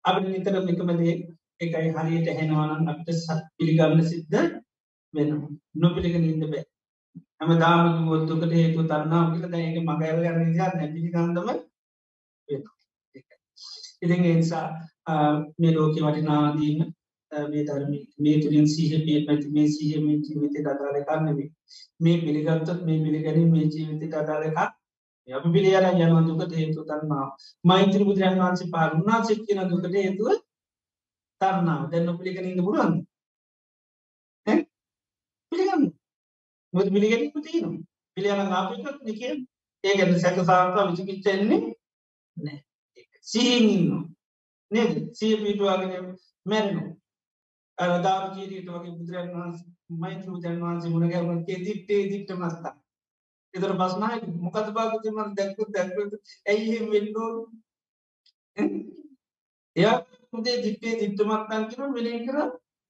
අප නිතර එකමදේ එකයි හරියට හෙනවානම් අපට සත් පිළිගන්න සිද්ධ වෙන නොපිළිගෙන ඉන්න බෑ. හැම දාම ගොත්තුකට හේතු තරන්නාව කියල දැක මගඇල යන්න නිසා නැපිලි ගන්දම ඉතින් එනිසා මේ ලෝක වටිනාදීම මේ ධර්ම මේ තුළින් සීහ පිය පැති මේ සීහ මේ ජීවිත අදාල කරන්නවේ මේ පිළිගත්තත් මේ පිළිගැන මේ ජීවිත අදාලකක් අපි පිළියල යන දුකට හේතු තන්නාව මෛත්‍ර බුදුරන් වන්සේ පාරුණා සික්කන දුකට හේතුව තන්නාව දැන්න පිළිගනින්න පුරුවන් පිළිගන්න. මුද පිළිගැනීම තියෙනවා. පිළියන ආපිකත් නිකිය ඒගැන සැක සාර්තා විචිකිච්චෙන්නේ නෑ සිහිඉන්න නේද? සිය පිටවාගෙන මැරෙනු අදාර ජීරීට වගේ බුදුරන් වහන්ස මෛත්‍ර බුදුරන් වහන්සේ මුණගැවන්ගේ දිට්ටේ දිට්ට මත්තා එතර පස්නාය මොකද භාගතම දැක්කු දැක්ක ඇයි වෙන්නෝ එයා උදේ දිට්ටේ දිට්ටමත්තන් කිර වෙලේ කර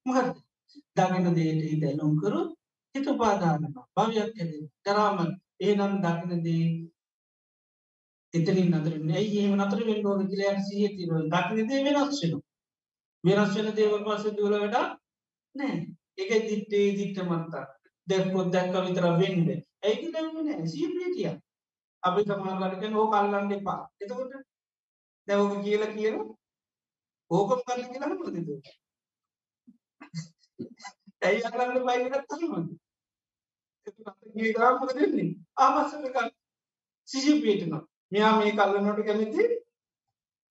මහත් දගෙන දේට දැනුම් කරු හිත පාදාන්න භවයක් කැද කරාමන් ඒනම් දකිනදී එතනින් අතර ඇයි ඒම අතර වෙන්නෝද කියලයන් සිය තිරුව දකිනදේ වෙනස් වෙන වෙනස් වෙන දේවල් පස දුල වැඩ නෑ එක දිට්ටේ දිට්ට මත්තා දැක්කොත් දැක්ක විතර වෙන්ඩ ඇයි දැමන සීපිටිය අපි සමාගලක හෝ කල්ලන්න එපා. එතකොට දැවක කියල කියන ඕකම් කල කියලන්න ප්‍රතිතු ඇයි අකරන්න බයිගත් තීමද ගාමක දෙන්නේ ආමස්සක සිහි පිටනවා මෙයා මේ කල්ලනොට කැමති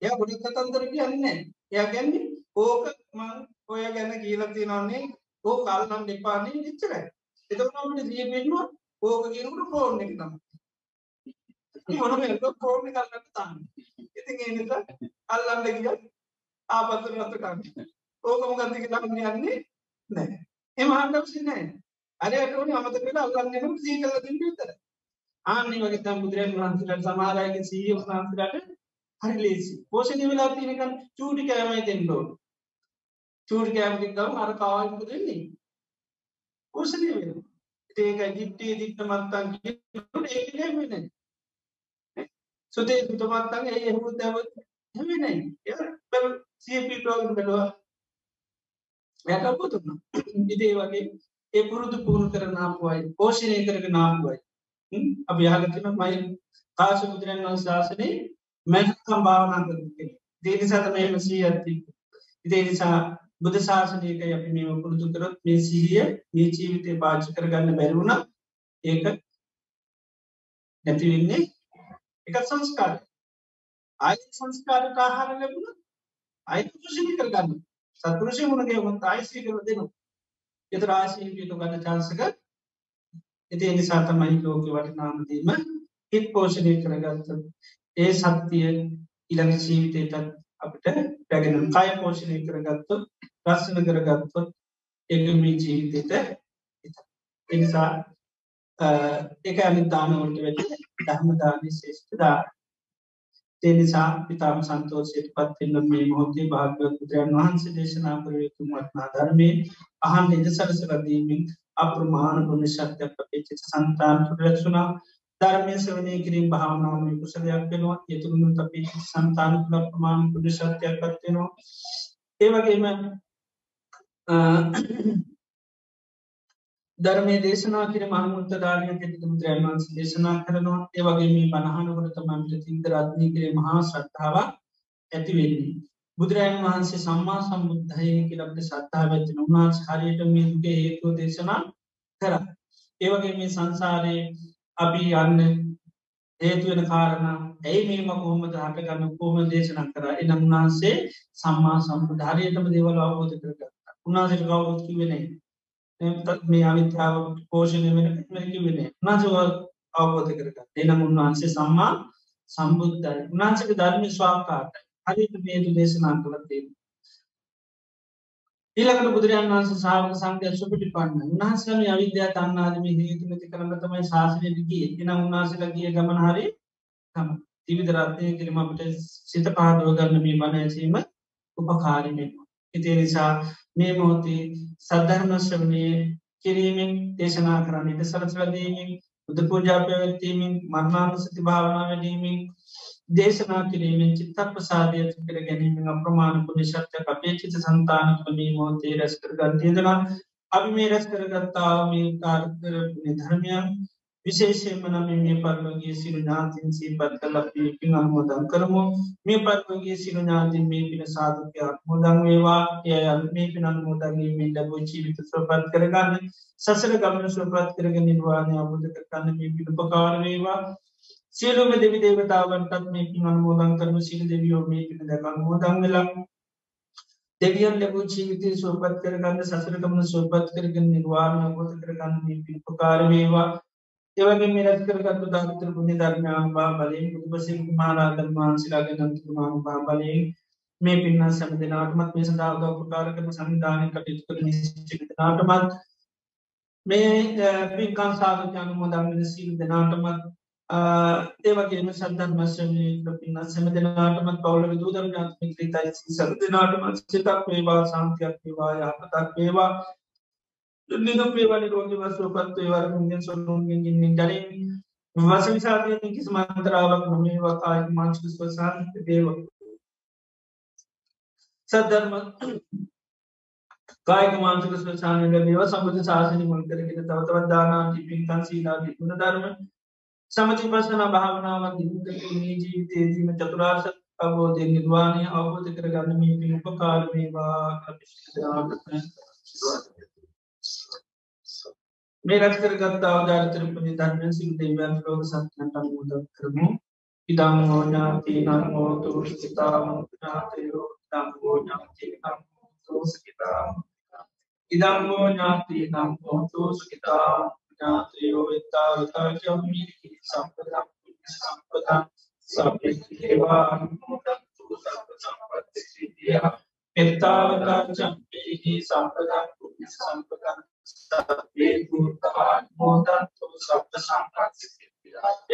එය ගොඩි කතන්දර කියන්නේ එය ගැන්නේ ඕක මං ඔය ගැන කියලති නන්නේ ඕ කල්නම් දෙපාන්නේ නිච්චරයි එතකට සිය පෙන්වා ඕක කියනකට ෆෝන් එක තම මොන ෆෝර්ණ කල්ලට තන්න ඉතින් ඒනිත අල්ලන්න කිය ආපත්තර රත කන්න ඕකම ගතික ලන්න යන්නේ නෑ එම හන්ඩක්ෂි නෑ අරයටන අමත කළ අල්ලන්නම සී කල තින් විතර ආනි වගේ තම් බුදුරන් වහන්සේලාට සමහරයගේ සීය වහන්සේලාට හරි ලේසි. පෝෂණය වෙලා තියෙනකන් චූටි කෑමයි දෙන්න ඕන. චූටි කෑම කිව්වම අර කාවල් මොකද වෙන්නේ? පෝෂණය වෙනවා. ඒකයි දිට්ටි දිට්ට මත්තන් කියනකොට ඒක නෙමෙයි නේ. සුදේ සුත මත්තන් ඒ එහෙම දැවත් නෙමෙයි නේ. ඒක බල CP ප්‍රෝග්‍රෑම් බලවා. එයාට පොතුන. ඉතින් ඒ වගේ ඒ පුරුදු පුහුණු කරන ආපුවයි පෝෂණය කරගෙන ආපුවයි අපි හගතින මයි කාශ බුදුරන් වන් ශාසනය මැකම් භාවනා කර දේනිසාත මෙම සී ඇති ඉදේ නිසා බුද ශාසනයක අපි මෙම පුරුදු කරොත් මේ සිහිය මේ ජීවිතය පාච කරගන්න බැරිවුණ ඒක නැතිවෙන්නේ එක සංස්කාර අයි සංස්කාරට ආහාර ලැබුණ අයි පුරුෂණි කරගන්න සත්පුරුෂය මුණගේ වන්ත අයිසී කර දෙනු එත රාශීපීට ගන්න චාන්සක ඉති එනිසා තමයි ලෝක වටනාමදීම හිත් පෝෂණය කරගත්ත ඒ සත්තිය ඉළඟ ජීවිතයටත් අපට පැගෙන කය පෝෂණය කරගත්තු රස්සන කරගත්තොත් එක මේ ජීවිතයට එනිසා එක අනි දානවලට වැඩ ධර්මදානය ශේෂ්ඨ දා තේනිසා පිතාම සන්තෝසයට පත්වෙන්න මේ මොහොතේ භාග්‍යවත් බුදුරන් වහන්සේ දේශනා කරයුතු වටනා ධර්මය අහන් නිද සරසරදීමින් අප්‍රමාණ ගුණ ශක්්‍යයක් අපේ සන්තාන් රැක්ෂුණා ධර්මය සවනය කිරීම භාවනාවම කුසලයක් වෙනවා. යතුරුණු අපේ සන්තාන තුළ ප්‍රමාණ පුඩ ශක්තියක් පත්වෙනවා ඒවගේම ධර්මය දේශනා කර මහමුත ධාරය ඇති මුද්‍රයන් වන්ස දේශනා කරනවා ඒවගේ මේ බණහනකොට තමන්ට තින්ද රත්නය කරේ මහා සට්ඨාවක් ඇතිවෙන්නේ. බුදුරජන් වහන්සේ සම්මා සම්බුද්ධය කියලබට සත්තා ඇති උන්වහන්ස හරියට මේගේ හේතුව දේශනා කර. ඒවගේ මේ සංසාරයේ අපි යන්න හේතුවෙන කාරණ ඇයි මේම කෝමද හටගන්න කෝම දේශනක් කර එනම් වහන්සේ සම්මා සම්බුධ හරියටම දේවල අවබෝධ කරගත්ත උන්නාසට කවුත් කිවෙනේ මේ අවිත්‍යාව පෝෂණය වෙන මැකි වෙන නාජව අවබෝධ කරගත් එනම් උන්වහන්සේ සම්මා සම්බුද්ධයි උනාන්සක ධර්මි ස්වාකාට හරිත මේතු දේශනා කළතේ ඊලකට බුදුරන් වන්ස සාාවක සංගය සුපිටි පන්න උන්හන්සම අවිද්‍යා තන්නාදම හේතුමති කරන්න තමයි ශාසනයටගේ එන උන්නාසල ගිය ගමන හරි තිවිද රත්නය කිරීම අපට සිත පාදුව ගන්න මේ බණ ඇසීම උපකාරිමෙන්වා ඉතිේ නිසා මේ මොහොතේ සද්ධර්මශ්‍රවනය කිරීමෙන් දේශනා කරන්නට සරස්වදීමින් බුද පූජා පැවැත්වීමෙන් මර්මානුසති භාවනා වැඩීමින් දේශනා කිරීමෙන් චිත්තක් ප්‍රසාධය කර ගැනීම අප්‍රමාණ පුනිශත්ය අපේ චිත සන්තානකමී මෝතේ රැස් කර ගන්තියදනා අපි මේ රැස් කරගත්තාව මේ කාර්තර ධර්මයන් විශේෂයෙන්ම නම මේ පත්වගේ සිරු ඥාතින් සීපත් කල අපි පින් අනුමෝදන් කරමු. මේ පත්වගේ සිරු ඥාතින් මේ පින සාධකයක් මුදන් වේවා. එය මේ පින අනුමෝදන්ීමෙන් ලැබෝ ජීවිත ස්වපත් කරගන්න සසර ගමන ස්වපත් කරගෙන නිර්වාණය අබුධ කරන්න මේ පිළිපකාර වේවා. සියලුම දෙවි දේවතාවන්ටත් මේ පින් අනුමෝදන් කරම. සිල් දෙවියෝ මේ පින දැක අනුමෝදන් වෙලා දෙවියන් ලැබූ ජීවිතය සුවපත් කරගන්න සසර ගමන සුවපත් කරගෙන නිර්වාණය අබෝධ කරගන්න මේ පිළිපකාර වේවා. ඒවගේ මෙරත් කරගත්තු ධාතර පුුණි ධර්මයන් බා බලයෙන් බුදුපසින් මහරාදන් වහන්සේලාගේ නන්තුමාන බා බලයෙන් මේ පින්න සැම දෙනාටමත් මේ සඳාවද උපකාරකම සංවිධානය කටයුතු කර නිශ්චිතනාටමත් මේ පින්කන් සාධකයන මොදම්ගෙන සීල් දෙනාටමත් ඒවගේම සද්ධර්මශ්‍රමය පින්න සැම දෙනාටමත් පවල දූදර ඥාත්මික තයි සර දෙනාටමත් සිතක් වේවා සාන්තියක් වේවා යහපතක් වේවා. නිගම් පේවාලි රෝග වස්වපත් ඒවර මුගෙන් සොරුන්ගෙන් ගින්නින් ජරින් වස විසාධයන කිසි මන්තරාවක් නොමේවා කායික මාංශක ස්වසාන් දේව සද්ධර්ම කායික මාංශක ස්වසානයට දේව සම්බුධ ශාසනය මුල් කරගෙන තවතවත් දානා පින්කන් සීලාගේ ගුණ ධර්ම සමති පසන භාවනාව දිමුත මේ ජීවිතයේදීම චතුරාර්ශ අවබෝධය නිර්වාණය අවබෝධ කරගන්න මේ පින් උපකාරමේවා අපිෂ මේ රැස්කර ගත් අවධාරතරපනි ධර්මය සිල් දෙවන් ලෝක සත්‍යන්ට මුද කරමු. ඉදං හෝඥාති නංහෝතු ස්ථිතාම ඥාතයෝ දංහෝඥාති නම්හෝතු ස්කිතා ඉදං හෝඥාති නම්හෝතු ස්කිතා ඥාතයෝ එත්තාවතාජම්මි සම්පදම් සම්පදන් සබ්‍යේවා මුදන්තු සබ සම්පත්ති සිදියා එත්තාවතා චම්පිහි සම්පදන් සම්පදන් සබ්බේ භූතාන් මොදන්තු සබ්බ සම්පත්ති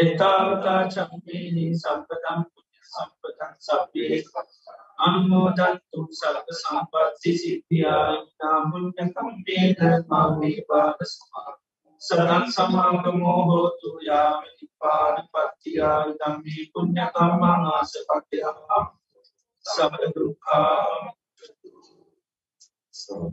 එතාවතා චම්පේහි සම්පතං පුඤ්ඤ සම්පතං සබ්බේ අනුමෝදන්තු සබ්බ සම්පත්ති සිද්ධියා නාමුඤ්ඤ කම්පේන මාමේ වාසමා සරං සමාගමෝ හෝතු යාම නිපාන පත්තියා ධම්මේ පුඤ්ඤ කම්මං ආසපට්ඨා සබ්බ දුක්ඛා Hasil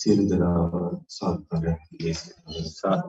සියලු දෙනාව සත්කාරයක් දේශනා සාදු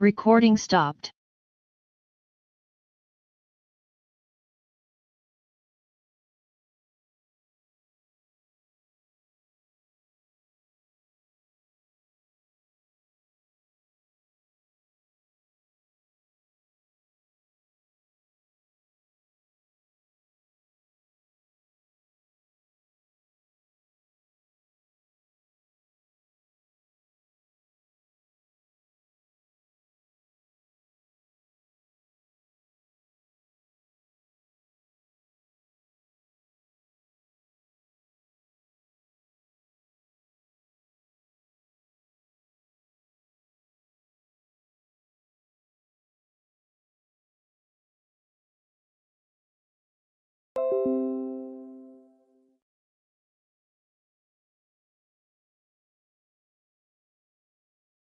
Recording stopped.